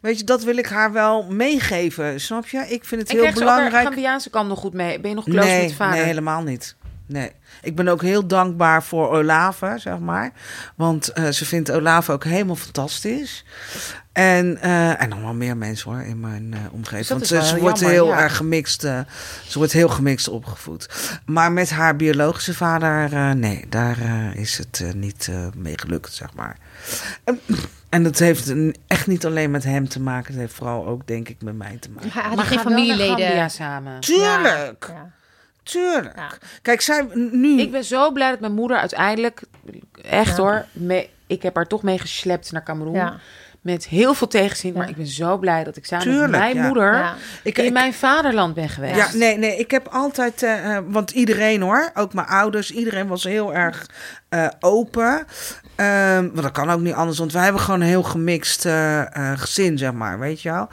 weet je, dat wil ik haar wel meegeven. Snap je? Ik vind het En heel belangrijk. Gambiaanse kant nog goed mee? Ben je nog close met Nee, vader? nee, helemaal niet. Nee. Ik ben ook heel dankbaar voor Olave, zeg maar. Want eh, ze vindt Olave ook helemaal fantastisch. En, eh, en nog wel meer mensen hoor in mijn eh, omgeving. Want ze, wordt jammer, heel ja. erg gemixt. eh, ze wordt heel gemixt opgevoed. Maar met haar biologische vader, eh, nee, daar is het niet eh, mee gelukt, zeg maar. En, en dat heeft echt niet alleen met hem te maken. Het heeft vooral ook, denk ik, met mij te maken. Had Maar geen familieleden. Samen. Tuurlijk, Ja, ja. Tuurlijk. Ja. Kijk, zij nu... Ik ben zo blij dat mijn moeder uiteindelijk, echt Ja. hoor, mee, ik heb haar toch meegeslept naar Cameroen. Ja. Met heel veel tegenzin, maar ik ben zo blij dat ik samen Tuurlijk, met mijn moeder ik, in ik- mijn vaderland ben geweest. Ja, nee, nee. Ik heb altijd, eh, eh, want iedereen hoor, ook mijn ouders, iedereen was heel erg eh, open. Ehm, want dat kan ook niet anders, want wij hebben gewoon een heel gemixt gezin, zeg maar, weet je wel.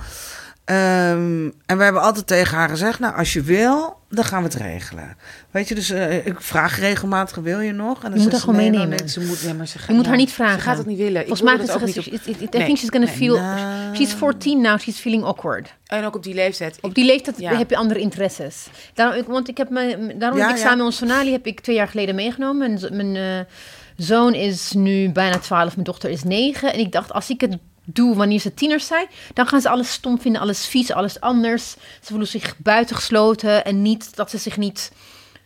Ehm, en we hebben altijd tegen haar gezegd, nou, als je wil, dan gaan we het regelen. Weet je, dus eh, ik vraag regelmatig, wil je nog? En dan Je moet haar ze, gewoon nee, meenemen. Ze moet, ja, maar ze gaat, Je moet haar niet vragen. Ze gaat het niet willen. Ik Volgens mij is het ook niet op... I I Nee, think she's gonna nee. feel... Nou. She's 14 now, she's feeling awkward. En ook op die leeftijd. Op die leeftijd Ja. heb je andere interesses. Daarom, ik- want ik heb mijn, daarom Ja, het ja. examen ons Sonali heb ik twee jaar geleden meegenomen. Mijn, z- mijn eh, zoon is nu bijna 12, mijn dochter is 9. En ik dacht, als ik het doe wanneer ze tieners zijn, dan gaan ze alles stom vinden, alles vies, alles anders. Ze voelen zich buitengesloten en niet dat ze zich niet.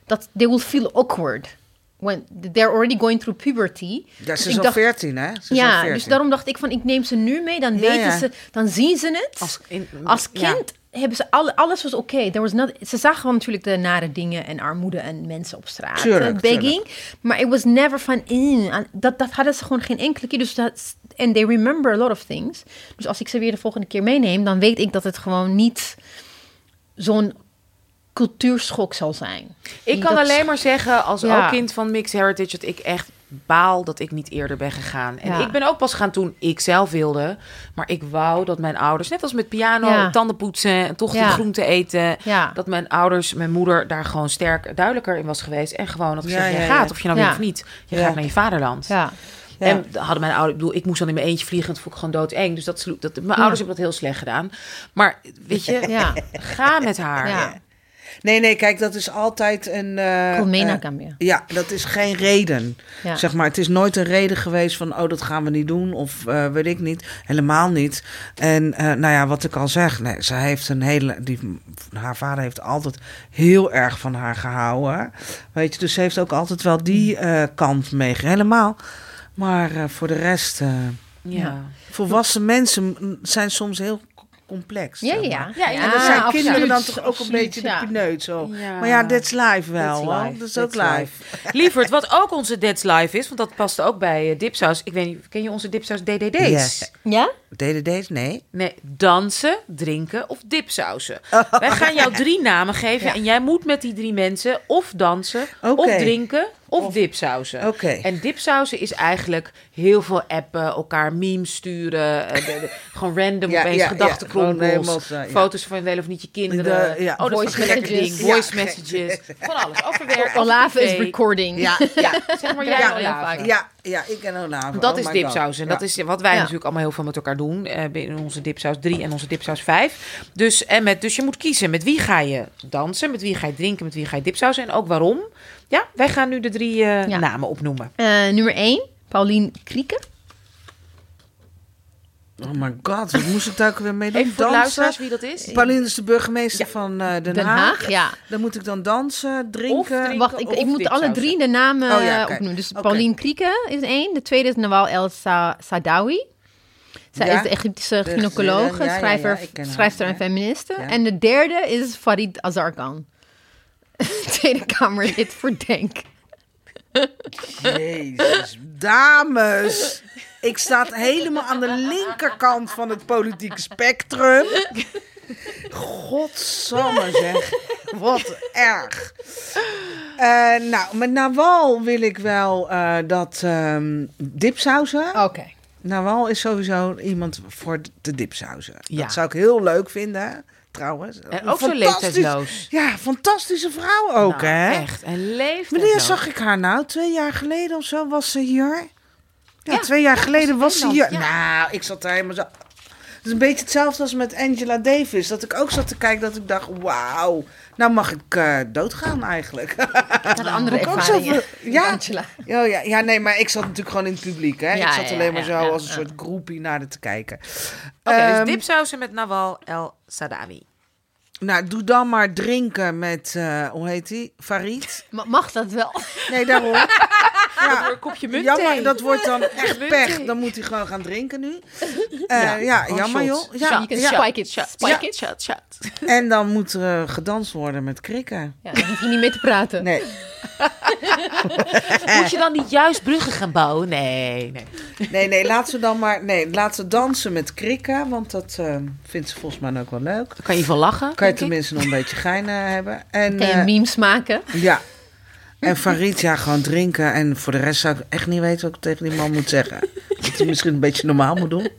Dat they will feel awkward. When they're already going through puberty. Ja, Dus ze ik is al 14, hè? Ze Ja, 14. dus daarom dacht ik van ik neem ze nu mee, dan Ja, weten ja. ze, dan zien ze het. Als, in, Als ja. kind hebben ze alle, alles was oké. There was not- Ze zagen gewoon natuurlijk de nare dingen en armoede en mensen op straat Tuurlijk, eh, begging. Maar it was never van en dat, dat hadden ze gewoon geen enkele keer. Dus dat en they remember a lot of things. Dus als ik ze weer de volgende keer meeneem, dan weet ik dat het gewoon niet zo'n cultuurschok zal zijn. Ik kan Dat- alleen maar zeggen, als Ja. ook kind van Mixed Heritage, dat ik echt baal dat ik niet eerder ben gegaan. En Ja. ik ben ook pas gaan toen ik zelf wilde. Maar ik wou dat mijn ouders, net als met piano, Ja. tanden poetsen en toch Ja. de groente eten. Ja. Dat mijn ouders, mijn moeder daar gewoon sterk duidelijker in was geweest. En gewoon dat ik Ja, zeg, ja, jij ja. gaat, of je nou Ja. wil of niet. Je Ja. gaat naar je vaderland. Ja. Ja. En hadden mijn ouders, ik bedoel, ik moest dan in mijn eentje vliegen. en Dat vond ik gewoon doodeng. Dus dat, sloeg- dat, mijn ouders hebben dat heel slecht gedaan. Maar weet je, Ja. ga met haar. Ja. Nee, nee, kijk, dat is altijd een... Gambia. Ja, dat is geen reden. Ja. Zeg maar, het is nooit een reden geweest van, oh, dat gaan we niet doen. Of eh, weet ik niet. Helemaal niet. En eh, nou ja, wat ik al zeg, nee, zij heeft een hele. Die, haar vader heeft altijd heel erg van haar gehouden. Weet je, dus ze heeft ook altijd wel die eh, kant meegegeven. Helemaal. Maar eh, voor de rest, eh, Ja. volwassen mensen zijn soms heel complex. Ja, zeg ja. maar. Ja, ja, En dan zijn absoluut, kinderen dan toch ook een beetje ja. de pineut zo. Ja. Maar ja, that's live wel. Dat is ook that's live. Lieverd, wat ook onze That's Live is, want dat past ook bij uh, Dipsaus. Ik weet niet, ken je onze Dipsaus DDD's? Ja. Deze? Nee. Nee, dansen, drinken of dipsausen. Wij gaan jou drie namen geven Ja. en jij moet met die drie mensen of dansen, of drinken, of, dipsausen. Oké. En dipsausen is eigenlijk heel veel appen, elkaar memes sturen, eh, de- de- gewoon random Ja, opeens ja, gedachtenkronkels, ja. foto's van wel of niet je kinderen. De- ja. Oh, dat Voice is messages. ding. Voice messages, van alles. Over werk, Olave is recording. Ja, Ja, zeg maar jij Ja, ja, ja, ja, ik ken Olave. dat Oh is my dipsaus. En God. dat Ja. is wat wij Ja. natuurlijk allemaal heel veel met elkaar doen. eh, binnen onze dipsaus 3 en onze dipsaus 5. Dus, en met, dus je moet kiezen met wie ga je dansen, met wie ga je drinken, met wie ga je dipsausen en ook waarom. Ja, wij gaan nu de drie eh, Ja. namen opnoemen. Eh, nummer 1, Paulien Krieken. Oh my god, wat moest ik daar ook weer mee doen? Even voor de Dansen? luisteraars wie dat is. Pauline is de burgemeester van eh, Den, Den Haag. Haag, ja. Dan moet ik dan dansen, drinken. drinken. Wacht, ik, of ik moet alle drie de namen Oh ja, eh, opnoemen. Dus Oké. Paulien Krieken is één. De tweede is Nawal El Sa Sadawi. Zij Ja. is de Egyptische gynaecoloog, ja, ja, ja, schrijver, schrijfster en feministe. Ja. En de derde is Farid Azarkan. Tweede Kamerlid voor Denk. Jezus, dames. Ik sta helemaal aan de linkerkant van het politieke spectrum. Godsamme zeg. Wat erg. Eh, nou, met Nawal wil ik wel eh, dat ehm dipsausen. Oké. Nawal is sowieso iemand voor de dipsausen. Ja. Dat zou ik heel leuk vinden, trouwens. En ook zo Fantastisch- leeftijdsloos. Ja, fantastische vrouw ook, Nou, hè? Echt, en leeft. Wanneer zag ik haar nou? Twee jaar geleden of zo was ze hier? Ja, Ja, twee jaar geleden was ze hier. Nou, ik zat daar helemaal zo... Het is een beetje hetzelfde als met Angela Davis. Dat ik ook zat te kijken dat ik dacht, wauw. Nou mag ik eh, doodgaan eigenlijk. Dat de andere Ook zo ja. Angela. ja, ja, ja, nee, maar ik zat natuurlijk gewoon in het publiek. Hè? Ja, ik zat ja, alleen maar zo als een soort groepie naar het te kijken. Oké, Ehm, dus dipsausen met Nawal El Sadawi. Nou, doe dan maar drinken met, eh, hoe heet die? Farid. Ma- Mag dat wel? Nee, daarom. Ja, Een kopje munt Jammer, dat wordt dan echt Munt pech. thee. Dan moet hij gewoon gaan drinken nu. Eh, ja, Ja, gewoon jammer shots. joh. Ja, you can ja. spike it. Shot, Spike it. shot, shot. En dan moet er eh, gedanst worden met krikken. Ja, dan hoef je niet mee te praten. Nee, Moet je dan niet juist bruggen gaan bouwen? Nee, nee. nee, nee, laten we dan maar nee, laten ze dansen met krikken. Want dat eh, vindt ze volgens mij ook wel leuk. Dan kan je van lachen. Kan je ik. tenminste nog een beetje gein eh, hebben. En, Kan je eh, memes maken? ja. En Farid, ja, gewoon drinken. En voor de rest zou ik echt niet weten wat ik tegen die man moet zeggen. Dat hij misschien een beetje normaal moet doen.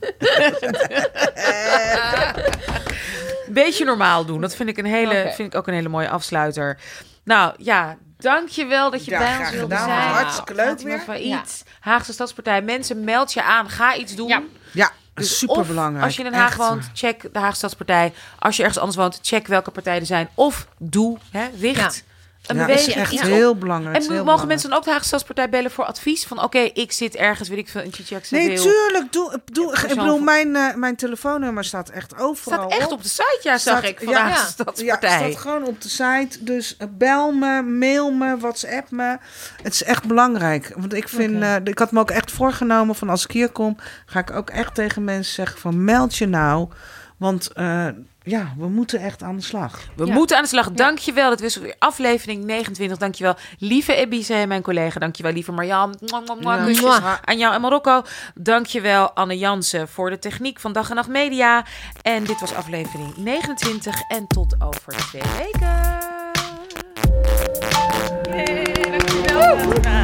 Beetje normaal doen. Dat vind ik, een hele, vind ik ook een hele mooie afsluiter. Nou ja, dankjewel dat je Ja, bij ons wilde gedaan. zijn. Hartstikke leuk Fatima weer. Failliet, Haagse Stadspartij. Mensen, meld je aan. Ga iets doen. Ja. Ja, Dus super of belangrijk. Als je in Den Haag woont, check de Haagse Stadspartij. Als je ergens anders woont, check welke partijen er zijn. Of doe, hè, richt een Ja, is beweging. echt iets op. heel belangrijk. En is mogen belangrijk. mensen dan ook de Haagse Stadspartij bellen voor advies? Van oké, ik zit ergens, weet ik veel, in Chichak Nee, tuurlijk. Doe, doe, ik bedoel, mijn, eh, mijn telefoonnummer staat echt overal staat echt op de site, ja, zag ik, van ja, de Haagse. Stadspartij. Ja, het staat gewoon op de site. Dus eh, bel me, mail me, WhatsApp me. Het is echt belangrijk. Want ik vind, eh, ik had me ook echt voorgenomen van als ik hier kom, ga ik ook echt tegen mensen zeggen van meld je nou. Want ja, we moeten echt aan de slag. We Ja. moeten aan de slag. Dankjewel. Dat was weer aflevering 29. Dankjewel. Lieve Ebice, mijn collega. Dankjewel, lieve mwah. Ja. Aan jou en Marokko. Dankjewel, Anne Jansen, voor de techniek van Dag en Nacht Media. En dit was aflevering 29. En tot over twee weken. Yay, dankjewel.